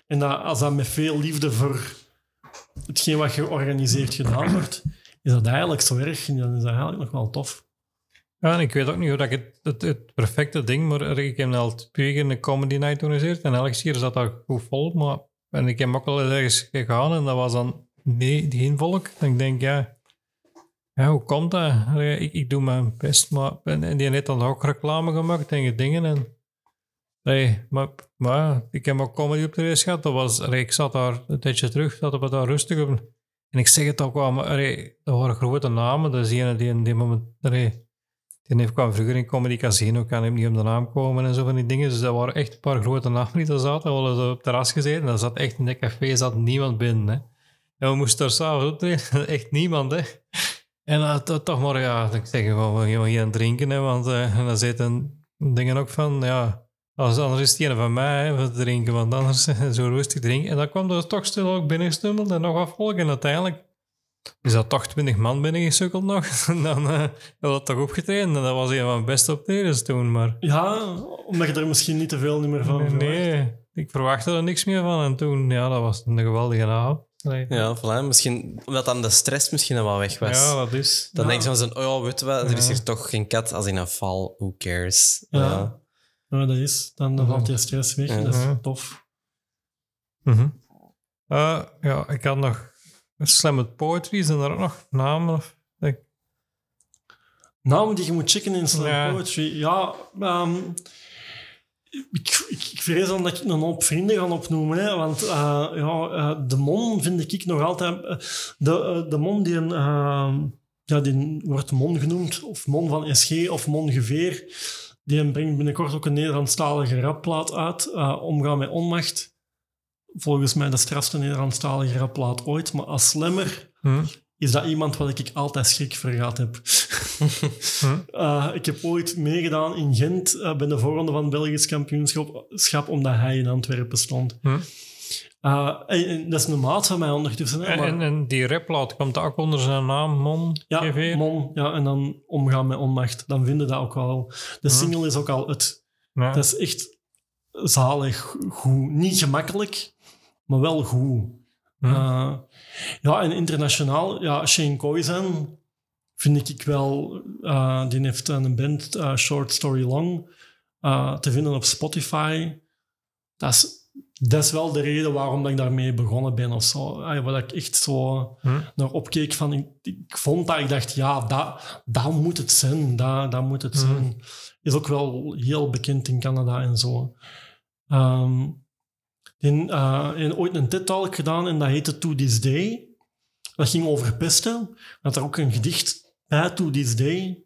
En dat, als dat met veel liefde voor hetgeen wat georganiseerd gedaan wordt, is dat eigenlijk zo erg. En dan is dat eigenlijk nog wel tof. Ja, en ik weet ook niet hoe dat ik het, het, het perfecte ding, maar ik heb al twee keer een comedy night georganiseerd en elke keer zat dat goed vol, maar en ik heb ook al eens ergens gegaan en dat was dan nee, geen volk. En ik denk, ja, ja hoe komt dat? Ik, ik doe mijn best, maar en, die heeft dan ook reclame gemaakt en dingen en nee, maar, maar ik heb ook comedy op de race gehad, dat was, ik zat daar een tijdje terug, dat we daar rustig op en ik zeg het ook wel, maar dat waren grote namen, dat is die die in die moment, allee, die heeft kwam vroeger in Comedy Casino, kan hem niet op de naam komen en zo van die dingen. Dus dat waren echt een paar grote namen die daar zaten. We hadden op het terras gezeten en daar zat echt in dat café zat niemand binnen. Hè. En we moesten er s'avonds optreden, echt niemand. Hè. En dat, dat toch maar, ja, ik zeg gewoon, we gaan hier aan drinken, hè, want uh, en dan zitten dingen ook van, ja, als, anders is het een van mij hè, drinken, want anders zo rustig drinken. En dan kwam er toch stil ook binnengestummeld en nog afvolgen. En uiteindelijk is dat toch 20 man binnengesukkeld nog. En dan uh, had dat toch opgetreden. En dat was een van mijn beste optredens toen. Maar Ja, omdat je er misschien niet te veel meer van nee, verwacht. nee, ik verwachtte er niks meer van. En toen, ja, dat was een geweldige avond. Nee. Ja, voilà. Misschien, omdat dan de stress misschien al wel weg was. Ja, dat is. dan Ja. denk je van zo'n, oh ja, weet je wat, er is hier toch geen kat als in een val. Who cares? Ja. Ja. Ja, dat is. Dan, dan valt je stress weg. Dat is Ja. tof. Mhm. Eh, ja, ik had nog Slam with Poetry. Zijn er ook nog namen? Of, Namen die je moet checken in slam Ja. poetry. Ja, ehm, ik, ik, vrees dan dat ik een hoop vrienden ga opnoemen. Hè, want eh, ja, eh, de Mon vind ik nog altijd... eh, de, de Mon die, een, ja, die wordt Mon genoemd, of Mon van SG of Mon Geveer. Die brengt binnenkort ook een Nederlandstalige rapplaat uit. Omgaan met onmacht. Volgens mij de strafste Nederlandstalige rapplaat ooit. Maar als slammer hm? Is dat iemand wat ik altijd schrik voor gehad heb. Hm? Uh, ik heb ooit meegedaan in Gent uh, bij de voorronde van het Belgisch kampioenschap, schap, omdat hij in Antwerpen stond. Hm? Eh, en- en dat is een maat van mij ondertussen. Hè, En, maar- en, en die rapplaat komt ook onder zijn naam, Mon ja. Mon, ja, en dan omgaan met onmacht. Dan vinden dat ook wel. De single is ook al het. Dat is echt zalig goed. Niet gemakkelijk, maar wel goed. Hm. Eh, ja, en internationaal, ja, Shane Koizan vind ik wel... eh, die heeft een band, eh, Short Story Long, te vinden op Spotify. Dat is, dat is wel de reden waarom dat ik daarmee begonnen ben of zo. Waar ik echt zo Hm. naar opkeek van... Ik, ik vond dat, ik dacht, ja, dat, dat moet het zijn. Dat, dat moet het Hm. zijn. Is ook wel heel bekend in Canada en zo. Ehm in, eh, in ooit een TED-talk gedaan en dat heette To This Day. Dat ging over pesten. Dat er ook een gedicht bij To This Day.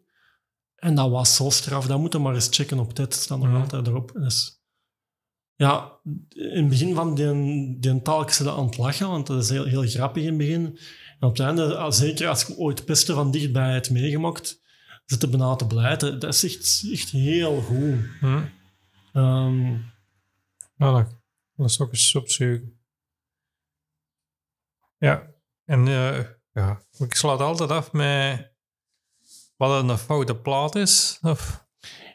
En dat was zo straf. Dat moet je maar eens checken op TED. staat nog altijd erop. Dus, ja, in het begin van die, die talk ze aan het lachen, want dat is heel, heel grappig in het begin. En op het einde, ah, zeker als je ooit pesten van dichtbij hebt meegemaakt, zit je bijna te blijten. Dat is echt, echt heel goed. Hm. Ehm, Ja, dat, dat is ook eens opzoeken. Ja, en eh, ja, ik sluit altijd af met wat een foute plaat is. Of,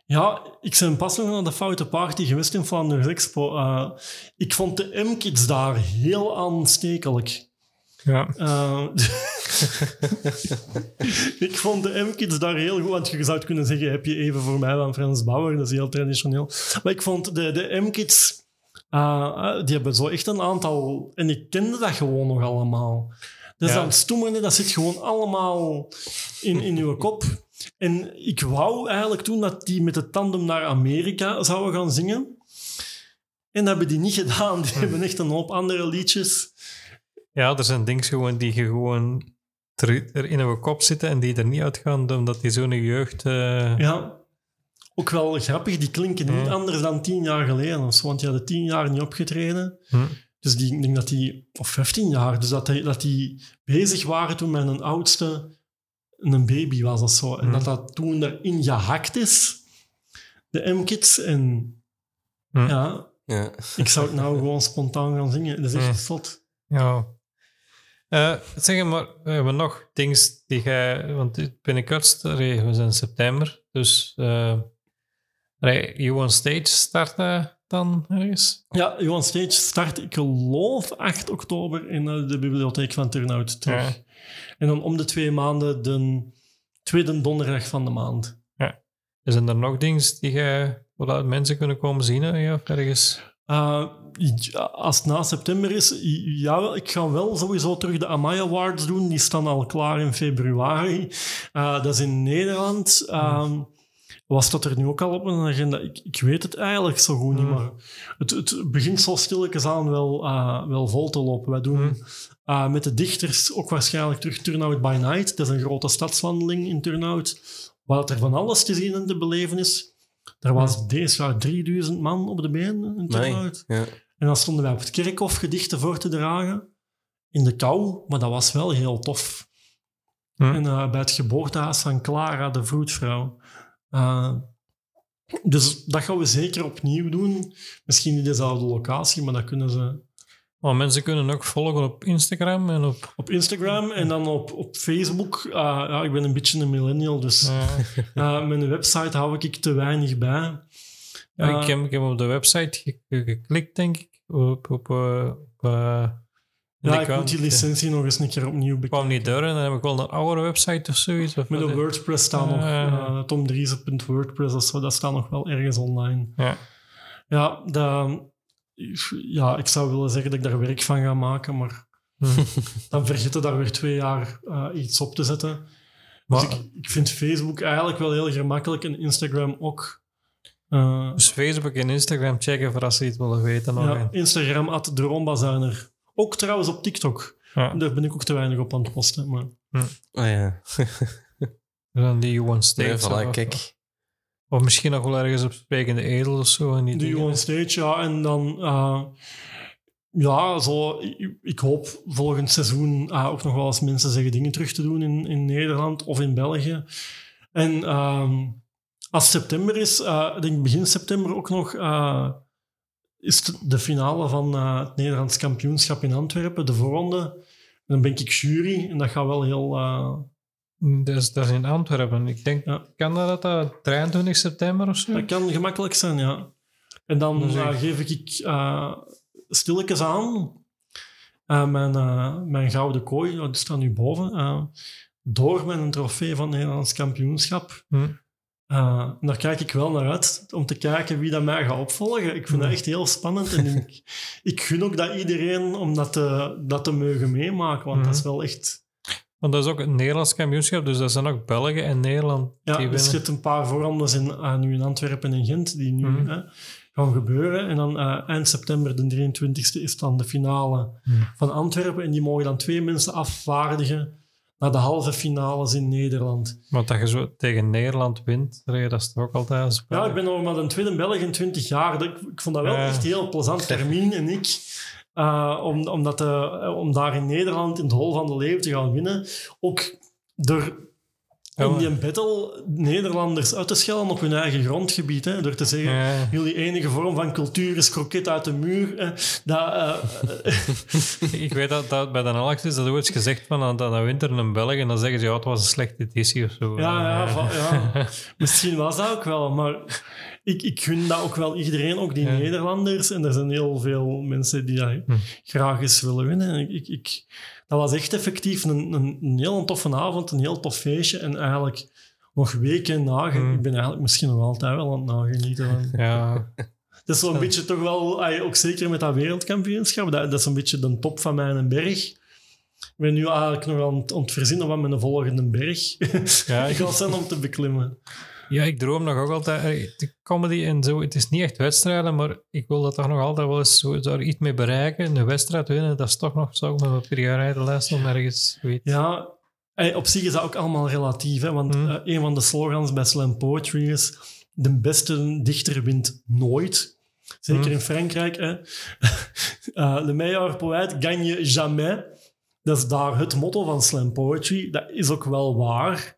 Ja, ik ben pas nog naar de Foute Party geweest in Vlaanderen Expo. Eh, ik vond de M-Kids daar heel aanstekelijk. ja. Eh, ik vond de M-Kids daar heel goed. Want je zou het kunnen zeggen, heb je even voor mij van Frans Bauer. Dat is heel traditioneel. Maar ik vond de, de M-Kids... eh, eh, die hebben zo echt een aantal... En ik kende dat gewoon nog allemaal. Dus Ja. dan stoemende, dat zit gewoon allemaal in, in uw kop. En ik wou eigenlijk toen dat die met het tandem naar Amerika zouden gaan zingen. En dat hebben die niet gedaan. Die hebben echt een hoop andere liedjes. ja, er zijn dingen gewoon die je gewoon er, in een kop zitten en die er niet uitgaan omdat die zo'n jeugd... eh, Ja. Ook wel grappig, die klinken niet Ja. anders dan tien jaar geleden. of zo, Want die hadden tien jaar niet opgetreden. hm. Dus die, ik denk dat die, of 15 jaar, dus dat die, dat die bezig waren toen mijn oudste een baby was of zo. En Hmm. dat dat toen erin gehakt is, de M-Kids. En Hmm. ja, Ja. ik zou het nou gewoon spontaan gaan zingen. Dat is echt Hmm. zot. Ja. Eh, zeg maar, we hebben nog dingen die jij... Want binnenkort, we zijn in september, dus... eh You on Stage starten dan ergens? Ja, Johan Stage start, ik geloof, 8 oktober in eh, de bibliotheek van Turnhout terug. Ja. En dan om de twee maanden de tweede donderdag van de maand. Zijn er nog dingen die jij... Waar mensen kunnen komen zien hè, ja, of ergens? Uh, ja, als het na september is, ja, ik ga wel sowieso terug de Amaya Awards doen. Die staan al klaar in februari. Uh, dat is in Nederland. Um, was dat er nu ook al op een agenda? Ik, ik weet het eigenlijk zo goed niet, Hmm. maar het, het begint zo stilletjes aan wel, uh, wel vol te lopen. Wij doen Hmm. uh, met de dichters ook waarschijnlijk terug Turnout by Night. Dat is een grote stadswandeling in Turnout, waar er van alles te zien en te beleven is. Er was deze jaar 3000 man op de been in Turnhout. Ja. En dan stonden wij op het kerkhof gedichten voor te dragen. In de kou, maar dat was wel heel tof. Hm. En uh, bij het geboortehuis van Clara, de vroedvrouw. Uh, dus dat gaan we zeker opnieuw doen. Misschien niet dezelfde locatie, maar dat kunnen ze Maar mensen kunnen ook volgen op Instagram en op... op Instagram en dan op, op Facebook. Uh, ja, ik ben een beetje een millennial, dus eh, uh, mijn website hou ik te weinig bij. ja, ik, heb, ik heb op de website ge- ge- geklikt, denk ik. Op, op, eh, op, eh, ja, ik moet die licentie nog eens een keer opnieuw Ik bekijken. kwam niet door en dan heb ik wel een oude website of zoiets. Of Met een WordPress staan nog, Eh. uh, tomdriezen.wordpress of zo, dat staat nog wel ergens online. Ja. Ja, dat, ja, ik zou willen zeggen dat ik daar werk van ga maken, maar Hm. dan vergeet je daar weer twee jaar uh, iets op te zetten. Maar- dus ik, ik vind Facebook eigenlijk wel heel gemakkelijk en Instagram ook. Uh, Dus Facebook en Instagram checken voor als ze iets willen weten. ja, Instagram at de Rombazuiner. Ook trouwens op TikTok. Ja. Daar ben ik ook te weinig op aan het posten. Maar Oh ja. Dan die You on Stage. Nee, voilà, of, kijk. of misschien nog wel ergens op Sprekende Edel of zo. En die de dingen. on stage, ja. En dan, uh, ja, zo, ik, ik, hoop volgend seizoen uh, ook nog wel eens mensen zeggen dingen terug te doen in, in Nederland of in België. En um, als september is, uh, ik denk begin september ook nog is de finale van eh, het Nederlands kampioenschap in Antwerpen, de voorronde. En dan ben ik jury en dat gaat wel heel... eh, Dat is, dat is in Antwerpen. Ik denk, Ja. kan dat, dat 23 september of zo? dat kan gemakkelijk zijn, ja. En dan is eh, geef ik stilletjes aan mijn, mijn gouden kooi, die staat nu boven, door met een trofee van het Nederlands kampioenschap. Hm. Uh, en daar kijk ik wel naar uit, om te kijken wie dat mij gaat opvolgen. Ik vind dat echt heel spannend. En ik, ik gun ook dat iedereen om dat te, dat te mogen meemaken, want dat is wel echt... Want dat is ook het Nederlands kampioenschap, dus dat zijn ook België en Nederland Ja, die er zitten een paar voorrondes in, ah, nu in Antwerpen en Gent die nu Mhm. hè, gaan gebeuren. En dan eh, eind september, de 23e, is dan de finale Mhm. van Antwerpen. En die mogen dan twee mensen afvaardigen naar de halve finales in Nederland. Want dat je zo tegen Nederland wint, dat is toch ook altijd een spel. Ja, ik ben nog maar een tweede Belg in 20 jaar. Ik, ik vond dat wel echt heel plezant, Fermien en ik. eh, om, om, dat, eh, om daar in Nederland in het hol van de leeuw te gaan winnen. Ook door Ja, in maar- die battle Nederlanders uit te schelden op hun eigen grondgebied. Hè, door te zeggen, Ja. jullie enige vorm van cultuur is kroket uit de muur. Hè, dat, eh, Ik weet dat, dat bij de Alex is dat ooit gezegd van dat, dat wint er een Belg en dan zeggen ze ja, het was een slechte editie of zo. Ja, ja, ja. misschien was dat ook wel, maar ik, ik gun dat ook wel iedereen, ook die Ja. Nederlanders. En er zijn heel veel mensen die dat Hm. graag eens willen winnen. En Ik, ik, dat was echt effectief een, een, een heel toffe avond, een heel tof feestje. En eigenlijk nog weken nagen. Hm. Ik ben eigenlijk misschien nog altijd wel aan het nagenieten. Van. ja. Dat is zo'n beetje toch wel, ook zeker met dat wereldkampioenschap, dat, dat is een beetje de top van mijn berg. Ik ben nu eigenlijk nog aan het, aan het verzinnen van mijn volgende berg. Ja, ik ga zijn om te beklimmen. Ja, ik droom nog ook altijd. De comedy en zo, het is niet echt wedstrijden, maar ik wil dat toch nog altijd wel eens zo, daar iets mee bereiken. Een wedstrijd winnen, dat is toch nog zo met mijn prioriteitenlijst om ergens, weet Ja, op zich is dat ook allemaal relatief. Hè? Want Hmm. eh, een van de slogans bij Slam Poetry is... De beste dichter wint nooit. Zeker Hmm. in Frankrijk. Hè? Eh, le meilleur poète gagne jamais. Dat is daar het motto van Slam Poetry. Dat is ook wel waar.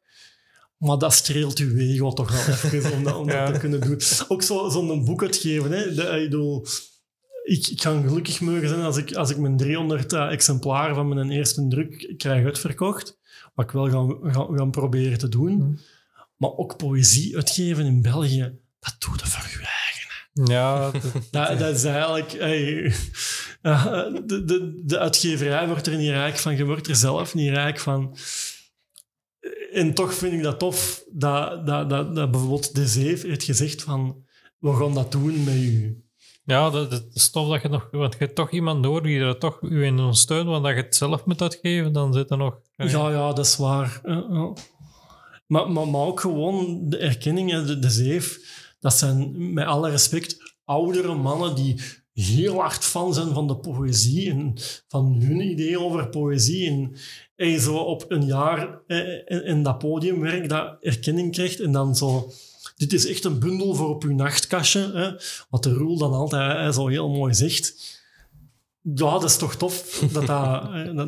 Maar dat streelt uw ego toch wel even om dat, om dat Ja. te kunnen doen. Ook zo- zo'n boek uitgeven. Hè? De, ik bedoel, ik, ik kan gelukkig mogen zijn als ik, als ik mijn 300 eh, exemplaren van mijn eerste druk krijg uitverkocht. Wat ik wel gaan, gaan, gaan proberen te doen. Hmm. Maar ook poëzie uitgeven in België, dat doe je voor je eigen. Ja, dat- Dat, dat is eigenlijk... hey, eh, de, de, de uitgeverij wordt er niet rijk van. Je wordt er zelf niet rijk van. En toch vind ik dat tof dat, dat, dat, dat bijvoorbeeld De Zeef heeft gezegd van... We gaan dat doen met u. ja dat, dat is tof dat je nog... Want je hebt toch iemand nodig die er toch u in ondersteunt, want dat je het zelf moet uitgeven, dan zit er nog... Ja, ja, dat is waar. Maar, maar, maar ook gewoon de erkenning, de, de zeef, dat zijn met alle respect oudere mannen die heel hard fan zijn van de poëzie en van hun idee over poëzie. En, en zo op een jaar eh, in, dat podiumwerk dat erkenning krijgt en dan zo... Dit is echt een bundel voor op uw nachtkastje. Hè, wat de Roel dan altijd zo heel mooi zegt. Ja, dat is toch tof dat,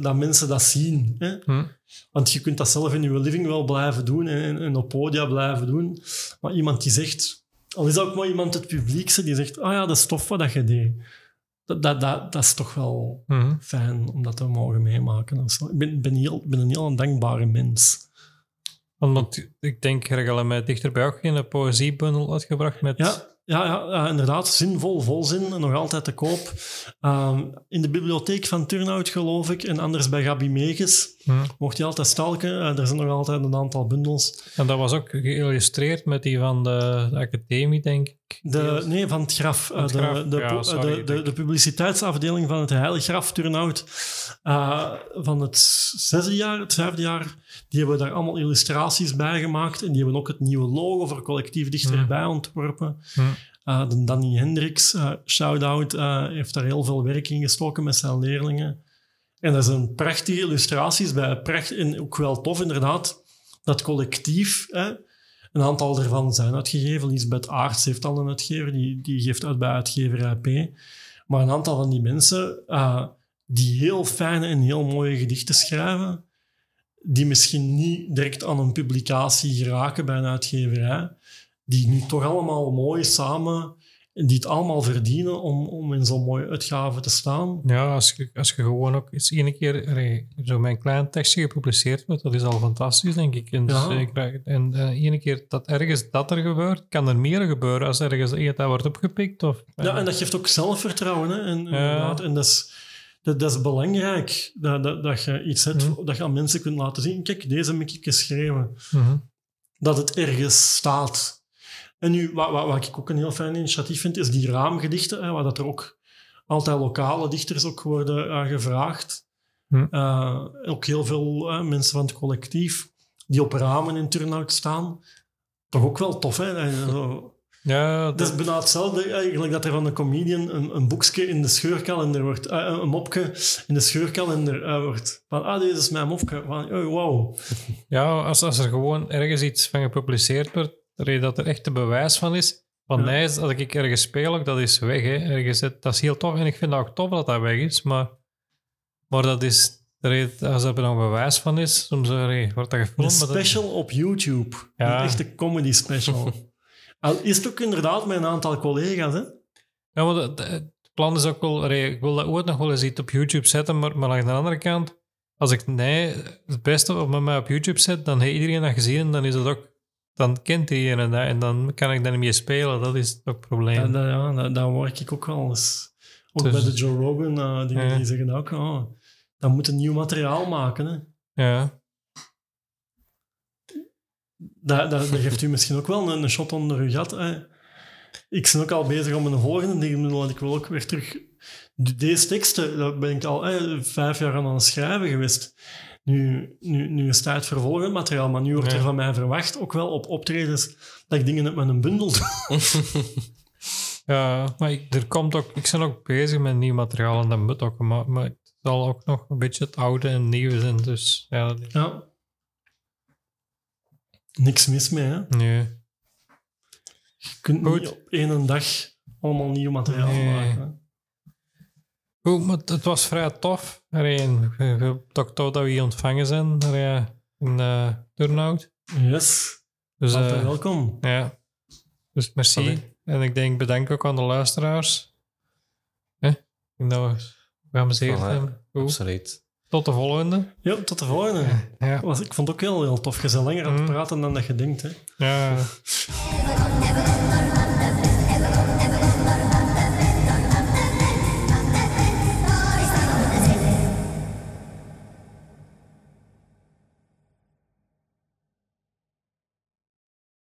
dat, mensen dat zien. Hè? Hm. Want je kunt dat zelf in je living wel blijven doen en, en op podia blijven doen. Maar iemand die zegt, al is dat ook maar iemand het publiekse, die zegt, ah ja, dat is tof wat dat je deed. Dat, dat, dat, dat is toch wel Mhm. fijn om dat te mogen meemaken. of zo. Ik ben, ben, heel, ben een heel dankbare mens. Want ik denk, al met dichterbij ook geen poëziebundel uitgebracht met... Ja, ja, ja, inderdaad. Zinvol, volzin en nog altijd te koop. Ehm, in de bibliotheek van Turnhout, geloof ik. En anders bij Gabi Meges. Hm. Mocht je altijd stalken. Eh, er zijn nog altijd een aantal bundels. En dat was ook geïllustreerd met die van de, de academie, denk ik. De, nee, van het graf. Het graf, de, de, ja, po- sorry, de, de, publiciteitsafdeling van het Heilig Graf Turnhout. eh, van het zesde jaar, het vijfde jaar. Die hebben daar allemaal illustraties bij gemaakt. En die hebben ook het nieuwe logo voor collectief dichterbij ontworpen. Hm. Eh, de Danny Hendricks, eh, shout-out, heeft daar heel veel werk in gestoken met zijn leerlingen. En er zijn prachtige illustraties bij. Pracht, en ook wel tof, inderdaad, dat collectief. Hè, een aantal ervan zijn uitgegeven. Lisbeth Aarts heeft al een uitgever, die, die geeft uit bij uitgeverij P. Maar een aantal van die mensen eh, die heel fijne en heel mooie gedichten schrijven, die misschien niet direct aan een publicatie geraken bij een uitgeverij, die nu toch allemaal mooi samen die het allemaal verdienen om, om in zo'n mooie uitgave te staan. Ja, als je, als je gewoon ook eens één keer zo mijn klein tekstje gepubliceerd wordt, dat is al fantastisch, denk ik. En, Ja. dus, ik krijg- en eh, één keer dat ergens dat er gebeurt, kan er meer gebeuren als ergens dat wordt opgepikt. Of, Ja, en dat geeft ook zelfvertrouwen. Hè? En, Ja. en dat is, dat, dat is belangrijk, dat, dat, dat je iets hebt Mhm. dat je aan mensen kunt laten zien. Kijk, deze heb ik geschreven. Mhm. Dat het ergens staat. En nu, wat, wat, wat ik ook een heel fijn initiatief vind, is die raamgedichten, hè, waar dat er ook altijd lokale dichters ook worden eh, gevraagd. Hm. Eh, ook heel veel eh, mensen van het collectief die op ramen in turnout staan. Toch ook wel tof, hè? Ja, dat dat, is bijna hetzelfde eigenlijk dat er van een comedian een, een boekje in de scheurkalender wordt, een mopje in de scheurkalender wordt. Van, ah, deze is mijn mopje. Van, oh, wow. ja als, als er gewoon ergens iets van gepubliceerd wordt, dat er echt een bewijs van is. Ja. mij is dat ik ergens speel, ook, dat is weg. Hè. Ergens, dat is heel tof en ik vind dat ook tof dat dat weg is. Maar, maar dat is, als er nog bewijs van is, soms allee, wordt dat Een gefilmd. dat- special op YouTube. Ja. Een echte comedy special. Al is het ook inderdaad met een aantal collega's, hè? Ja, maar dat- dat- het plan is ook wel... ik wil dat ooit nog wel eens iets op YouTube zetten, maar, maar aan de andere kant, als ik nee, het beste op met mij op YouTube zet, dan heeft iedereen dat gezien en dan is dat ook... Dan kent iedereen dat en dan kan ik daar niet meer spelen. Dat is ook het probleem. Ja, ja, dat hoor ik ook wel eens. Ook Dus- bij de Joe Rogan, eh, dingen Ja. die zeggen ook, oh, dan moet een nieuw materiaal maken. Hè. Ja. Dat, dat geeft u misschien ook wel een, een shot onder uw gat. Hè. Ik ben ook al bezig om een volgende ding te doen, want ik wil ook weer terug... de- Deze teksten, daar ben ik al hè, vijf jaar aan aan het schrijven geweest. Nu, nu, nu is het volgend materiaal, maar nu wordt er van mij verwacht, ook wel op optredens, dat ik dingen uit mijn bundel doe. Ja, maar ik, er komt ook, ik ben ook bezig met nieuw materiaal en dat moet ook. Maar, maar het zal ook nog een beetje het oude en nieuwe zijn. Dus ja, Ja. Niks mis mee, hè. nee. Je kunt Goed. niet op één dag allemaal nieuw materiaal Nee. maken. hè. Goed, maar het, was vrij tof. Rijn, toch tof dat we hier ontvangen zijn Rijn, in uh, Turnhout. Yes, Dus, altijd eh, welkom. ja. dus merci. Allee. En ik denk bedankt ook aan de luisteraars. Hè? Ik denk dat we geamuseerd hebben. Goed. Absoluut. Tot de volgende. Ja, tot de volgende. Ja. Was, ik vond het ook heel, heel tof. Je bent langer aan het Mm. praten dan dat je denkt. Hè. ja.